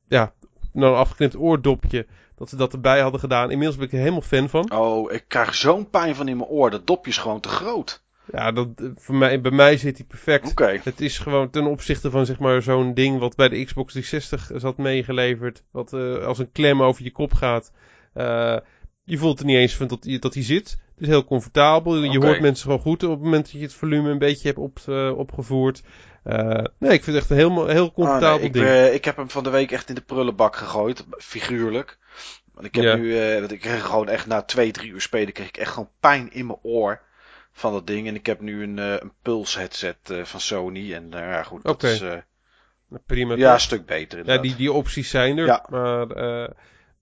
ja, een afgeknipt oordopje. Dat ze dat erbij hadden gedaan. Inmiddels ben ik er helemaal fan van. Oh, ik krijg zo'n pijn van in mijn oor. Dat dopje is gewoon te groot. Ja, dat, voor mij, bij mij zit hij perfect. Okay. Het is gewoon ten opzichte van zeg maar zo'n ding wat bij de Xbox 360 zat meegeleverd. Wat uh, als een klem over je kop gaat. Uh, je voelt er niet eens van dat, dat hij zit. Het is heel comfortabel. Je okay. hoort mensen gewoon goed op het moment dat je het volume een beetje hebt op, uh, opgevoerd. Nee, ik vind het echt een heel, heel comfortabel oh, nee, ik, ding. Uh, ik heb hem van de week echt in de prullenbak gegooid, figuurlijk. Want ik heb ja. nu, ik kreeg gewoon echt na twee, drie uur spelen, kreeg ik echt gewoon pijn in mijn oor van dat ding. En ik heb nu een, een Pulse headset van Sony. En ja, goed, dat okay. is prima. Ja, een stuk beter. Inderdaad. Ja, die, die opties zijn er. Ja. Maar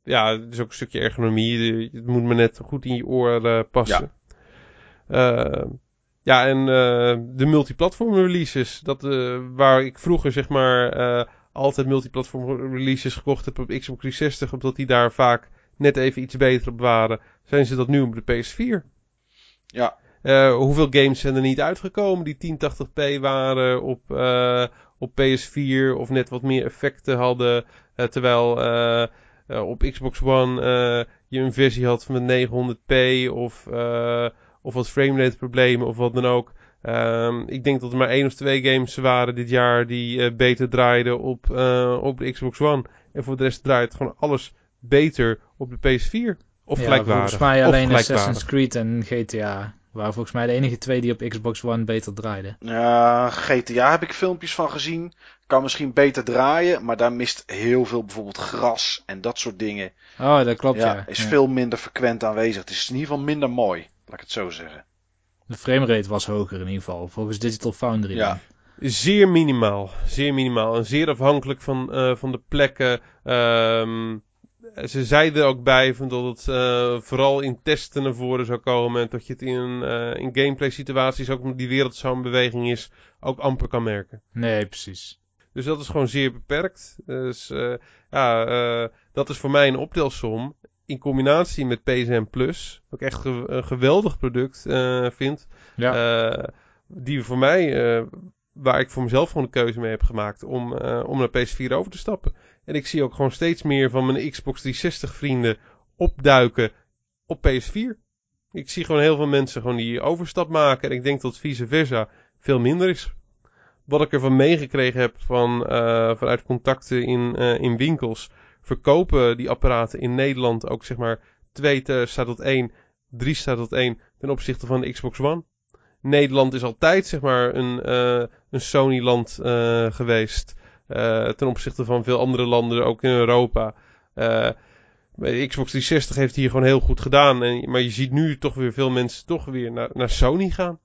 ja, het is ook een stukje ergonomie. Het moet me net goed in je oor passen. Ja. Ja, en uh, de multiplatform releases. Dat, uh, waar ik vroeger zeg maar uh, altijd multiplatform releases gekocht heb op Xbox 360, omdat die daar vaak net even iets beter op waren, zijn ze dat nu op de PS4. Ja. Hoeveel games zijn er niet uitgekomen die 1080p waren op, op PS4 of net wat meer effecten hadden, terwijl op Xbox One je een versie had van 900p of of wat framerate problemen of wat dan ook. Um, ik denk dat er maar één of twee games waren dit jaar die beter draaiden op, op de Xbox One. En voor de rest draait gewoon alles beter op de PS4. Of ja, gelijkwaardig. volgens mij alleen Assassin's Creed en GTA waren volgens mij de enige twee die op Xbox One beter draaiden. Ja, GTA heb ik filmpjes van gezien. Kan misschien beter draaien, maar daar mist heel veel bijvoorbeeld gras en dat soort dingen. Oh, dat klopt ja. ja. Is veel minder frequent aanwezig. Het is in ieder geval minder mooi. Laat ik het zo zeggen. De framerate was hoger in ieder geval, volgens Digital Foundry. Ja. Zeer minimaal. Zeer minimaal. En zeer afhankelijk van, uh, van de plekken. Um, ze zeiden ook bij van dat het uh, vooral in testen naar voren zou komen. En dat je het in, uh, in gameplay situaties, ook omdat die wereld zo'n beweging is, ook amper kan merken. Nee, precies. Dus dat is gewoon zeer beperkt. Dus ja, dat is voor mij een optelsom in combinatie met PSN Plus, wat ik echt een geweldig product vind. Ja. Die voor mij, waar ik voor mezelf gewoon de keuze mee heb gemaakt om, om naar PS4 over te stappen. En ik zie ook gewoon steeds meer van mijn Xbox 360 vrienden opduiken op PS4. Ik zie gewoon heel veel mensen gewoon die overstap maken. En ik denk dat vice versa veel minder is. Wat ik ervan meegekregen heb van, vanuit contacten in, in winkels verkopen die apparaten in Nederland ook zeg maar 2 staat tot 1, 3 staat tot 1 ten opzichte van de Xbox One. Nederland is altijd zeg maar een, uh, een Sony-land geweest. Uh, ten opzichte van veel andere landen, ook in Europa. Xbox 360 heeft hier gewoon heel goed gedaan. En, maar je ziet nu toch weer veel mensen toch weer naar, naar Sony gaan.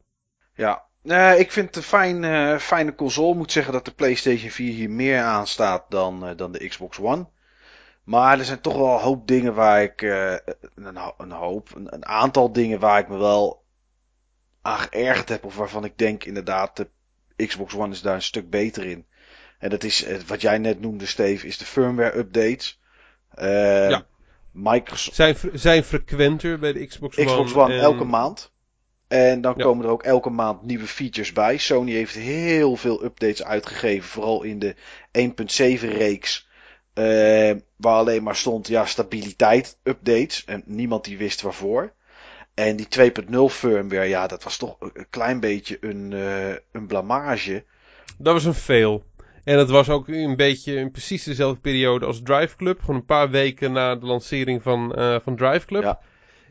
Ja, Nee, ik vind het een fijn, fijne console. Moet zeggen dat de PlayStation 4 hier meer aan staat dan, dan de Xbox One. Maar er zijn toch wel een hoop dingen waar ik. een, een hoop. Een, een, aantal dingen waar ik me wel aan geërgerd heb. Of waarvan ik denk inderdaad, de Xbox One is daar een stuk beter in. En dat is eh, wat jij net noemde, Steve, is de firmware updates. Uh, ja. Microsoft... Zijn, zijn frequenter bij de Xbox One. Xbox One elke maand. En dan komen er ook elke maand nieuwe features bij. Sony heeft heel veel updates uitgegeven. Vooral in de 1.7 reeks. Uh, waar alleen maar stond ja, stabiliteit updates. En niemand die wist waarvoor. En die 2.0 firmware, ja, dat was toch een klein beetje een, uh, een blamage. Dat was een fail. En het was ook een beetje in precies dezelfde periode als Drive Club. Gewoon een paar weken na de lancering van, uh, van Drive Club. Ja.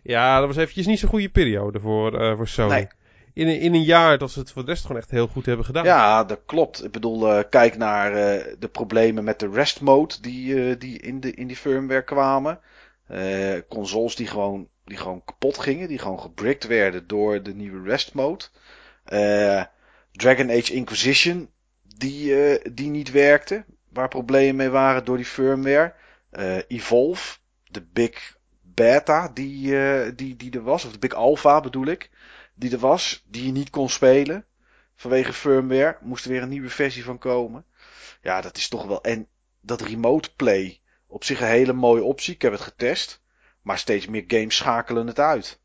ja, dat was eventjes niet zo'n goede periode voor, uh, voor Sony. Nee. In, in een jaar dat ze het voor de rest gewoon echt heel goed hebben gedaan. Ja, dat klopt. Ik bedoel, uh, kijk naar de problemen met de rest mode die, die in, de, in die firmware kwamen. consoles die gewoon die gewoon kapot gingen, die gewoon gebricked werden door de nieuwe rest mode. Dragon Age Inquisition, die, uh, die niet werkte, waar problemen mee waren door die firmware. Uh, Evolve, de Big Beta die, die, die er was, of de Big Alpha bedoel ik, die er was, die je niet kon spelen. Vanwege firmware, moest er weer een nieuwe versie van komen. Ja, dat is toch wel. En dat remote play, op zich een hele mooie optie. Ik heb het getest. Maar steeds meer games schakelen het uit.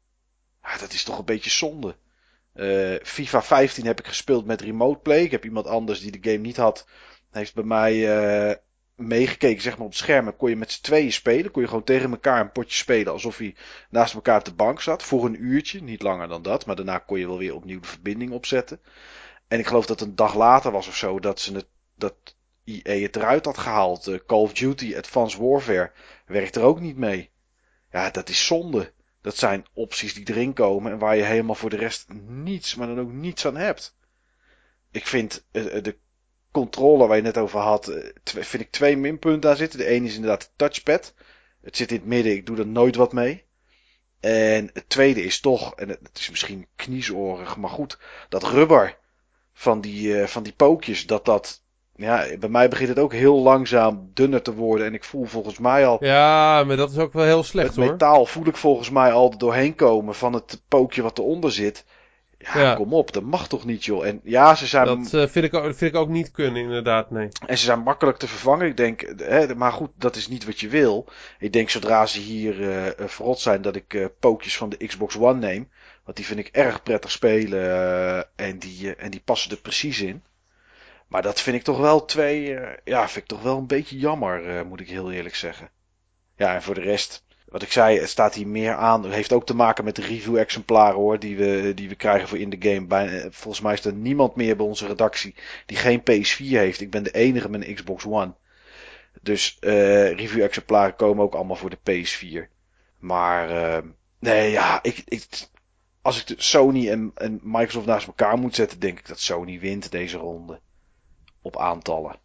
Dat is toch een beetje zonde. Uh, FIFA 15 heb ik gespeeld met remote play. Ik heb iemand anders die de game niet had. Heeft bij mij uh, meegekeken, zeg maar op het scherm. Kon je met z'n tweeën spelen. Kon je gewoon tegen elkaar een potje spelen. Alsof hij naast elkaar op de bank zat. Voor een uurtje. Niet langer dan dat. Maar daarna kon je wel weer opnieuw de verbinding opzetten. En ik geloof dat een dag later was of zo. Dat ze het, dat EA het eruit had gehaald. Uh, Call of Duty Advanced Warfare werkt er ook niet mee. Ja, dat is zonde. Dat zijn opties die erin komen en waar je helemaal voor de rest niets, maar dan ook niets aan hebt. Ik vind uh, de controller waar je net over had, uh, vind ik twee minpunten aan zitten. De ene is inderdaad de touchpad. Het zit in het midden, ik doe er nooit wat mee. En het tweede is toch, en het is misschien kniesorig, maar goed, dat rubber van die, van die pookjes, dat dat ja, bij mij begint het ook heel langzaam dunner te worden. En ik voel volgens mij al. Ja, maar dat is ook wel heel slecht het hoor. metaal voel ik volgens mij al er doorheen komen van het pookje wat eronder zit. Ja, kom op, dat mag toch niet, joh. En ja, ze zijn. Dat uh, vind, ik ook, vind ik ook niet kunnen, inderdaad, nee. En ze zijn makkelijk te vervangen. Ik denk, hè, maar goed, dat is niet wat je wil. Ik denk zodra ze hier uh, verrot zijn dat ik uh, pookjes van de Xbox One neem. Want die vind ik erg prettig spelen. en, die, en die passen er precies in. Maar dat vind ik toch wel twee. Uh, ja, vind ik toch wel een beetje jammer, uh, moet ik heel eerlijk zeggen. Ja, en voor de rest. Wat ik zei, het staat hier meer aan. Het heeft ook te maken met de review-exemplaren hoor. Die we, die we krijgen voor in de game. Bij, eh, volgens mij is er niemand meer bij onze redactie die geen PS4 heeft. Ik ben de enige met een Xbox One. Dus review-exemplaren komen ook allemaal voor de PS4. Maar nee, ja, ik, ik, als ik Sony en, en Microsoft naast elkaar moet zetten, denk ik dat Sony wint deze ronde op aantallen.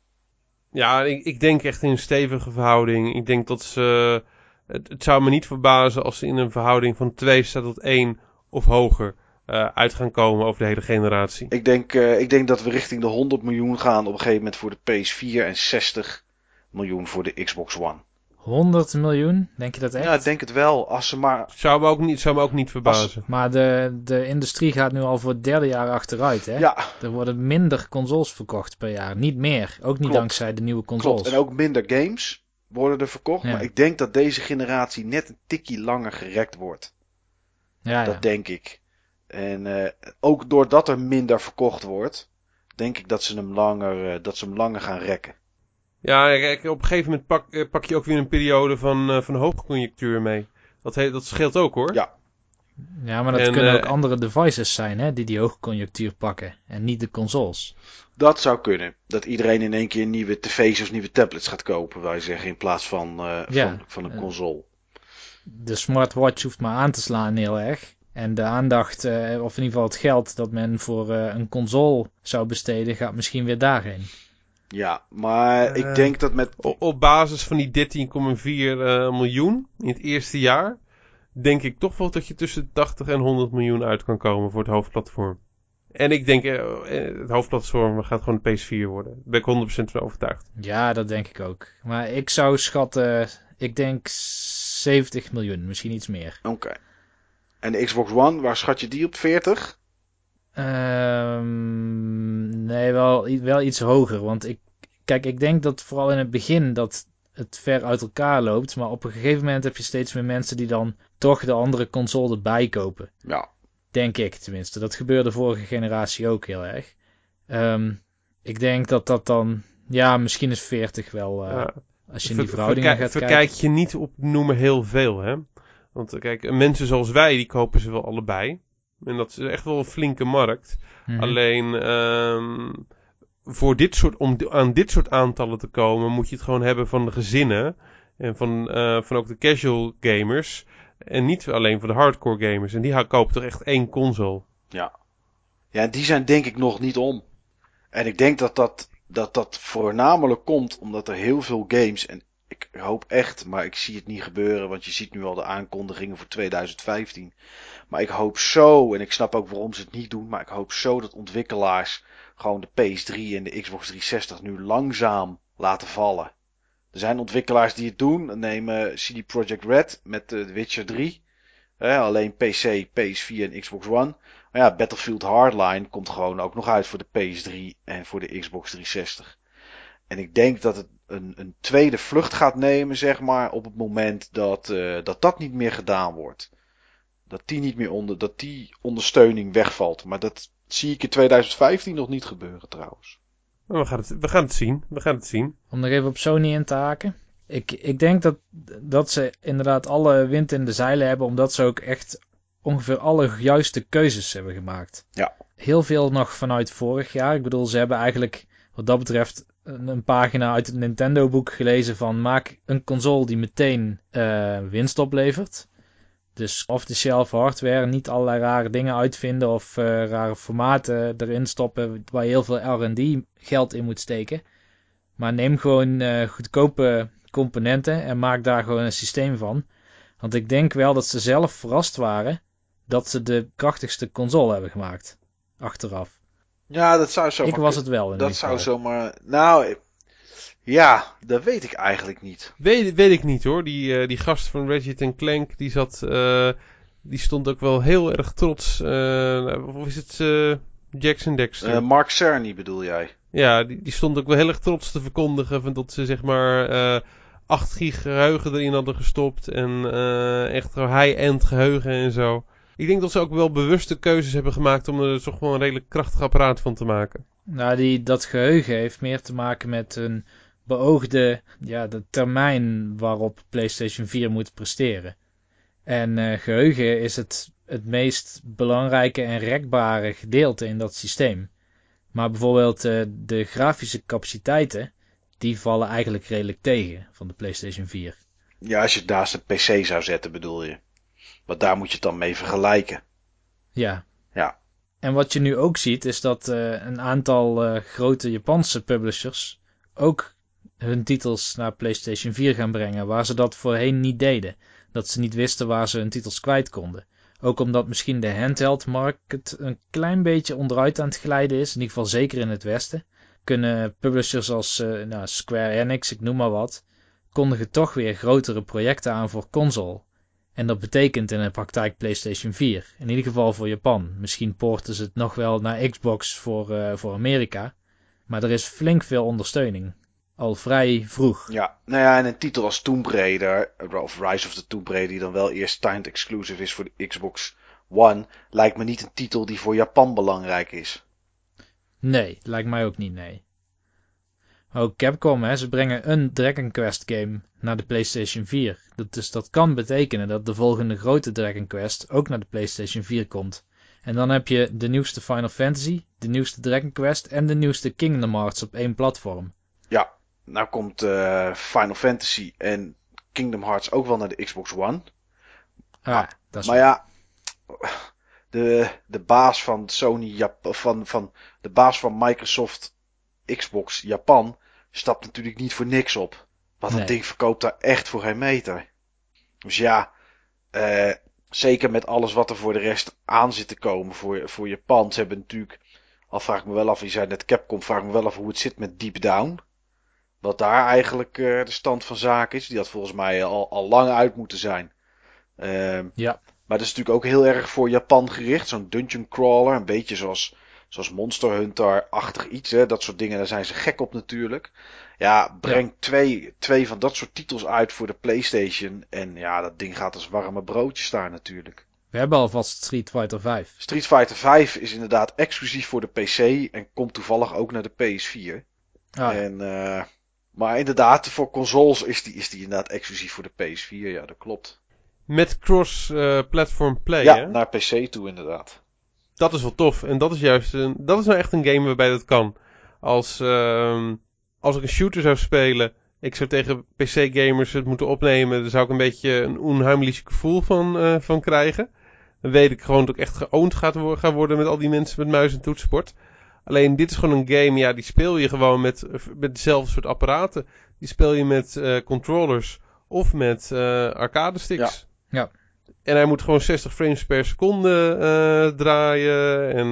Ja, ik, ik denk echt in een stevige verhouding. Ik denk dat ze. Het, het, zou me niet verbazen als ze in een verhouding van 2 staat tot 1 of hoger uh, uit gaan komen over de hele generatie. Ik denk, uh, ik denk dat we richting de 100 miljoen gaan op een gegeven moment voor de PS4 en 60 miljoen voor de Xbox One. 100 miljoen? Denk je dat echt? Ja, ik denk het wel. Als ze maar... Zou me ook niet, zou me ook niet verbazen. Maar de, de industrie gaat nu al voor het derde jaar achteruit, hè? Ja. Er worden minder consoles verkocht per jaar. Niet meer. Ook niet dankzij de nieuwe consoles. Klopt. En ook minder games worden er verkocht. Maar ik denk dat deze generatie net een tikkie langer gerekt wordt. Ja, dat denk ik. En uh, ook doordat er minder verkocht wordt, denk ik dat ze hem langer, uh, dat ze hem langer gaan rekken. Ja, kijk, op een gegeven moment pak, eh, pak je ook weer een periode van, uh, van hoogconjunctuur mee. Dat, dat scheelt ook hoor. Ja. Ja, maar dat En, kunnen eh, ook andere devices zijn hè, die die hoogconjunctuur pakken. En niet de consoles. Dat zou kunnen. Dat iedereen in één keer nieuwe tv's of nieuwe tablets gaat kopen, wij zeggen, in plaats van, eh, Ja. van, van een Eh, console. De smartwatch hoeft maar aan te slaan heel erg. En de aandacht, eh, of in ieder geval het geld dat men voor eh, een console zou besteden, gaat misschien weer daarheen. Ja, maar Eh, ik denk dat met... Op basis van die 13,4 eh, miljoen in het eerste jaar, denk ik toch wel dat je tussen 80 en 100 miljoen uit kan komen voor het hoofdplatform. En ik denk, eh, eh, het hoofdplatform gaat gewoon de PS4 worden. Daar ben ik 100% van overtuigd. Ja, dat denk ik ook. Maar ik zou schatten, ik denk 70 miljoen, misschien iets meer. Oké. En de Xbox One, waar schat je die op? 40? Ehm, nee, wel, wel iets hoger. Want ik, kijk, ik denk dat vooral in het begin dat het ver uit elkaar loopt. Maar op een gegeven moment heb je steeds meer mensen die dan toch de andere console erbij kopen. Ja. Denk ik tenminste. Dat gebeurde vorige generatie ook heel erg. Ehm, ik denk dat dat dan, ja, misschien is 40 wel, eh, Ja. als je in die verhoudingen verkijk- gaat verkijk kijken. je niet op noemen heel veel, hè. Want eh, kijk, mensen zoals wij, die kopen ze wel allebei. En dat is echt wel een flinke markt. Mhm. Alleen ehm, voor dit soort, om aan dit soort aantallen te komen, moet je het gewoon hebben van de gezinnen. En van, eh, van ook de casual gamers. En niet alleen voor de hardcore gamers. En die kopen toch echt één console. Ja, en die zijn denk ik nog niet om. En ik denk dat dat, dat dat voornamelijk komt omdat er heel veel games, en ik hoop echt, maar ik zie het niet gebeuren, want je ziet nu al de aankondigingen voor 2015. Maar ik hoop zo, en ik snap ook waarom ze het niet doen, maar ik hoop zo dat ontwikkelaars gewoon de PS3 en de Xbox 360 nu langzaam laten vallen. Er zijn ontwikkelaars die het doen. Neem eh, CD Projekt Red met eh, The Witcher 3. Eh, alleen PC, PS4 en Xbox One. Maar ja, Battlefield Hardline komt gewoon ook nog uit voor de PS3 en voor de Xbox 360. En ik denk dat het een, een tweede vlucht gaat nemen, zeg maar, op het moment dat, eh, dat dat niet meer gedaan wordt. Dat die niet meer onder, dat die ondersteuning wegvalt. Maar dat zie ik in 2015 nog niet gebeuren trouwens. Maar we gaan het, we gaan het zien. We gaan het zien. Om nog even op Sony in te haken. Ik, ik denk dat, dat ze inderdaad alle wind in de zeilen hebben, omdat ze ook echt ongeveer alle juiste keuzes hebben gemaakt. Ja. Heel veel nog vanuit vorig jaar. Ik bedoel, ze hebben eigenlijk wat dat betreft een, een pagina uit het Nintendo-boek gelezen van maak een console die meteen eh, winst oplevert. Dus off-the-shelf hardware, niet allerlei rare dingen uitvinden of eh, rare formaten erin stoppen waar je heel veel R&D geld in moet steken. Maar neem gewoon eh, goedkope componenten en maak daar gewoon een systeem van. Want ik denk wel dat ze zelf verrast waren dat ze de krachtigste console hebben gemaakt. Achteraf. Ja, dat zou zo ik was het wel in Dat zou geval. zomaar. Nou, ja, dat weet ik eigenlijk niet. Weet, weet ik niet hoor. Die, eh, die gast van Reggie Clank, die zat, eh, die stond ook wel heel erg trots. eh of is het eh, Jackson Dexter? Eh, Mark Cerny bedoel jij? Ja, die, die stond ook wel heel erg trots te verkondigen van dat ze zeg maar eh 8 gig geheugen erin hadden gestopt en eh, echt high-end geheugen en zo. Ik denk dat ze ook wel bewuste keuzes hebben gemaakt om er toch wel een redelijk krachtig apparaat van te maken. Nou, die, dat geheugen heeft meer te maken met een beoogde ja, de termijn waarop PlayStation 4 moet presteren. En eh, geheugen is het, het meest belangrijke en rekbare gedeelte in dat systeem. Maar bijvoorbeeld eh, de grafische capaciteiten, die vallen eigenlijk redelijk tegen van de PlayStation 4. Ja, als je het naast een PC zou zetten, bedoel je. Want daar moet je het dan mee vergelijken. Ja. Ja. En wat je nu ook ziet, is dat eh, een aantal eh, grote Japanse publishers ook hun titels naar PlayStation 4 gaan brengen, waar ze dat voorheen niet deden. Dat ze niet wisten waar ze hun titels kwijt konden. Ook omdat misschien de handheld markt een klein beetje onderuit aan het glijden is, in ieder geval zeker in het westen. Kunnen publishers als eh, nou, Square Enix, ik noem maar wat, kondigen toch weer grotere projecten aan voor console. En dat betekent in de praktijk PlayStation 4. In ieder geval voor Japan. Misschien poorten ze het nog wel naar Xbox voor, eh, voor Amerika. Maar er is flink veel ondersteuning. Al vrij vroeg. Ja, nou ja, en een titel als Tomb Raider, of Rise of the Tomb Raider, die dan wel eerst timed exclusive is voor de Xbox One, lijkt me niet een titel die voor Japan belangrijk is. Nee, lijkt mij ook niet, nee. Oh, Capcom, hè, ze brengen een Dragon Quest game naar de PlayStation 4. Dat, dus dat kan betekenen dat de volgende grote Dragon Quest ook naar de PlayStation 4 komt. En dan heb je de nieuwste Final Fantasy, de nieuwste Dragon Quest en de nieuwste Kingdom Hearts op één platform. Ja, nou komt uh, Final Fantasy en Kingdom Hearts ook wel naar de Xbox One. Ah, dat is maar ja, de, de baas van Sony, Jap van, van de baas van Microsoft Xbox Japan stapt natuurlijk niet voor niks op. Want dat ding verkoopt daar echt voor geen meter. Dus ja, uh, zeker met alles wat er voor de rest aan zit te komen voor, voor Japan. Ze hebben natuurlijk, al vraag ik me wel af, je zei net Capcom, vraag ik me wel af hoe het zit met Deep Down. Wat daar eigenlijk uh, de stand van zaken is. Die had volgens mij al, al lang uit moeten zijn. Uh, ja. Maar dat is natuurlijk ook heel erg voor Japan gericht. Zo'n dungeon crawler. Een beetje zoals, zoals Monster Hunter-achtig iets. Hè? Dat soort dingen, daar zijn ze gek op natuurlijk. Ja, breng Twee, twee van dat soort titels uit voor de PlayStation. En ja, dat ding gaat als warme broodjes staan natuurlijk. We hebben alvast Street Fighter 5. Street Fighter 5 is inderdaad exclusief voor de PC. En komt toevallig ook naar de PS4. Ah, en, uh, maar inderdaad, voor consoles is die, is die inderdaad exclusief voor de PS4. Ja, dat klopt. Met cross-platform uh, play, ja, hè? naar PC toe inderdaad. Dat is wel tof. En dat is juist een, dat is nou echt een game waarbij dat kan. Als, uh, als ik een shooter zou spelen, ik zou tegen PC-gamers het moeten opnemen, dan zou ik een beetje een onheimelijk gevoel van, uh, van krijgen. Dan weet ik gewoon dat ik echt geoond gaat gaan worden met al die mensen met muis en toetsenbord. Alleen dit is gewoon een game, ja, die speel je gewoon met, met dezelfde soort apparaten. Die speel je met uh, controllers of met uh, arcade sticks. Ja. ja. En hij moet gewoon 60 frames per seconde uh, draaien. En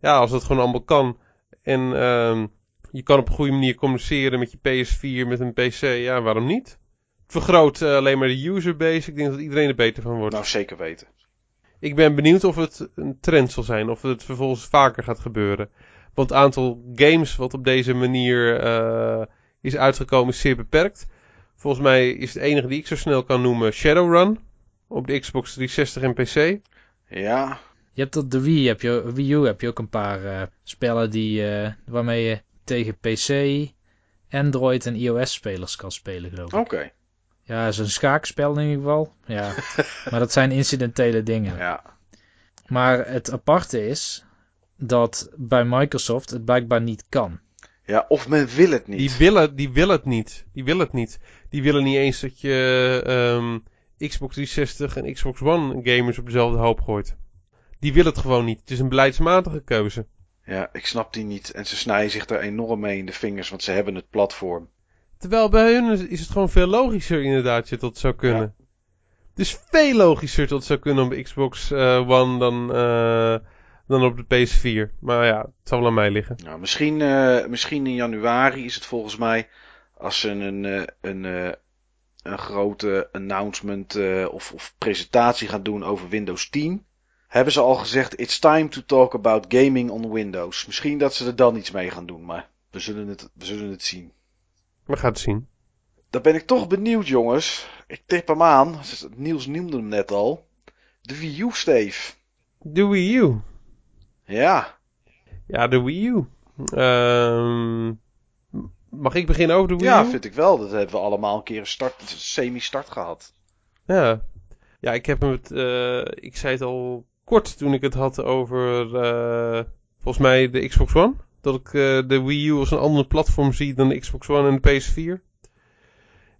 ja, als dat gewoon allemaal kan. En uh, je kan op een goede manier communiceren met je PS4, met een PC. Ja, waarom niet? Het vergroot alleen maar de userbase. Ik denk dat iedereen er beter van wordt. Nou, zeker weten. Ik ben benieuwd of het een trend zal zijn. Of het vervolgens vaker gaat gebeuren. Want het aantal games wat op deze manier uh, is uitgekomen is zeer beperkt. Volgens mij is het enige die ik zo snel kan noemen Shadowrun. Op de Xbox 360 en PC. Ja. Je hebt op de Wii, heb je, Wii U heb je ook een paar uh, spellen die, uh, waarmee je tegen PC, Android en iOS spelers kan spelen geloof ik. Oké. Okay. Ja, is een schaakspel in ieder geval. Ja. maar dat zijn incidentele dingen. Ja. Maar het aparte is dat bij Microsoft het blijkbaar niet kan. Ja, of men wil het niet. Die willen, die willen het niet. Die willen het niet. Die willen niet eens dat je um, Xbox 360 en Xbox One gamers op dezelfde hoop gooit. Die willen het gewoon niet. Het is een beleidsmatige keuze. Ja, ik snap die niet. En ze snijden zich er enorm mee in de vingers, want ze hebben het platform. Terwijl bij hun is het gewoon veel logischer inderdaad dat het zou kunnen. Ja. Het is veel logischer dat het zou kunnen op Xbox uh, One dan, uh, dan op de PS4. Maar ja, het zal wel aan mij liggen. Nou, misschien, uh, misschien in januari is het volgens mij als ze een, een, een, een grote announcement of, of presentatie gaan doen over Windows 10. Hebben ze al gezegd, it's time to talk about gaming on Windows. Misschien dat ze er dan iets mee gaan doen, maar we zullen het, we zullen het zien. We gaan het zien. Dan ben ik toch benieuwd, jongens. Ik tip hem aan. Niels noemde hem net al. De Wii U, Steve. De Wii U? Ja. Ja, de Wii U. Um, mag ik beginnen over de Wii U? Ja, vind ik wel. Dat hebben we allemaal een keer een start, semi-start gehad. Ja. Ja, ik heb hem het... Uh, ik zei het al kort toen ik het had over... Uh, volgens mij de Xbox One dat ik uh, de Wii U als een andere platform zie dan de Xbox One en de PS4.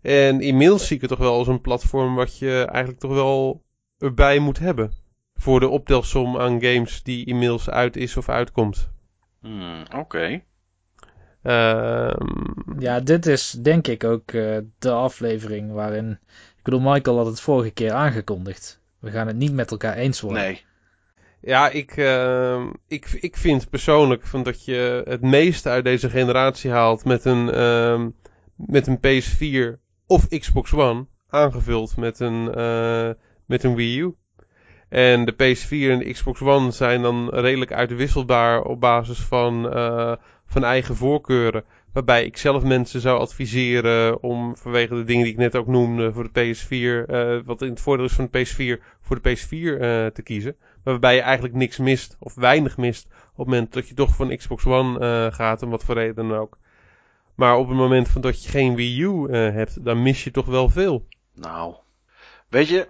En inmiddels zie ik het toch wel als een platform wat je eigenlijk toch wel erbij moet hebben. Voor de optelsom aan games die inmiddels uit is of uitkomt. Hmm, Oké. Okay. Um, ja, dit is denk ik ook uh, de aflevering waarin... Ik bedoel, Michael had het vorige keer aangekondigd. We gaan het niet met elkaar eens worden. Nee. Ja, ik, uh, ik, ik vind persoonlijk van dat je het meeste uit deze generatie haalt met een, uh, met een PS4 of Xbox One, aangevuld met een, uh, met een Wii U. En de PS4 en de Xbox One zijn dan redelijk uitwisselbaar op basis van, uh, van eigen voorkeuren. Waarbij ik zelf mensen zou adviseren om vanwege de dingen die ik net ook noemde voor de PS4, uh, wat in het voordeel is van de PS4, voor de PS4 uh, te kiezen. Waarbij je eigenlijk niks mist of weinig mist op het moment dat je toch van Xbox One uh, gaat, om wat voor reden dan ook. Maar op het moment van dat je geen Wii U eh, hebt, dan mis je toch wel veel. Nou, weet je,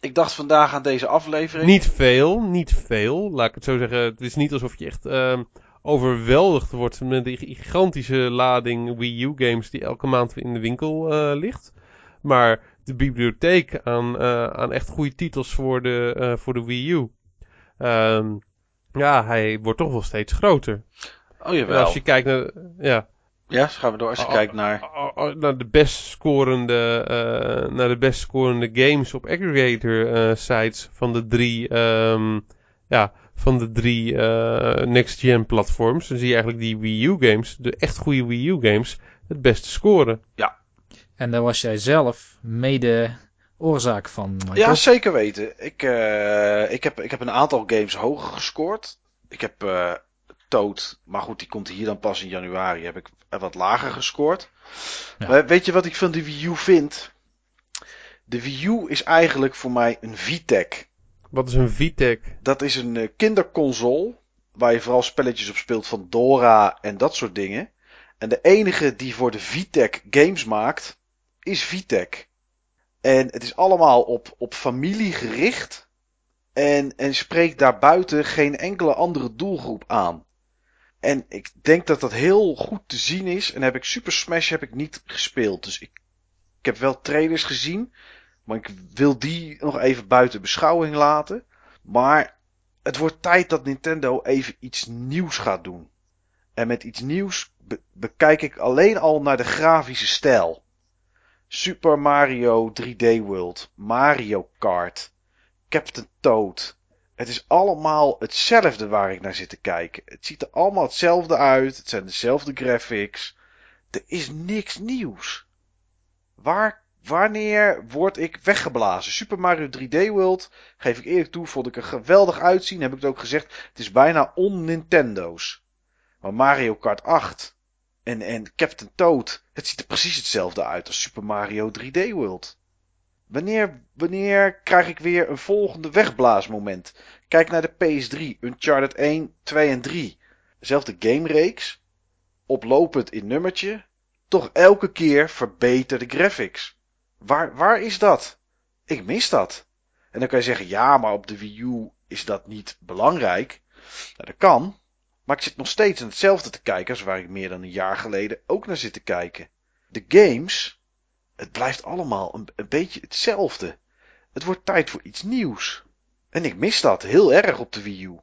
ik dacht vandaag aan deze aflevering. Niet veel, niet veel. Laat ik het zo zeggen. Het is niet alsof je echt uh, overweldigd wordt met die gigantische lading Wii U games die elke maand in de winkel uh, ligt. Maar de bibliotheek aan, uh, aan echt goede titels voor de, voor de Wii U. Um, ja, hij wordt toch wel steeds groter. Oh jawel. als je kijkt naar, ja. Ja, gaan we door. Als je Oh, kijkt naar... oh, oh, naar de best scorende, uh, naar de best scorende games op aggregator uh, sites van de drie, um, ja, van de drie uh, next gen platforms. Dan zie je eigenlijk die Wii U games, de echt goede Wii U games, het beste scoren. Ja. En daar was jij zelf mede oorzaak van. Michael. Ja, zeker weten. Ik, uh, ik, heb, ik heb een aantal games hoger gescoord. Ik heb uh, Toad, maar goed, die komt hier dan pas in januari. Heb ik wat lager gescoord. Ja. Maar weet je wat ik van de Wii U vind? De Wii U is eigenlijk voor mij een VTech. Wat is een VTech? Dat is een kinderconsole. Waar je vooral spelletjes op speelt van Dora en dat soort dingen. En de enige die voor de VTech games maakt, is VTech. En het is allemaal op, op familie gericht. En, en spreekt daarbuiten geen enkele andere doelgroep aan. En ik denk dat dat heel goed te zien is. En heb ik Super Smash heb ik niet gespeeld. Dus ik, ik heb wel trailers gezien. Maar ik wil die nog even buiten beschouwing laten. Maar het wordt tijd dat Nintendo even iets nieuws gaat doen. En met iets nieuws be bekijk ik alleen al naar de grafische stijl. Super Mario 3D World, Mario Kart, Captain Toad. Het is allemaal hetzelfde waar ik naar zit te kijken. Het ziet er allemaal hetzelfde uit. Het zijn dezelfde graphics. Er is niks nieuws. Waar, wanneer word ik weggeblazen? Super Mario 3D World, geef ik eerlijk toe, vond ik er geweldig uitzien. Heb ik het ook gezegd. Het is bijna on-Nintendo's. Maar Mario Kart 8 en, en Captain Toad, het ziet er precies hetzelfde uit als Super Mario 3D World. Wanneer, wanneer krijg ik weer een volgende wegblaasmoment? Kijk naar de PS3, Uncharted 1, 2 en 3. Zelfde gamereeks, oplopend in nummertje, toch elke keer verbeterde graphics. Waar, waar is dat? Ik mis dat. En dan kan je zeggen, ja, maar op de Wii U is dat niet belangrijk. Nou, dat kan, maar ik zit nog steeds aan hetzelfde te kijken als waar ik meer dan een jaar geleden ook naar zit te kijken. De games, het blijft allemaal een, een beetje hetzelfde. Het wordt tijd voor iets nieuws. En ik mis dat heel erg op de Wii U.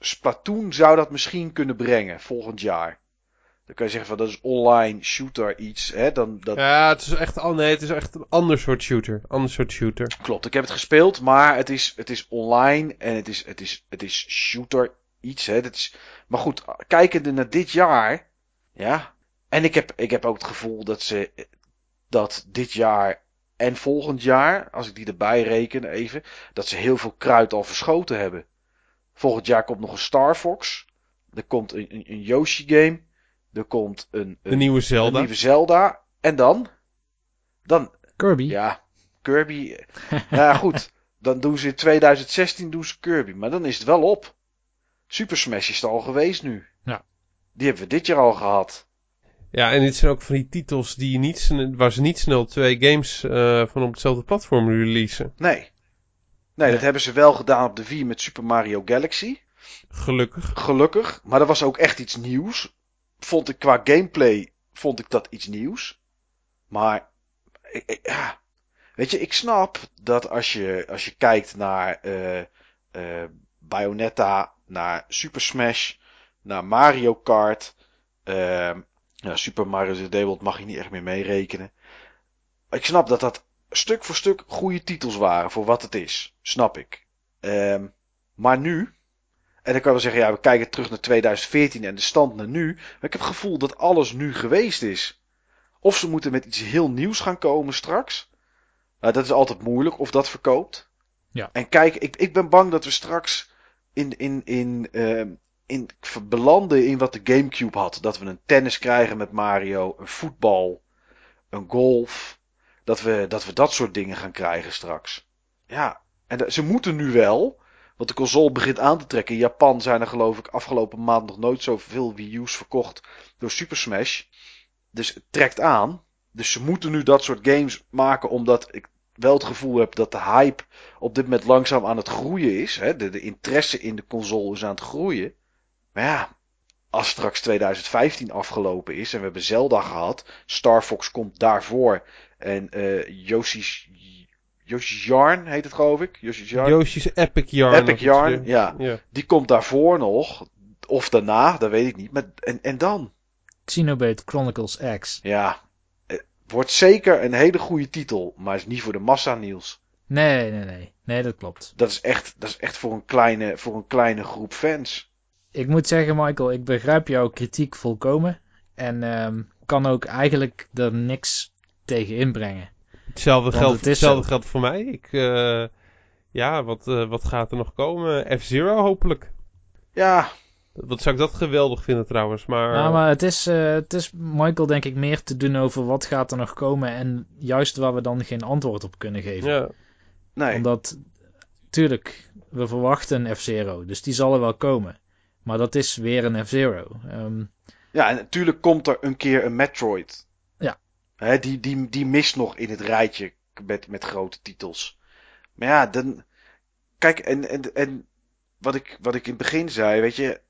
Splatoon zou dat misschien kunnen brengen volgend jaar. Dan kan je zeggen van dat is online shooter iets. Hè? Dan, dat... Ja, het is echt, nee, het is echt een ander soort shooter. Ander soort shooter. Klopt, ik heb het gespeeld, maar het is, het is online en het is, het is, het is shooter iets. Hè? Dat is... Maar goed, kijkende naar dit jaar. Ja. En ik heb, ik heb ook het gevoel dat ze dat dit jaar en volgend jaar, als ik die erbij reken even, dat ze heel veel kruid al verschoten hebben. Volgend jaar komt nog een Star Fox. Er komt een, een, een Yoshi game. Er komt een, een, De nieuwe Zelda. een nieuwe Zelda. En dan? Dan. Kirby. Ja, Kirby. ja, goed. Dan doen ze in 2016 doen ze Kirby. Maar dan is het wel op. Super Smash is er al geweest nu. Ja. Die hebben we dit jaar al gehad. Ja, en dit zijn ook van die titels die niet, waar ze niet snel twee games uh, van op hetzelfde platform releasen. Nee. Nee, dat hebben ze wel gedaan op de Wii met Super Mario Galaxy. Gelukkig. Gelukkig. Maar dat was ook echt iets nieuws. Vond ik qua gameplay, vond ik dat iets nieuws. Maar, ik, ik, ja. Weet je, ik snap dat als je, als je kijkt naar uh, uh, Bayonetta, naar Super Smash, naar Mario Kart, uh, ja, Super Mario 3D World mag je niet echt meer meerekenen. Ik snap dat dat stuk voor stuk goede titels waren voor wat het is. Snap ik. Um, maar nu, en dan kan je wel zeggen, ja, we kijken terug naar 2014 en de stand naar nu. Maar ik heb het gevoel dat alles nu geweest is. Of ze moeten met iets heel nieuws gaan komen straks. Uh, dat is altijd moeilijk, of dat verkoopt. Ja. En kijk, ik, ik ben bang dat we straks in, in, in, uh, in belanden in wat de Gamecube had. Dat we een tennis krijgen met Mario, een voetbal, een golf. Dat we, dat we dat soort dingen gaan krijgen straks. Ja, en ze moeten nu wel. Want de console begint aan te trekken. In Japan zijn er geloof ik afgelopen maand nog nooit zoveel Wii U's verkocht door Super Smash. dus het trekt aan. Dus ze moeten nu dat soort games maken omdat ik wel het gevoel heb dat de hype op dit moment langzaam aan het groeien is. Hè? De, de interesse in de console is aan het groeien. Maar ja, als straks 2015 afgelopen is en we hebben Zelda gehad, Star Fox komt daarvoor en uh, Yoshi's, Yoshi's Yarn heet het geloof ik. Yoshi's Yarn. Yoshi's Epic Yarn. Epic Yarn, ja. ja. Die komt daarvoor nog, of daarna, dat weet ik niet. Maar, en, en dan? Xenoblade Chronicles X. Ja, wordt zeker een hele goede titel, maar is niet voor de massa, Niels. Nee, nee, nee. Nee, dat klopt. Dat is echt, dat is echt voor, een kleine, voor een kleine groep fans. Ik moet zeggen, Michael, ik begrijp jouw kritiek volkomen. En um, kan ook eigenlijk er niks tegen inbrengen. Hetzelfde, geldt, hetzelfde geldt voor mij. Ik, uh, ja, wat, uh, wat gaat er nog komen? F-Zero hopelijk. Ja, wat zou ik dat geweldig vinden trouwens. Maar, nou, maar het is, uh, het is Michael denk ik meer te doen over wat gaat er nog komen. En juist waar we dan geen antwoord op kunnen geven. Ja. Nee. Omdat, tuurlijk, we verwachten een F-Zero. Dus die zal er wel komen. Maar dat is weer een F-Zero. Um, ja, en natuurlijk komt er een keer een Metroid. Ja. Hè, die, die, die mist nog in het rijtje met, met grote titels. Maar ja, dan... Kijk, en, en, en wat, ik, wat ik in het begin zei, weet je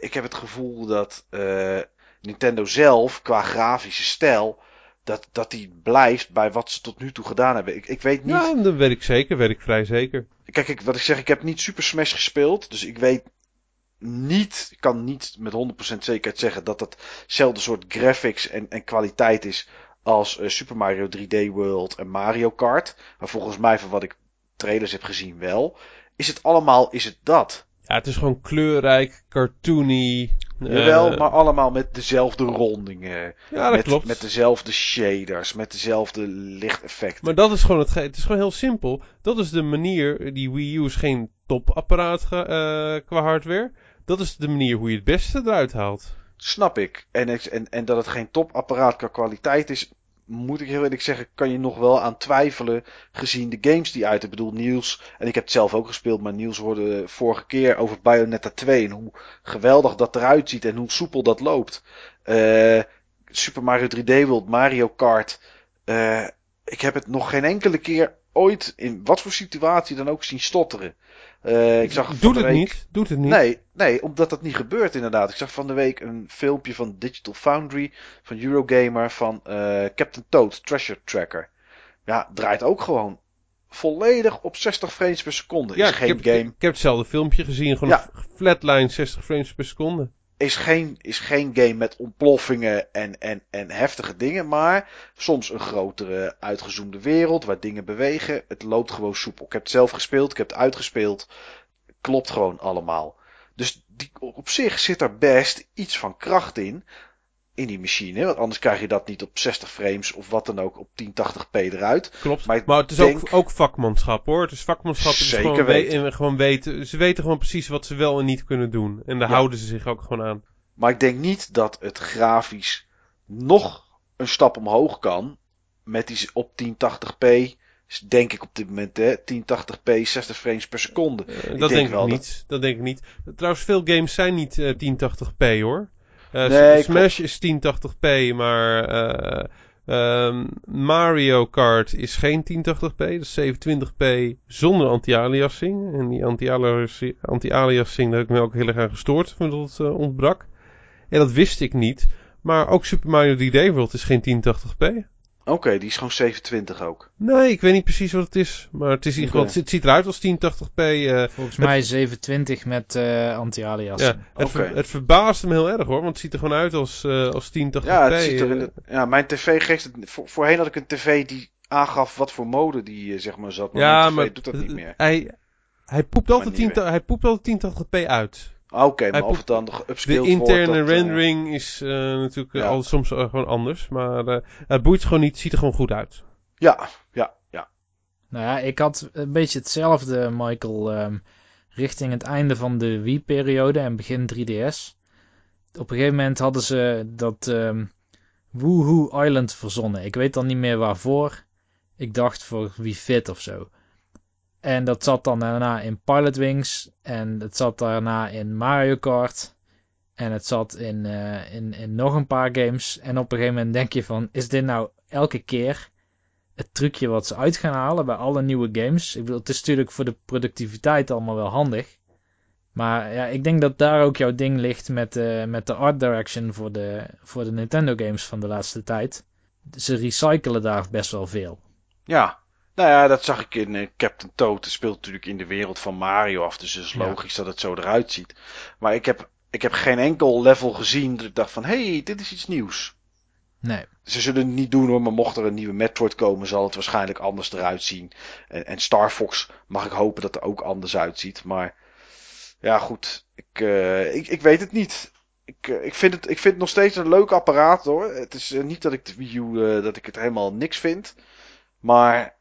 ik heb het gevoel dat uh, Nintendo zelf, qua grafische stijl, dat, dat die blijft bij wat ze tot nu toe gedaan hebben. Ik, ik weet niet. Ja, dat weet ik zeker, weet ik vrij zeker. Kijk, ik, wat ik zeg, ik heb niet Super Smash gespeeld, dus ik weet niet, ik kan niet met 100% zekerheid zeggen dat dat hetzelfde soort graphics en, en kwaliteit is als uh, Super Mario 3D World en Mario Kart. Maar volgens mij, van wat ik trailers heb gezien, wel. Is het allemaal, is het dat? Ja, het is gewoon kleurrijk, cartoony. Jawel, uh, maar allemaal met dezelfde rondingen. Ja, dat met, klopt. Met dezelfde shaders, met dezelfde lichteffecten. Maar dat is gewoon het, het is gewoon heel simpel. Dat is de manier, die Wii U is geen topapparaat uh, qua hardware. Dat is de manier hoe je het beste eruit haalt. Snap ik. En, en, en dat het geen topapparaat qua kwaliteit is, moet ik heel eerlijk zeggen, kan je nog wel aan twijfelen gezien de games die uit. Ik bedoel, Niels, en ik heb het zelf ook gespeeld, maar Niels hoorde vorige keer over Bayonetta 2 en hoe geweldig dat eruit ziet en hoe soepel dat loopt. Uh, Super Mario 3D World, Mario Kart. Uh, ik heb het nog geen enkele keer ooit in wat voor situatie dan ook zien stotteren. Uh, ik zag Doet het week... niet. Doet het niet. Nee, nee, omdat dat niet gebeurt inderdaad. Ik zag van de week een filmpje van Digital Foundry, van Eurogamer, van uh, Captain Toad, Treasure Tracker. Ja, draait ook gewoon volledig op 60 frames per seconde. Ja, is geen ik heb, game. Ik heb hetzelfde filmpje gezien, gewoon Ja. flatline 60 frames per seconde. Is geen, is geen game met ontploffingen en, en, en heftige dingen, maar soms een grotere uitgezoomde wereld waar dingen bewegen. Het loopt gewoon soepel. Ik heb het zelf gespeeld, ik heb het uitgespeeld. Klopt gewoon allemaal. Dus die, op zich zit er best iets van kracht in. In die machine. Want anders krijg je dat niet op 60 frames of wat dan ook op 1080p eruit. Klopt. Maar het is denk- ook, ook vakmanschap hoor. Het is vakmanschap. Het is Zeker gewoon, we- weten. en gewoon weten. Ze weten gewoon precies wat ze wel en niet kunnen doen. En daar Ja. houden ze zich ook gewoon aan. Maar ik denk niet dat het grafisch nog een stap omhoog kan. Met die op 1080p. Denk ik op dit moment, hè? 1080p, 60 frames per seconde. Eh, Ik dat denk denk ik wel niet. Dat denk ik niet. Trouwens, veel games zijn niet eh, 1080p hoor. Eh, Nee, Smash is 1080p, maar eh, ehm, Mario Kart is geen 1080p. Dat is 720p zonder anti-aliasing. En die anti-aliasing, anti-aliasing, daar heb ik me ook heel erg aan gestoord, omdat het eh, ontbrak. En dat wist ik niet. Maar ook Super Mario 3D World is geen 1080p. Oké, die is gewoon 720 ook. Nee, ik weet niet precies wat het is. Maar het, is in ieder geval, het, ziet eruit als 1080p. eh, Volgens mij 720 met eh anti-alias. Ja, het, Oké. ver- het verbaasde me heel erg hoor, want het ziet er gewoon uit als, eh als 1080p. Ja, het ziet er in de- ja, mijn tv geeft het. Voor, voorheen had ik een tv die aangaf wat voor mode die zeg maar zat. Maar ja, mijn tv maar doet dat niet meer. Hij, hij, poept altijd Maar niet 10, hij poept altijd 1080p uit. Oké, maar of het dan nog De upscaled interne wordt. dat, eh, rendering is eh, natuurlijk eh, ja. al, soms gewoon anders, maar eh, het boeit gewoon niet, het ziet er gewoon goed uit. ja, ja, ja. Nou ja, ik had een beetje hetzelfde, Michael, ehm, richting het einde van de Wii-periode en begin 3DS. Op een gegeven moment hadden ze dat ehm Woohoo Island verzonnen. Ik weet dan niet meer waarvoor. Ik dacht voor Wii Fit of zo. En dat zat dan daarna in Pilot Wings en het zat daarna in Mario Kart. En het zat in, uh, in, in nog een paar games. En op een gegeven moment denk je van, is dit nou elke keer het trucje wat ze uit gaan halen bij alle nieuwe games? Ik bedoel, het is natuurlijk voor de productiviteit allemaal wel handig. Maar ja, ik denk dat daar ook jouw ding ligt met, uh, met de art direction voor de, voor de Nintendo games van de laatste tijd. Ze recyclen daar best wel veel. Ja, nou ja, dat zag ik in uh, Captain Toad. Het speelt natuurlijk in de wereld van Mario af, dus het is logisch dat het zo eruit ziet. Maar ik heb, ik heb geen enkel level gezien dat ik dacht van, hé, hey, dit is iets nieuws. Nee. Ze zullen het niet doen hoor, maar mocht er een nieuwe Metroid komen, zal het waarschijnlijk anders eruit zien. En, en Star Fox mag ik hopen dat er ook anders uitziet. Maar ja, goed. Ik, uh, ik, ik weet het niet. Ik, uh, ik, vind het, ik vind het nog steeds een leuk apparaat hoor. Het is niet dat ik de Wii U, dat ik het helemaal niks vind. Maar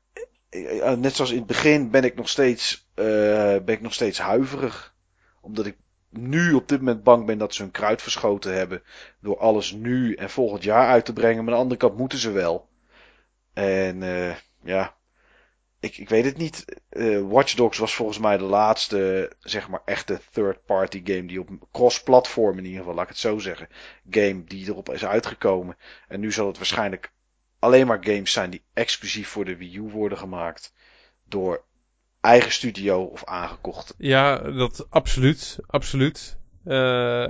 net zoals in het begin ben ik nog steeds, ben ik nog steeds huiverig. Omdat ik nu op dit moment bang ben dat ze hun kruid verschoten hebben. Door alles nu en volgend jaar uit te brengen. Maar aan de andere kant moeten ze wel. En ja, ik, ik weet het niet. Uh, Watch Dogs was volgens mij de laatste, zeg maar, echte third-party game die op cross-platform in ieder geval, laat ik het zo zeggen, game die erop is uitgekomen. En nu zal het waarschijnlijk alleen maar games zijn die exclusief voor de Wii U worden gemaakt. Door eigen studio of aangekocht. Ja, dat absoluut, absoluut. Uh,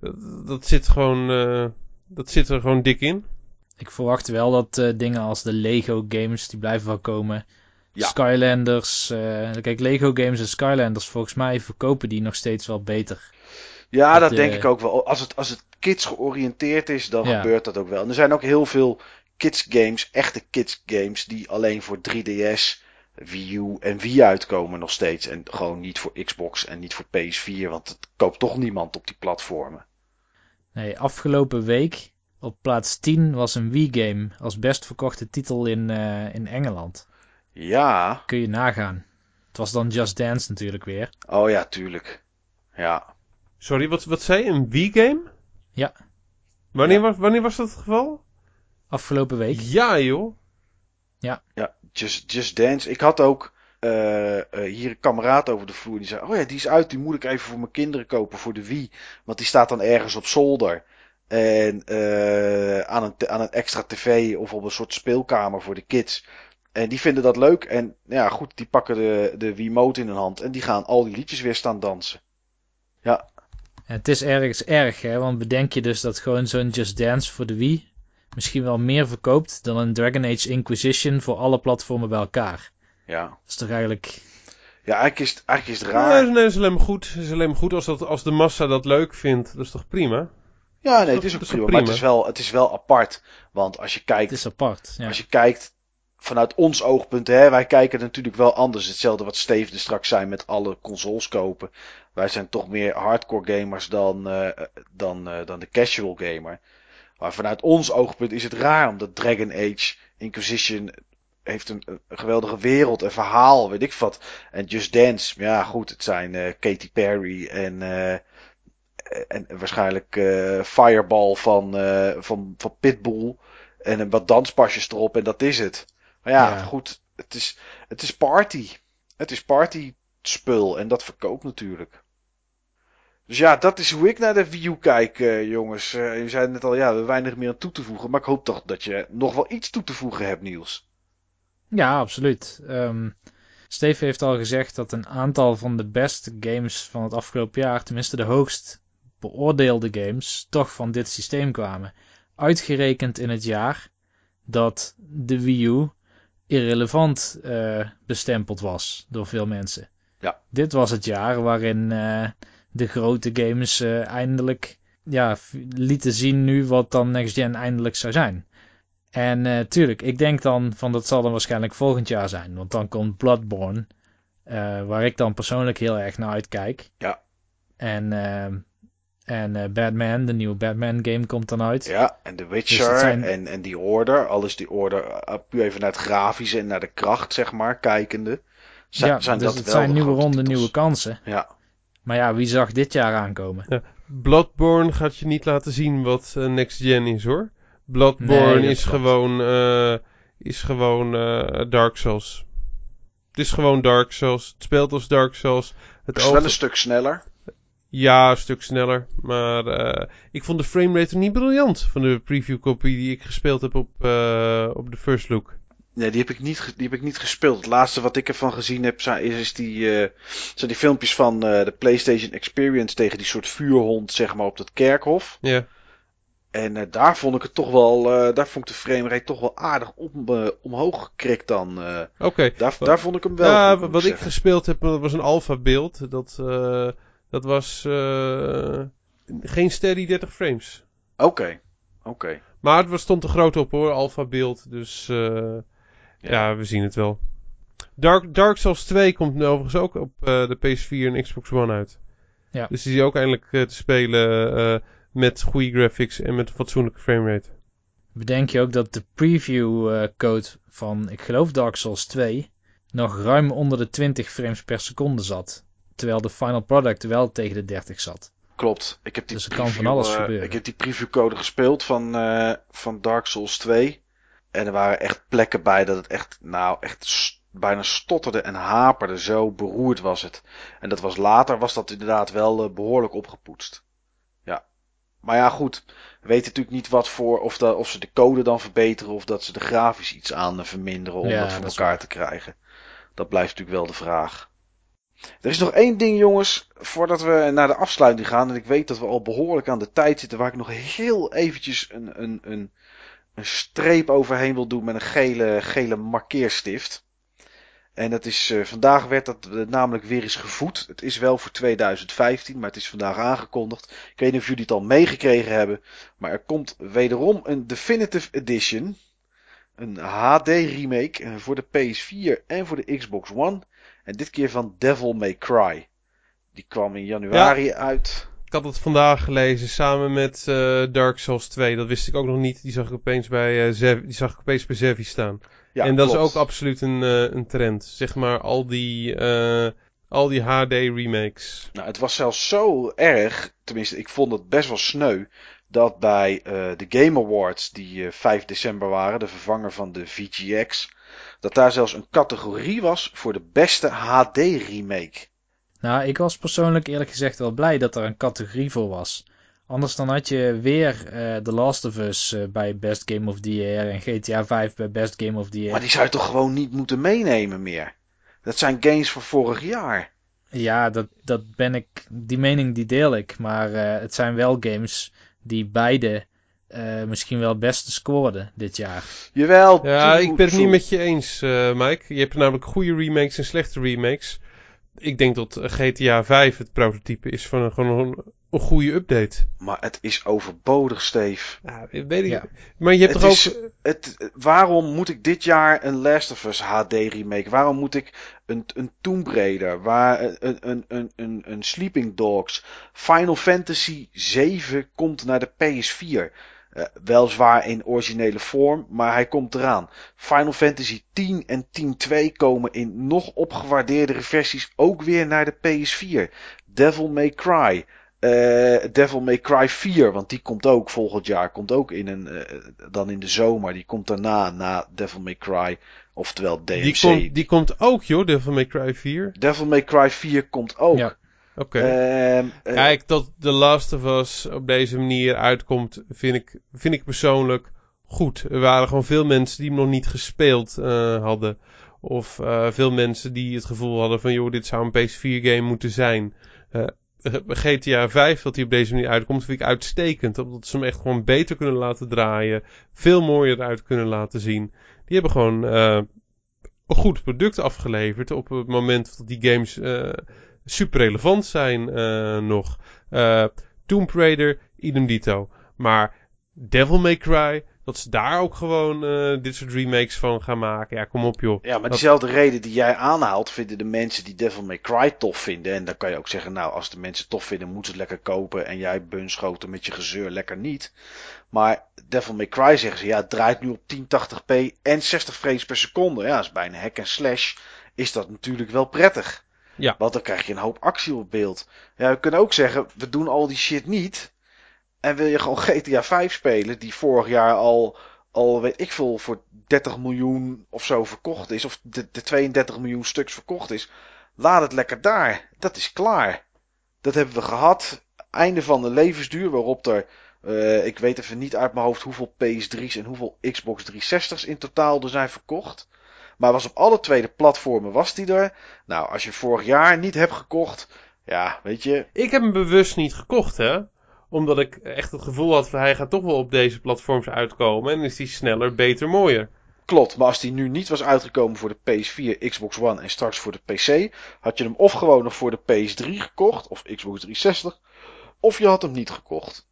dat, dat, zit gewoon, uh, dat zit er gewoon dik in. Ik verwacht wel dat uh, dingen als de Lego games, die blijven wel komen. Ja. Skylanders. Uh, kijk, Lego Games en Skylanders, volgens mij verkopen die nog steeds wel beter. Ja, dat, denk ik ook wel. Als het, als het kids georiënteerd is, dan ja. gebeurt dat ook wel. En er zijn ook heel veel kids games, echte kids games, die alleen voor 3DS, Wii U en Wii uitkomen nog steeds. En gewoon niet voor Xbox en niet voor PS4, want het koopt toch niemand op die platformen. Nee, afgelopen week op plaats 10 was een Wii-game als best verkochte titel in, uh, in Engeland. Ja. Kun je nagaan. Het was dan Just Dance natuurlijk weer. Oh ja, tuurlijk. Ja. Sorry, wat, wat zei je? Een Wii-game? Ja. Wanneer, ja. Was, wanneer was dat het geval? Afgelopen week. Ja, joh. Ja. Ja, Just, Just Dance. Ik had ook uh, uh, hier een kameraad over de vloer. Die zei, oh ja, die is uit. Die moet ik even voor mijn kinderen kopen voor de Wii. Want die staat dan ergens op zolder. En uh, aan, een, aan een extra tv of op een soort speelkamer voor de kids. En die vinden dat leuk. En ja, goed, die pakken de, de Wiimote in hun hand. En die gaan al die liedjes weer staan dansen. Ja. En het is ergens erg, hè. Want bedenk je dus dat gewoon zo'n Just Dance voor de Wii... misschien wel meer verkoopt dan een Dragon Age Inquisition voor alle platformen bij elkaar. Ja. Dat is toch eigenlijk... Ja, eigenlijk is het, eigenlijk is het raar. Nee, nee, is alleen maar goed. Het is alleen maar goed als, dat, als de massa dat leuk vindt. Dat is toch prima? Ja, nee, het is ook prima, prima. Maar het is, wel, het is wel apart. Want als je kijkt... Het is apart, ja. Als je kijkt vanuit ons oogpunt, hè, wij kijken natuurlijk wel anders. Hetzelfde wat Steve er straks zei met alle consoles kopen. Wij zijn toch meer hardcore gamers dan, uh, dan, uh, dan de casual gamer. Maar vanuit ons oogpunt is het raar, omdat Dragon Age Inquisition heeft een, een geweldige wereld, een verhaal, weet ik wat. En Just Dance, ja goed, het zijn uh, Katy Perry en, en waarschijnlijk Fireball van, van, van Pitbull. En wat danspasjes erop en dat is het. Maar ja, ja, goed, het is, het is party. Het is party spul en dat verkoopt natuurlijk. Dus ja, dat is hoe ik naar de Wii U kijk, uh, jongens. Uh, je zei net al, ja, we hebben weinig meer aan toe te voegen. Maar ik hoop toch dat je nog wel iets toe te voegen hebt, Niels. Ja, absoluut. Um, Steve heeft al gezegd dat een aantal van de beste games van het afgelopen jaar, tenminste de hoogst beoordeelde games, toch van dit systeem kwamen. Uitgerekend in het jaar dat de Wii U irrelevant uh, bestempeld was door veel mensen. Ja. Dit was het jaar waarin uh, de grote games uh, eindelijk ja, lieten zien nu wat dan Next Gen eindelijk zou zijn. En tuurlijk, ik denk dan van dat zal dan waarschijnlijk volgend jaar zijn. Want dan komt Bloodborne, waar ik dan persoonlijk heel erg naar uitkijk. Ja. En en uh, Batman, de nieuwe Batman game komt dan uit. Ja, en The Witcher dus zijn... en, en die Order. Alles die Order, uh, puur even naar het grafische en naar de kracht, zeg maar, kijkende. Zijn, ja, zijn dus dat het zijn nieuwe ronde, nieuwe kansen. Ja. Maar ja, wie zag dit jaar aankomen? Ja. Bloodborne gaat je niet laten zien wat uh, Next Gen is, hoor. Bloodborne nee, is, gewoon, is gewoon Dark Souls. Het is gewoon Dark Souls. Het speelt als Dark Souls. Het is over... wel een stuk sneller. Ja, een stuk sneller. Maar uh, ik vond de framerate niet briljant van de preview copy die ik gespeeld heb op, uh, op de first look. Nee, die heb ik niet, die heb ik niet gespeeld. Het laatste wat ik ervan gezien heb, zijn, is, die, uh, zijn die filmpjes van de PlayStation Experience tegen die soort vuurhond, zeg maar, op dat kerkhof. Ja. En daar vond ik het toch wel, daar vond ik de framerate toch wel aardig om, omhoog gekrikt dan. Oké. Okay. Daar, daar vond ik hem wel. Ja, wat ik gespeeld heb, was een alpha beeld. Dat, dat was geen steady 30 frames. Oké, oké. Okay. Maar het stond te groot op hoor, alpha beeld. Dus ja. we zien het wel. Dark, Dark Souls 2 komt nu overigens ook op uh, de PS4 en Xbox One uit. Ja. Dus die is ook eindelijk te spelen met goede graphics en met een fatsoenlijke framerate. Bedenk je ook dat de preview code van, ik geloof Dark Souls 2, nog ruim onder de 20 frames per seconde zat. Terwijl de final product wel tegen de 30 zat. Klopt. Ik heb die dus er kan van alles uh, gebeuren. Ik heb die previewcode gespeeld van, uh, van Dark Souls 2. En er waren echt plekken bij dat het echt, nou, echt bijna stotterde en haperde. Zo beroerd was het. En dat was later, was dat inderdaad wel uh, behoorlijk opgepoetst. Ja. Maar ja, goed. We weten natuurlijk niet wat voor, of, dat, of ze de code dan verbeteren. Of dat ze de grafisch iets aan verminderen om ja, dat voor elkaar te krijgen. Dat blijft natuurlijk wel de vraag. Er is nog één ding, jongens, voordat we naar de afsluiting gaan. En ik weet dat we al behoorlijk aan de tijd zitten, waar ik nog heel eventjes een, een, een, een streep overheen wil doen met een gele, gele markeerstift. En dat is, uh, vandaag werd dat namelijk weer eens gevoed. Het is wel voor 2015, maar het is vandaag aangekondigd. Ik weet niet of jullie het al meegekregen hebben. Maar er komt wederom een Definitive Edition. Een HD remake eh, voor de PS4 en voor de Xbox One. En dit keer van Devil May Cry. Die kwam in januari uit. Ik had het vandaag gelezen samen met uh, Dark Souls 2. Dat wist ik ook nog niet. Die zag ik opeens bij, uh, Zev, die zag ik opeens bij Zevi staan. Ja, en dat klopt. is ook absoluut een, uh, een trend. Zeg maar al die, al die HD remakes. Nou, het was zelfs zo erg. Tenminste, ik vond het best wel sneu. Dat bij de Game Awards, die 5 december waren, de vervanger van de VGX dat daar zelfs een categorie was voor de beste HD remake. Nou, ik was persoonlijk eerlijk gezegd wel blij dat er een categorie voor was. Anders dan had je weer uh, The Last of Us uh, bij Best Game of the Year en GTA 5 bij Best Game of the Year. Maar die zou je toch gewoon niet moeten meenemen meer? Dat zijn games van vorig jaar. Ja, dat, dat ben ik, die mening die deel ik. Maar uh, het zijn wel games die beide uh, misschien wel beste scoorde dit jaar. Jawel. Ja, ik ben het niet met je eens, uh, Mike. Je hebt namelijk goede remakes en slechte remakes. Ik denk dat GTA 5 het prototype is van een, gewoon een, een goede update. Maar het is overbodig, Steve. Ja, weet ik. Ja. Maar je hebt het toch is, ook... Het, waarom moet ik dit jaar een Last of Us HD remake? Waarom moet ik een, een Tomb Raider? Waar, een, een, een, een, een Sleeping Dogs? Final Fantasy 7 komt naar de PS4. Uh, weliswaar in originele vorm, maar hij komt eraan. Final Fantasy 10 en 10.2 komen in nog opgewaardeerdere versies ook weer naar de PS4. Devil May Cry. Uh, Devil May Cry 4, want die komt ook volgend jaar. Komt ook in een, uh, dan in de zomer. Die komt daarna, na Devil May Cry. Oftewel DMC. Die, komt, die komt ook joh, Devil May Cry 4. Devil May Cry 4 komt ook. Ja. Oké. Okay. Um, uh, Kijk, dat The Last of Us op deze manier uitkomt, vind ik, vind ik persoonlijk goed. Er waren gewoon veel mensen die hem nog niet gespeeld uh, hadden. Of uh, veel mensen die het gevoel hadden van, joh, dit zou een PS4 game moeten zijn. GTA 5, dat hij op deze manier uitkomt, vind ik uitstekend. Omdat ze hem echt gewoon beter kunnen laten draaien. Veel mooier eruit kunnen laten zien. Die hebben gewoon een goed product afgeleverd op het moment dat die games super relevant zijn uh, nog. Uh, Tomb Raider, idem dito. Maar Devil May Cry, dat ze daar ook gewoon uh, dit soort remakes van gaan maken. Ja, kom op joh. Ja, maar diezelfde reden die jij aanhaalt, vinden de mensen die Devil May Cry tof vinden. En dan kan je ook zeggen, nou, als de mensen tof vinden, moeten ze het lekker kopen. En jij bunschoten met je gezeur lekker niet. Maar Devil May Cry zeggen ze, ja, het draait nu op 1080p en 60 frames per seconde. Ja, dat is bijna hack en slash. Is dat natuurlijk wel prettig. Ja. Want dan krijg je een hoop actie op beeld. Ja, we kunnen ook zeggen, we doen al die shit niet. En wil je gewoon GTA 5 spelen, die vorig jaar al, al weet ik veel, voor 30 miljoen of zo verkocht is. Of de, de 32 miljoen stuks verkocht is. Laat het lekker daar. Dat is klaar. Dat hebben we gehad. Einde van de levensduur, waarop er, uh, ik weet even niet uit mijn hoofd hoeveel PS3's en hoeveel Xbox 360's in totaal er zijn verkocht. Maar was op alle tweede platformen was die er. Nou, als je vorig jaar niet hebt gekocht, ja, weet je. Ik heb hem bewust niet gekocht, hè omdat ik echt het gevoel had van hij gaat toch wel op deze platforms uitkomen. En is die sneller, beter, mooier. Klopt, maar als die nu niet was uitgekomen voor de PS4, Xbox One en straks voor de PC, had je hem of gewoon nog voor de PS3 gekocht, of Xbox 360, of je had hem niet gekocht.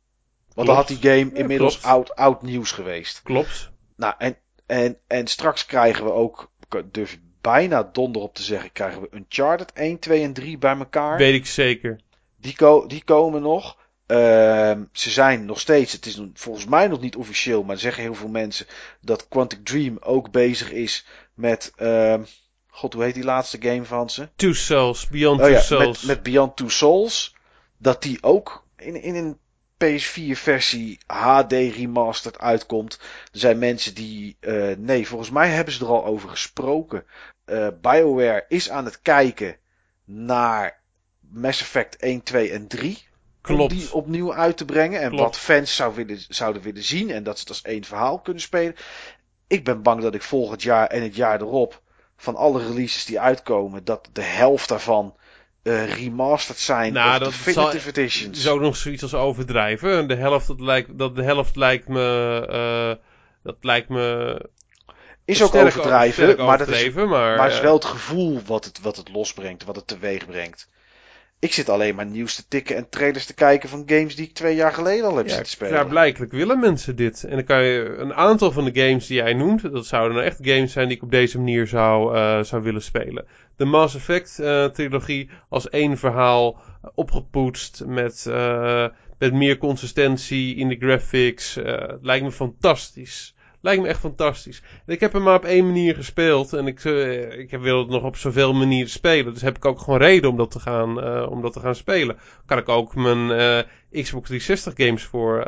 Want dan had die game inmiddels oud, oud nieuws geweest. Klopt. Nou, en, en, en straks krijgen we ook, durf ik bijna donder op te zeggen, krijgen we Uncharted 1, 2 en 3 bij elkaar. Weet ik zeker. Die, ko die komen nog. Uh, ze zijn nog steeds, het is volgens mij nog niet officieel, maar zeggen heel veel mensen dat Quantic Dream ook bezig is met, uh, god hoe heet die laatste game van ze? Two Souls, Beyond oh, Two ja, Souls. Met, met Beyond Two Souls, dat die ook in, in een PS4 versie HD remastered uitkomt. Er zijn mensen die, uh, nee volgens mij hebben ze er al over gesproken. Uh, BioWare is aan het kijken naar Mass Effect 1, 2 en 3. Klopt. Om die opnieuw uit te brengen. En wat fans zou willen, zouden willen zien. En dat ze het als één verhaal kunnen spelen. Ik ben bang dat ik volgend jaar en het jaar erop. Van alle releases die uitkomen. Dat de helft daarvan uh, remastered zijn. Nou, of dat definitive zal, editions. is ook nog zoiets als overdrijven. De helft, dat lijkt, dat de helft lijkt me. Uh, dat lijkt me. Is ook overdrijven, maar, dat is, maar, maar is wel het gevoel wat het, wat het losbrengt, wat het teweeg brengt. Ik zit alleen maar nieuws te tikken en trailers te kijken van games die ik twee jaar geleden al heb ja, zitten spelen. Ja, blijkelijk willen mensen dit. En dan kan je een aantal van de games die jij noemt, dat zouden nou echt games zijn die ik op deze manier zou, uh, zou willen spelen. De Mass Effect uh, trilogie als één verhaal opgepoetst met, uh, met meer consistentie in de graphics. lijkt me fantastisch. Lijkt me echt fantastisch. ik heb hem maar op één manier gespeeld. En ik, uh, ik wil het nog op zoveel manieren spelen. Dus heb ik ook gewoon reden om dat te gaan, uh, om dat te gaan spelen. Kan ik ook mijn uh, Xbox 360 games voor,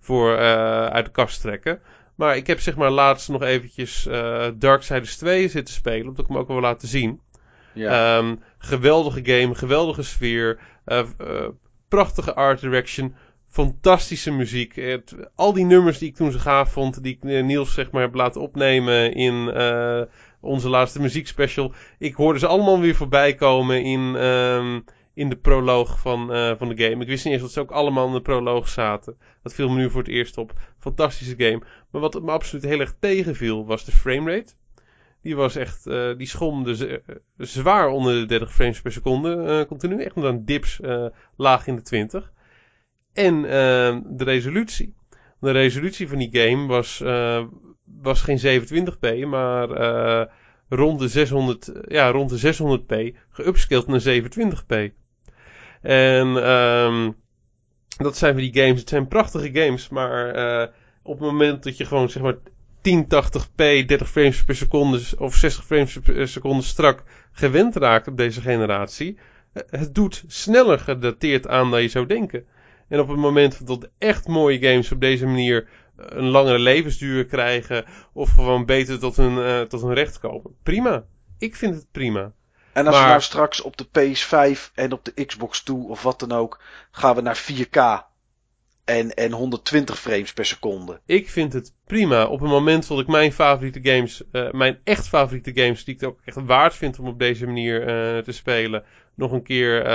voor uit de kast trekken. Maar ik heb zeg maar laatst nog eventjes Darksiders 2 zitten spelen. Omdat ik hem ook wel laten zien. Ja. Um, geweldige game, geweldige sfeer. prachtige art direction fantastische muziek. Al die nummers die ik toen zo gaaf vond, die ik eh, Niels zeg maar heb laten opnemen in uh, onze laatste muziekspecial. Ik hoorde ze allemaal weer voorbij komen in, uh, in de proloog van, uh, van de game. Ik wist niet eens dat ze ook allemaal in de proloog zaten. Dat viel me nu voor het eerst op. Fantastische game. Maar wat me absoluut heel erg tegenviel was de framerate. Die was echt, uh, die schomde zwaar onder de 30 frames per seconde. continu echt met een dips laag in de 20. En uh, de resolutie. De resolutie van die game was, uh, was geen 27p, maar uh, rond, de 600, ja, rond de 600p geupscaled naar 27p. En um, dat zijn van die games. Het zijn prachtige games, maar uh, op het moment dat je gewoon zeg maar 1080p, 30 frames per seconde of 60 frames per seconde strak gewend raakt op deze generatie, het doet sneller gedateerd aan dan je zou denken. En op het moment dat echt mooie games op deze manier eh, een langere levensduur krijgen. Of gewoon beter tot hun, uh, tot hun recht komen. Prima. Ik vind het prima. En als we nou straks op de PS5 en op de Xbox 2 of wat dan ook. Gaan we naar 4K. En, en 120 frames per seconde. Ik vind het prima. Op het moment dat ik mijn favoriete games, uh, mijn echt favoriete games, die ik ook echt waard vind om op deze manier uh, te spelen, nog een keer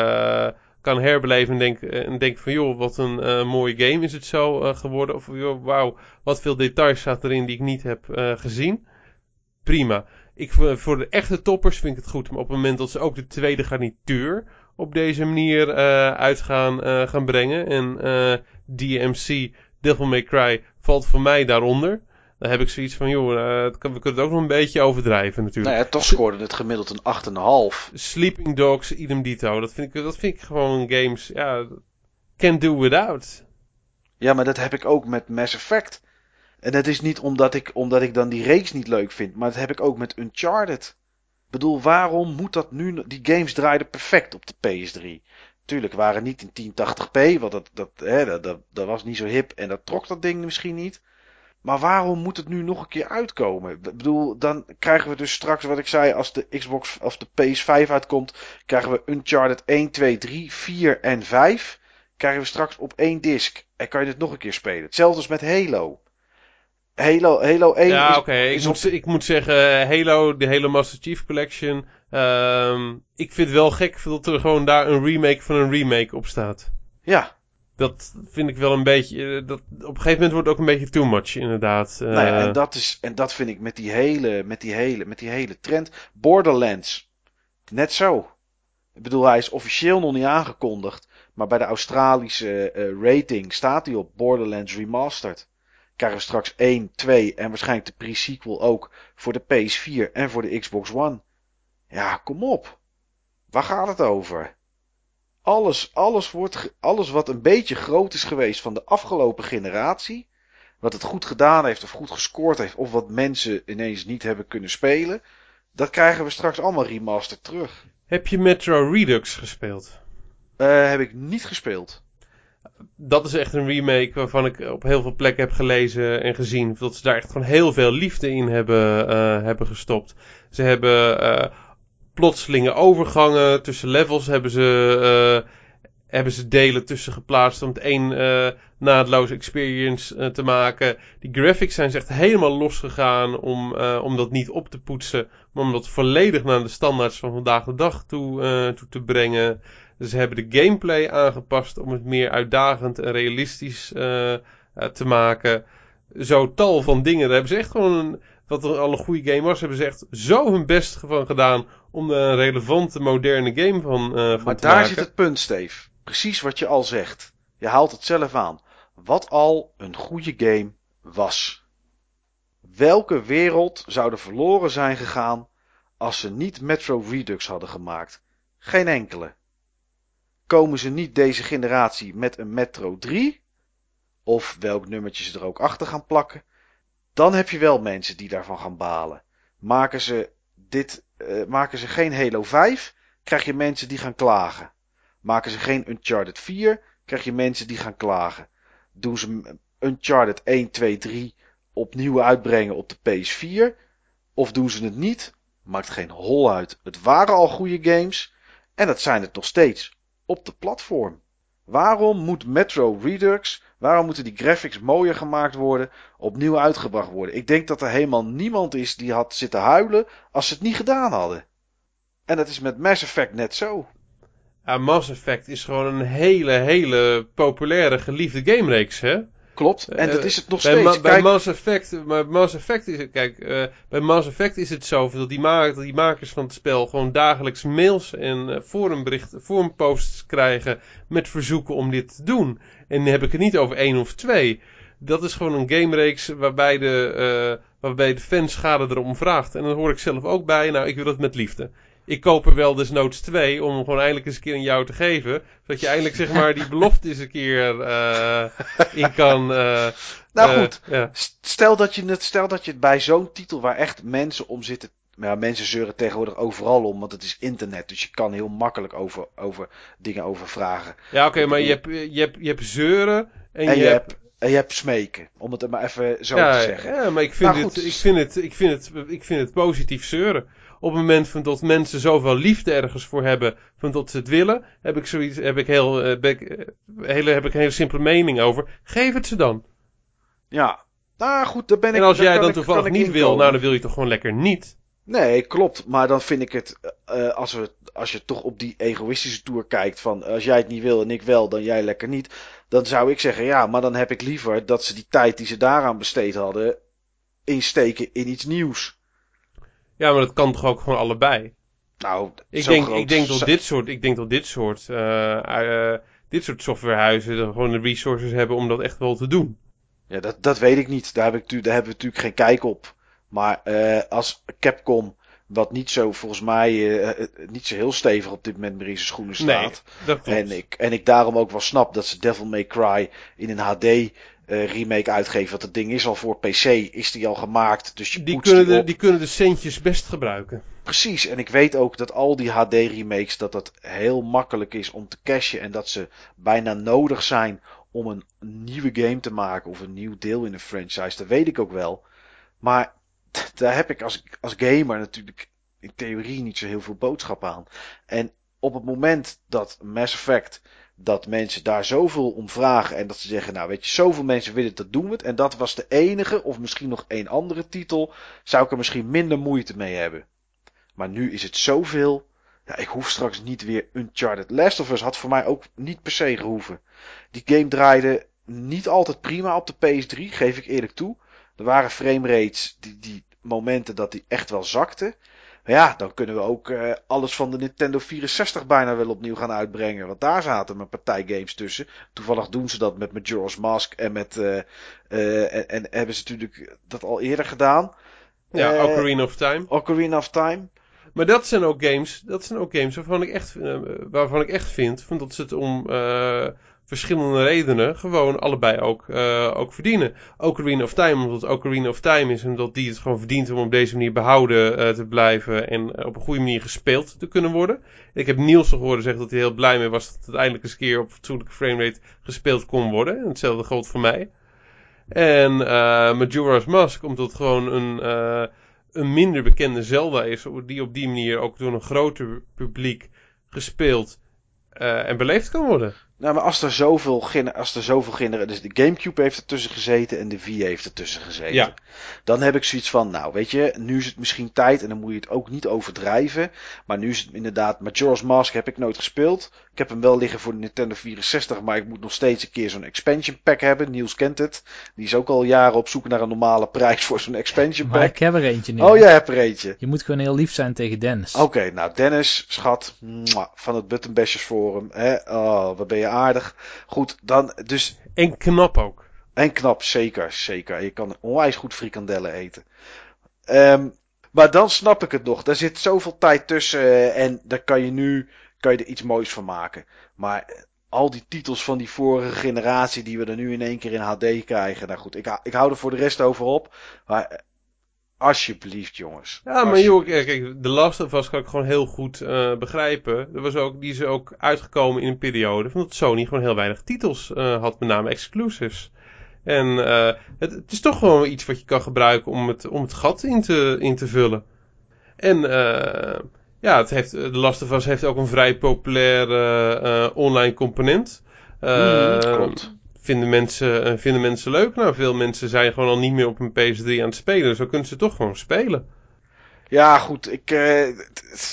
kan herbeleven en denk, eh, en denk van joh, wat een uh, mooie game is het zo uh, geworden. Of joh, wauw, wat veel details staat erin die ik niet heb gezien. Prima. Ik, voor de echte toppers vind ik het goed. Maar op het moment dat ze ook de tweede garnituur op deze manier uit gaan, gaan brengen. En DMC, Devil May Cry, valt voor mij daaronder. Dan heb ik zoiets van, joh, uh, we kunnen het ook nog een beetje overdrijven natuurlijk. Nou ja, toch scoorde het gemiddeld een 8,5. Sleeping Dogs, idem dito. Dat vind ik, dat vind ik gewoon games, ja, can do without. Ja, maar dat heb ik ook met Mass Effect. En dat is niet omdat ik, omdat ik dan die reeks niet leuk vind, maar dat heb ik ook met Uncharted. Ik bedoel, waarom moet dat nu... Die games draaiden perfect op de PS3. Tuurlijk waren niet in 1080p, want dat, dat, hè, dat, dat, dat was niet zo hip en dat trok dat ding misschien niet. Maar waarom moet het nu nog een keer uitkomen? Ik bedoel, dan krijgen we dus straks wat ik zei, als de Xbox of de PS5 uitkomt, krijgen we Uncharted 1, 2, 3, 4 en 5. Krijgen we straks op één disc. En kan je het nog een keer spelen. Hetzelfde als met Halo. Halo, Halo 1 Ja, is, oké. Ik, moet, ik moet zeggen, Halo, de Halo Master Chief Collection. ehm, ik vind het wel gek dat er gewoon daar een remake van een remake op staat. Ja, Dat vind ik wel een beetje. eh, Dat, op een gegeven moment wordt het ook een beetje too much, inderdaad. Eh, Nou ja, en, dat is, en dat vind ik met die hele, met die hele, met die hele trend. Borderlands. Net zo. Ik bedoel, hij is officieel nog niet aangekondigd. Maar bij de Australische eh, rating staat hij op Borderlands Remastered. Krijgen we straks 1, 2 en waarschijnlijk de pre-sequel ook voor de PS4 en voor de Xbox One. Ja, kom op. Waar gaat het over? Alles, alles, wordt, alles wat een beetje groot is geweest van de afgelopen generatie wat het goed gedaan heeft of goed gescoord heeft, of wat mensen ineens niet hebben kunnen spelen, dat krijgen we straks allemaal remastered terug. Heb je Metro Redux gespeeld? Eh, heb ik niet gespeeld. Dat is echt een remake waarvan ik op heel veel plekken heb gelezen en gezien. Dat ze daar echt gewoon heel veel liefde in hebben, eh, hebben gestopt. Ze hebben eh, plotselinge overgangen tussen levels hebben ze, eh, hebben ze delen tussen geplaatst om het één eh naadloze experience eh, te maken. Die graphics zijn ze echt helemaal losgegaan om, om dat niet op te poetsen, maar om dat volledig naar de standaards van vandaag de dag toe, toe te brengen. Ze hebben de gameplay aangepast om het meer uitdagend en realistisch te maken. Zo tal van dingen. Daar hebben ze echt gewoon, een, wat al een goede game was, hebben ze echt zo hun best van gedaan om er een relevante, moderne game van, eh van Maar te daar maken. zit het punt, Steve. Precies wat je al zegt. Je haalt het zelf aan. Wat al een goede game was. Welke wereld zou er verloren zijn gegaan als ze niet Metro Redux hadden gemaakt? Geen enkele. Komen ze niet deze generatie met een Metro 3? Of welk nummertje ze er ook achter gaan plakken? Dan heb je wel mensen die daarvan gaan balen. Maken ze, dit, eh, maken ze geen Halo 5, krijg je mensen die gaan klagen. Maken ze geen Uncharted 4, krijg je mensen die gaan klagen. Doen ze Uncharted 1, 2, 3 opnieuw uitbrengen op de PS4? Of doen ze het niet? Maakt geen hol uit. Het waren al goede games en dat zijn het nog steeds op de platform. Waarom moet Metro Redux, waarom moeten die graphics mooier gemaakt worden, opnieuw uitgebracht worden? Ik denk dat er helemaal niemand is die had zitten huilen als ze het niet gedaan hadden. En dat is met Mass Effect net zo. Ja, Mass Effect is gewoon een hele, hele populaire, geliefde gamereeks, hè? Klopt. En dat Eh, is het nog bij, steeds. Ma- bij Kijk, Mass Effect, maar Mass Effect is het, kijk, eh, bij Mass Effect is het zo dat die, ma- dat die makers van het spel gewoon dagelijks mails en eh, forumberichten, forumposts krijgen met verzoeken om dit te doen. En dan heb ik het niet over één of twee. Dat is gewoon een gamereeks waarbij de, waarbij de fanschade erom vraagt. En dan hoor ik zelf ook bij, nou, ik wil het met liefde. Ik koop er wel desnoods twee om hem gewoon eindelijk eens een keer aan jou te geven. Zodat je eindelijk zeg maar die belofte eens een keer eh, in kan... eh, nou eh, goed. ja. Stel dat je het, stel dat je het bij zo'n titel waar echt mensen om zitten. Maar ja, mensen zeuren tegenwoordig overal om, want het is internet. Dus je kan heel makkelijk over, over dingen over vragen. Ja, oké, maar je hebt, je, hebt, je hebt zeuren en, En je, je hebt... hebt, en je hebt smeken. Om het maar even zo ja, te zeggen. ja, maar ik vind, Maar het, goed. ik, vind het, ik, vind het, ik vind het positief zeuren. Op het moment van dat mensen zoveel liefde ergens voor hebben, van dat ze het willen, heb ik zoiets, heb ik heel, eh, ik, eh, hele, heb ik een hele simpele mening over. Geef het ze dan. Ja. Nou goed, daar ben ik. en als jij dan ik- toevallig ik niet wil, nou dan wil je toch gewoon lekker niet. Nee, klopt. Maar dan vind ik het, eh, als, we, als je toch op die egoïstische tour kijkt van als jij het niet wil en ik wel, dan jij lekker niet. Dan zou ik zeggen, ja, maar dan heb ik liever dat ze die tijd die ze daaraan besteed hadden, insteken in iets nieuws. Ja, maar dat kan toch ook gewoon allebei. Nou, Ik denk, groot ik denk dat dit soort, ik denk dat dit soort, eh, eh, dit soort softwarehuizen gewoon de resources hebben om dat echt wel te doen. Ja, dat, dat weet ik niet. Daar, heb ik, tu- daar hebben we natuurlijk geen kijk op. Maar eh, als Capcom, wat niet zo volgens mij niet zo heel stevig op dit moment meer in zijn schoenen Nee, staat. dat klopt. En ik, en ik daarom ook wel snap dat ze Devil May Cry in een HD eh, remake uitgeven. Want het ding is al voor PC, is die al gemaakt. Dus je die, kunnen die de, die kunnen de centjes best gebruiken. Precies, en ik weet ook dat al die HD remakes, dat dat heel makkelijk is om te cashen. En dat ze bijna nodig zijn om een nieuwe game te maken of een nieuw deel in een franchise. Dat weet ik ook wel. Maar daar heb ik als, als gamer natuurlijk in theorie niet zo heel veel boodschap aan. En op het moment dat Mass Effect dat mensen daar zoveel om vragen en dat ze zeggen, nou weet je, zoveel mensen willen dat doen we het. En dat was de enige, of misschien nog één andere titel, zou ik er misschien minder moeite mee hebben. Maar nu is het zoveel. Ja, ik hoef straks niet weer Uncharted. Last of Us had voor mij ook niet per se gehoeven. Die game draaide niet altijd prima op de PS3, geef ik eerlijk toe. Er waren framerates, die, die momenten dat die echt wel ja, dan kunnen we ook uh, alles van de Nintendo 64 bijna wel opnieuw gaan uitbrengen. Want daar zaten een partij games tussen. Toevallig doen ze dat met Majora's Mask en met. Uh, uh, en, en, hebben ze natuurlijk dat al eerder gedaan. Ja, Ocarina of Time. Ocarina of Time. Maar dat zijn ook games, dat zijn ook games waarvan ik echt, waarvan ik echt vind, vind dat ze het om verschillende redenen gewoon allebei ook, uh, ook verdienen. Ocarina of Time, omdat Ocarina of Time is omdat die het gewoon verdient om op deze manier behouden uh, te blijven en op een goede manier gespeeld te kunnen worden. Ik heb Niels gehoord zeggen dat hij heel blij mee was dat het eindelijk eens keer op fatsoenlijke framerate gespeeld kon worden. En hetzelfde geldt voor mij. En uh, Majora's Mask, omdat het gewoon een, een minder bekende Zelda is, die op die manier ook door een groter publiek gespeeld en beleefd kan worden. Nou, maar als er zoveel, als er zoveel generaties. Dus de Gamecube heeft ertussen gezeten en de Wii heeft ertussen gezeten. Ja. Dan heb ik zoiets van, nou, weet je, nu is het misschien tijd en dan moet je het ook niet overdrijven. Maar nu is het inderdaad, Majora's Mask heb ik nooit gespeeld. Ik heb hem wel liggen voor de Nintendo 64, maar ik moet nog steeds een keer zo'n expansion pack hebben. Niels kent het. Die is ook al jaren op zoek naar een normale prijs voor zo'n expansion pack. Maar ik heb er eentje nu. Oh, jij hebt er eentje. Je moet gewoon heel lief zijn tegen Dennis. Oké, nou Dennis, schat, van het Buttonbashers Forum. Hè? Oh, wat ben je aardig. Goed, dan dus... En knap ook. En knap, zeker, zeker. Je kan onwijs goed frikandellen eten. Um, maar dan snap ik het nog. Daar zit zoveel tijd tussen eh, en daar kan je nu kan je er iets moois van maken. Maar al die titels van die vorige generatie die we er nu in één keer in HD krijgen. Nou goed, ik, ik hou er voor de rest over op. Maar Alsjeblieft, jongens. Ja, maar joh, kijk, de Last of Us kan ik gewoon heel goed uh, begrijpen. Er was ook, die is ook uitgekomen in een periode van dat Sony gewoon heel weinig titels uh, had, met name exclusives. En uh, het, het, is toch gewoon iets wat je kan gebruiken om het, om het gat in te, in te vullen. En ja, het heeft, de Last of Us heeft ook een vrij populaire online component. Mm, klopt vinden mensen, uh, vinden mensen leuk. Nou, veel mensen zijn gewoon al niet meer op een PS3 aan het spelen. Zo kunnen ze toch gewoon spelen. Ja, goed, ik... Uh,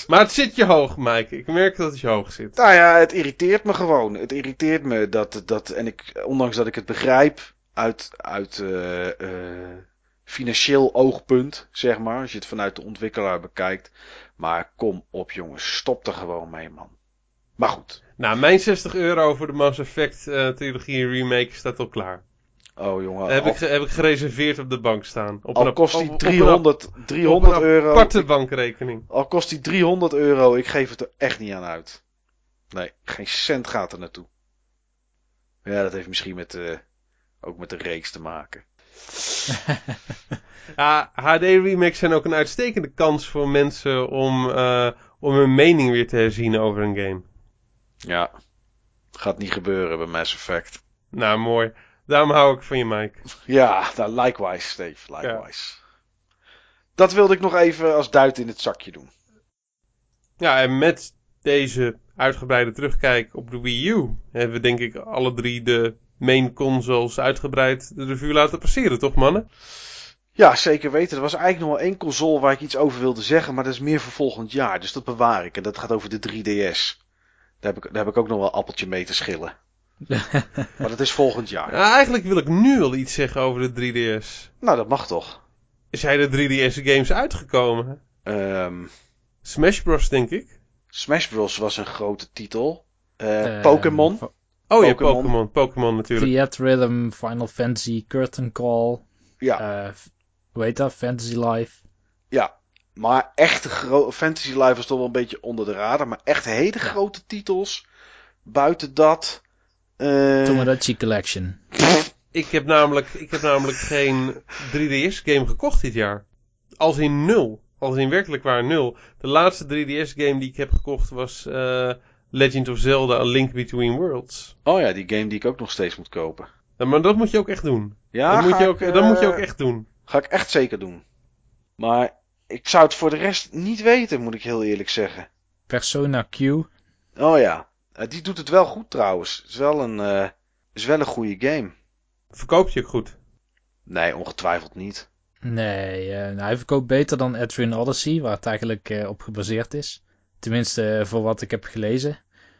maar het zit je hoog, Mike. Ik merk dat het je hoog zit. Nou ja, het irriteert me gewoon. Het irriteert me dat... dat en ik, ondanks dat ik het begrijp uit, uit uh, financieel oogpunt, zeg maar. Als je het vanuit de ontwikkelaar bekijkt. Maar kom op, jongens. Stop er gewoon mee, man. Maar goed. Nou, mijn 60 euro voor de Mass Effect uh, trilogie remake staat al klaar. Oh jongen. Heb, ik, heb ik gereserveerd op de bank staan. Op al kost die 300, 300 euro. Een aparte bankrekening. Al kost die 300 euro, ik geef het er echt niet aan uit. Nee, geen cent gaat er naartoe. Ja, dat heeft misschien met, uh, ook met de reeks te maken. ja, HD remakes zijn ook een uitstekende kans voor mensen om, uh, om hun mening weer te herzien over een game. Ja, gaat niet gebeuren bij Mass Effect. Nou, mooi. Daarom hou ik van je, Mike. Ja, nou, likewise, Steve. Likewise. Dat wilde ik nog even als duit in het zakje doen. Ja, en met deze uitgebreide terugkijk op de Wii U hebben we denk ik alle drie de main consoles uitgebreid de revue laten passeren, toch mannen? Ja, zeker weten. Er was eigenlijk nog wel één console waar ik iets over wilde zeggen, maar dat is meer voor volgend jaar. Dus dat bewaar ik. En dat gaat over de 3DS. Daar heb ik, daar heb ik ook nog wel een appeltje mee te schillen. maar dat is volgend jaar. Ja, eigenlijk wil ik nu al iets zeggen over de 3DS. Nou, dat mag toch. Zijn de 3DS games uitgekomen? Um, Smash Bros, denk ik. Smash Bros was een grote titel. Uh, uh, Pokémon. Oh ja, Pokémon. Pokémon natuurlijk. Fiat Rhythm, Final Fantasy, Curtain Call. Ja. Uh, hoe heet dat? Fantasy Life. Ja, maar echt Fantasy Life was toch wel een beetje onder de radar. Maar echt hele grote titels. Buiten dat. Uh... Tomodachi Collection. Ik heb namelijk, ik heb namelijk geen 3DS game gekocht dit jaar. Als in nul. Als in werkelijk waar nul. De laatste 3DS game die ik heb gekocht was uh, Legend of Zelda A Link Between Worlds. Oh ja, die game die ik ook nog steeds moet kopen. Ja, maar dat moet je ook echt doen. Ja, dat, moet je ik, ook, dat moet je ook eh, echt doen. Ga ik echt zeker doen. Maar ik zou het voor de rest niet weten, moet ik heel eerlijk zeggen. Persona Q. Oh ja, Eh, die doet het wel goed trouwens. Is wel een, eh, is wel een goede game. Verkoopt je goed. Nee, ongetwijfeld niet. Nee, eh, nou, hij verkoopt beter dan Adrian Odyssey, waar het eigenlijk eh, op gebaseerd is. Tenminste, voor wat ik heb gelezen.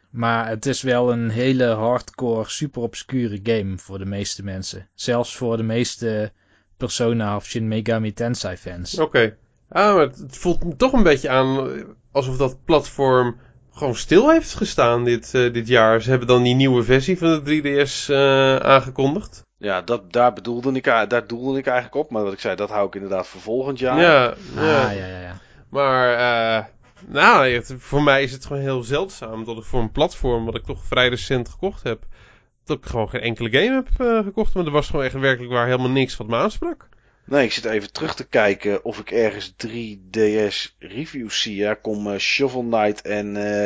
Maar het is wel een hele hardcore, super obscure game voor de meeste mensen. Zelfs voor de meeste Persona of Shin Megami Tensei fans. Oké. Ah, maar het, het voelt me toch een beetje aan eh, alsof dat platform gewoon stil heeft gestaan dit, eh, dit jaar. Ze hebben dan die nieuwe versie van de 3DS eh, aangekondigd. Ja, dat, daar bedoelde ik, daar doelde ik eigenlijk op. Maar wat ik zei, dat hou ik inderdaad voor volgend jaar. Ja, ja. Ah, ja, ja, ja. Maar eh, nou, het- voor mij is het gewoon heel zeldzaam dat ik voor een platform wat ik toch vrij recent gekocht heb, dat ik gewoon geen enkele game heb eh, gekocht. Maar er was gewoon echt werkelijk waar helemaal niks wat me aansprak. Nee, ik zit even terug te kijken of ik ergens 3DS reviews zie. Ja, kom eh, Shovel Knight en, eh,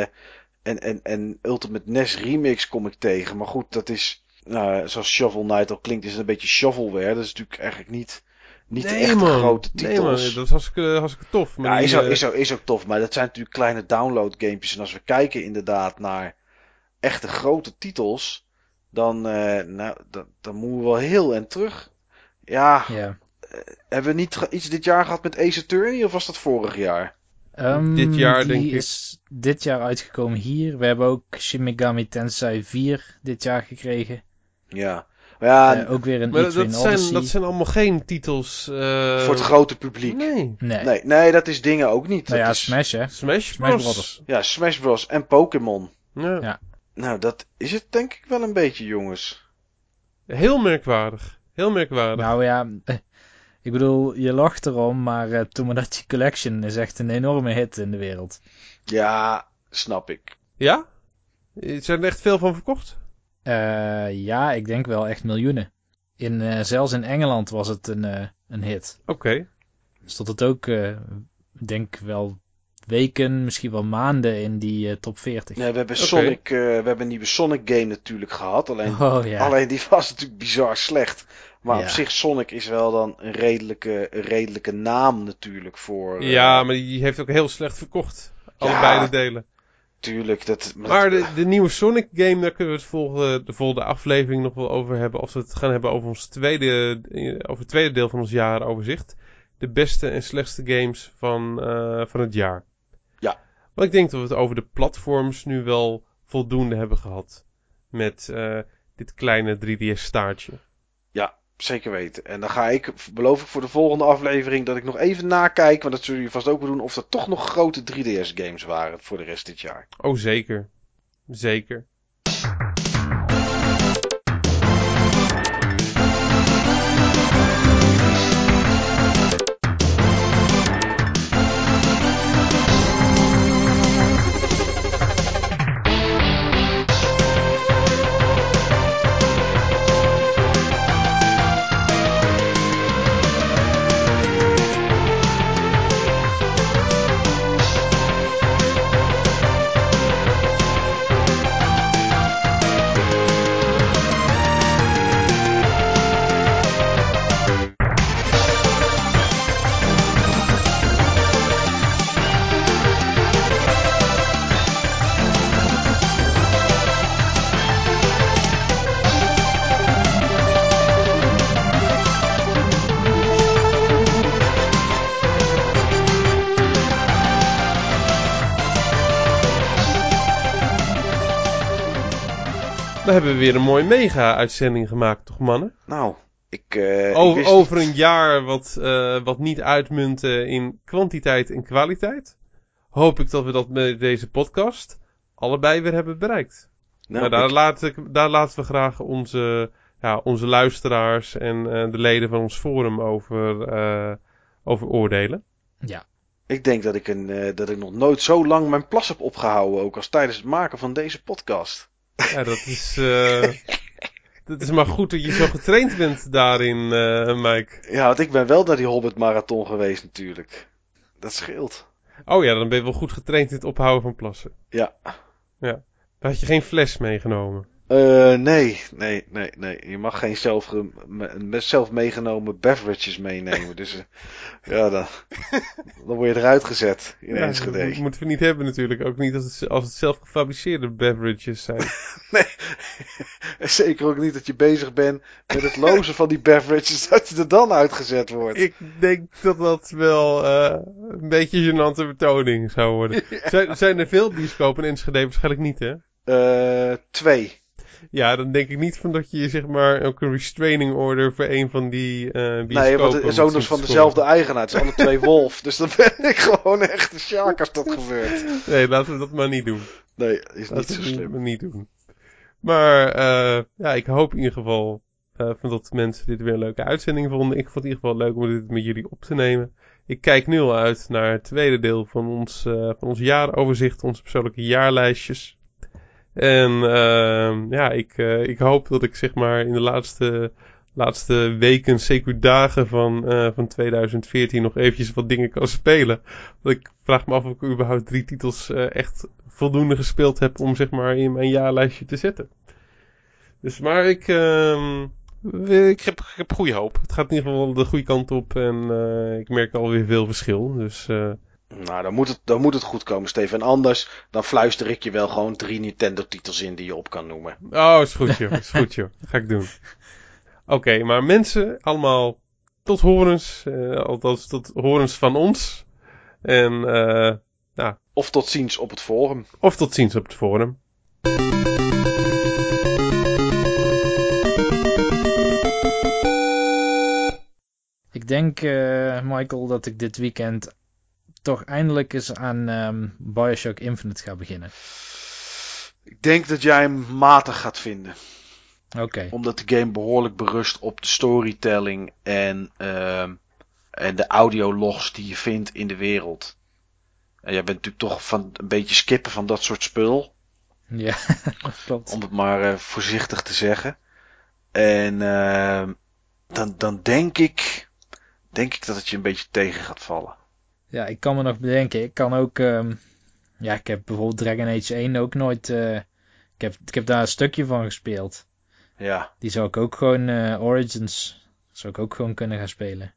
en, en, en Ultimate NES Remix kom ik tegen. Maar goed, dat is, nou, zoals Shovel Knight al klinkt, is het een beetje shovelware. Dat is natuurlijk eigenlijk niet, niet de echte grote Nee man, titels. dat is hartstikke, hartstikke tof. Maar ja, die, is ook, eh, is, ook, is ook tof, maar dat zijn natuurlijk kleine download gamepjes. En als we kijken inderdaad naar echte grote titels, dan, eh, nou, dan, dan moeten we wel heel en terug. Ja, ja. Hebben we niet iets dit jaar gehad met Ace Attorney of was dat vorig jaar? Ehm, Dit jaar, die denk ik. is dit jaar uitgekomen hier. We hebben ook Shin Megami Tensei 4 dit jaar gekregen. Ja, maar ja, Eh, ook weer een maar dat, zijn, Odyssey. dat zijn allemaal geen titels. eh, voor het grote publiek. Nee. Nee. Nee, nee, dat is dingen ook niet. Nou dat ja, is, Smash hè. Smash Smash Bros. Ja, Smash Bros. en Pokémon. Ja. Ja. Nou, dat is het denk ik wel een beetje, jongens. Heel merkwaardig. Heel merkwaardig. Nou ja, eh, ik bedoel, je lacht erom, maar eh, Tomodachi Collection is echt een enorme hit in de wereld. Ja, snap ik. Ja? Er zijn er echt veel van verkocht? Eh, ja, ik denk wel echt miljoenen. In, eh, zelfs in Engeland was het een, eh, een hit. Oké. Stond het ook, eh, ik denk wel weken, misschien wel maanden in die eh, top 40. Nee, we hebben. Sonic, eh, we hebben een nieuwe Sonic game natuurlijk gehad. Alleen, Oh ja. alleen die was natuurlijk bizar slecht. Maar Ja. op zich, Sonic is wel dan een redelijke, een redelijke naam natuurlijk voor... eh, Ja, maar die heeft ook heel slecht verkocht. Allebei Ja. de delen. Tuurlijk, dat... Maar de, de nieuwe Sonic game, daar kunnen we het volgende, de volgende aflevering nog wel over hebben. Als we het gaan hebben over ons tweede, eh, over het tweede deel van ons jaaroverzicht. De beste en slechtste games van, eh, van het jaar. Ja. Maar ik denk dat we het over de platforms nu wel voldoende hebben gehad. Met eh, dit kleine 3DS staartje. Zeker weten. En dan ga ik, beloof ik voor de volgende aflevering, dat ik nog even nakijk, want dat zullen jullie vast ook wel doen, of er toch nog grote 3DS games waren voor de rest dit jaar. Oh, zeker. Zeker. Weer een mooie mega-uitzending gemaakt, toch mannen? Nou, ik, eh, ik over, wist over niet- een jaar wat, eh, wat niet uitmuntte in kwantiteit en kwaliteit. Hoop ik dat we dat met deze podcast allebei weer hebben bereikt. Nou, maar daar, ik, laat ik, daar laten we graag onze, ja, onze luisteraars en eh, de leden van ons forum over, eh, over oordelen. Ja. ik denk dat ik, een, eh, dat ik nog nooit zo lang mijn plas heb opgehouden, ook als tijdens het maken van deze podcast. Ja, dat is, eh, dat is maar goed dat je zo getraind bent daarin, eh Mike. Ja, want ik ben wel naar die Hobbit Marathon geweest natuurlijk. Dat scheelt. Oh ja, dan ben je wel goed getraind in het ophouden van plassen. Ja. Ja. Had je geen fles meegenomen? Uh, nee, nee, nee, nee. Je mag geen zelf, zelf meegenomen beverages meenemen. dus uh, ja, dan, dan word je eruit gezet in ja, Enschede. Dat moeten we niet hebben natuurlijk. Ook niet als het, als het zelf gefabriceerde beverages zijn. nee, zeker ook niet dat je bezig bent met het lozen van die beverages. Dat je er dan uitgezet wordt. Ik denk dat dat wel uh, een beetje een gênante betoning zou worden. Zijn, zijn er veel bioscopen in Enschede? Waarschijnlijk niet hè? Twee. Ja, dan denk ik niet van dat je zeg maar ook een restraining order voor een van die uh, Nee, want het is ook nog van dezelfde eigenaar. Het zijn alle twee Wolf. Dus dan ben ik gewoon echt een shark als dat gebeurt. Nee, laten we dat maar niet doen. Nee, is niet zo slim. Niet doen. Maar uh, ja, ik hoop in ieder geval uh, dat mensen dit weer een leuke uitzending vonden. Ik vond het in ieder geval leuk om dit met jullie op te nemen. Ik kijk nu al uit naar het tweede deel van ons, uh, van ons jaaroverzicht, onze persoonlijke jaarlijstjes. En uh, ja, ik, uh, ik hoop dat ik zeg maar in de laatste, laatste weken, zeker dagen van, uh, van 2014 nog eventjes wat dingen kan spelen. Want ik vraag me af of ik überhaupt drie titels echt voldoende gespeeld heb om zeg maar in mijn jaarlijstje te zetten. Dus maar ik, uh, ik, heb, ik heb goede hoop. Het gaat in ieder geval de goede kant op en ik merk alweer veel verschil. Dus nou, dan moet, het, dan moet het goed komen, Steven. En anders, dan fluister ik je wel gewoon drie Nintendo-titels in die je op kan noemen. Oh, is goed joh, is goed joh. Ga ik doen. Oké, maar mensen, allemaal tot horens. Uh, althans, tot horens van ons. En, uh, nou. Of tot ziens op het forum. Of tot ziens op het forum. Ik denk, uh, Michael, dat ik dit weekend toch eindelijk eens aan um, Bioshock Infinite ga beginnen? Ik denk dat jij hem matig gaat vinden. Oké. Omdat de game behoorlijk berust op de storytelling en, uh, en de audiologs die je vindt in de wereld. En jij bent natuurlijk toch van een beetje skippen van dat soort spul. Ja, klopt. Om het maar uh, voorzichtig te zeggen. En uh, dan, dan denk ik, denk ik dat het je een beetje tegen gaat vallen. Ja, ik kan me nog bedenken. Ik kan ook... Um, ja, ik heb bijvoorbeeld Dragon Age 1 ook nooit... Uh, ik, heb, ik heb daar een stukje van gespeeld. Ja. Die zou ik ook gewoon... Uh, Origins zou ik ook gewoon kunnen gaan spelen.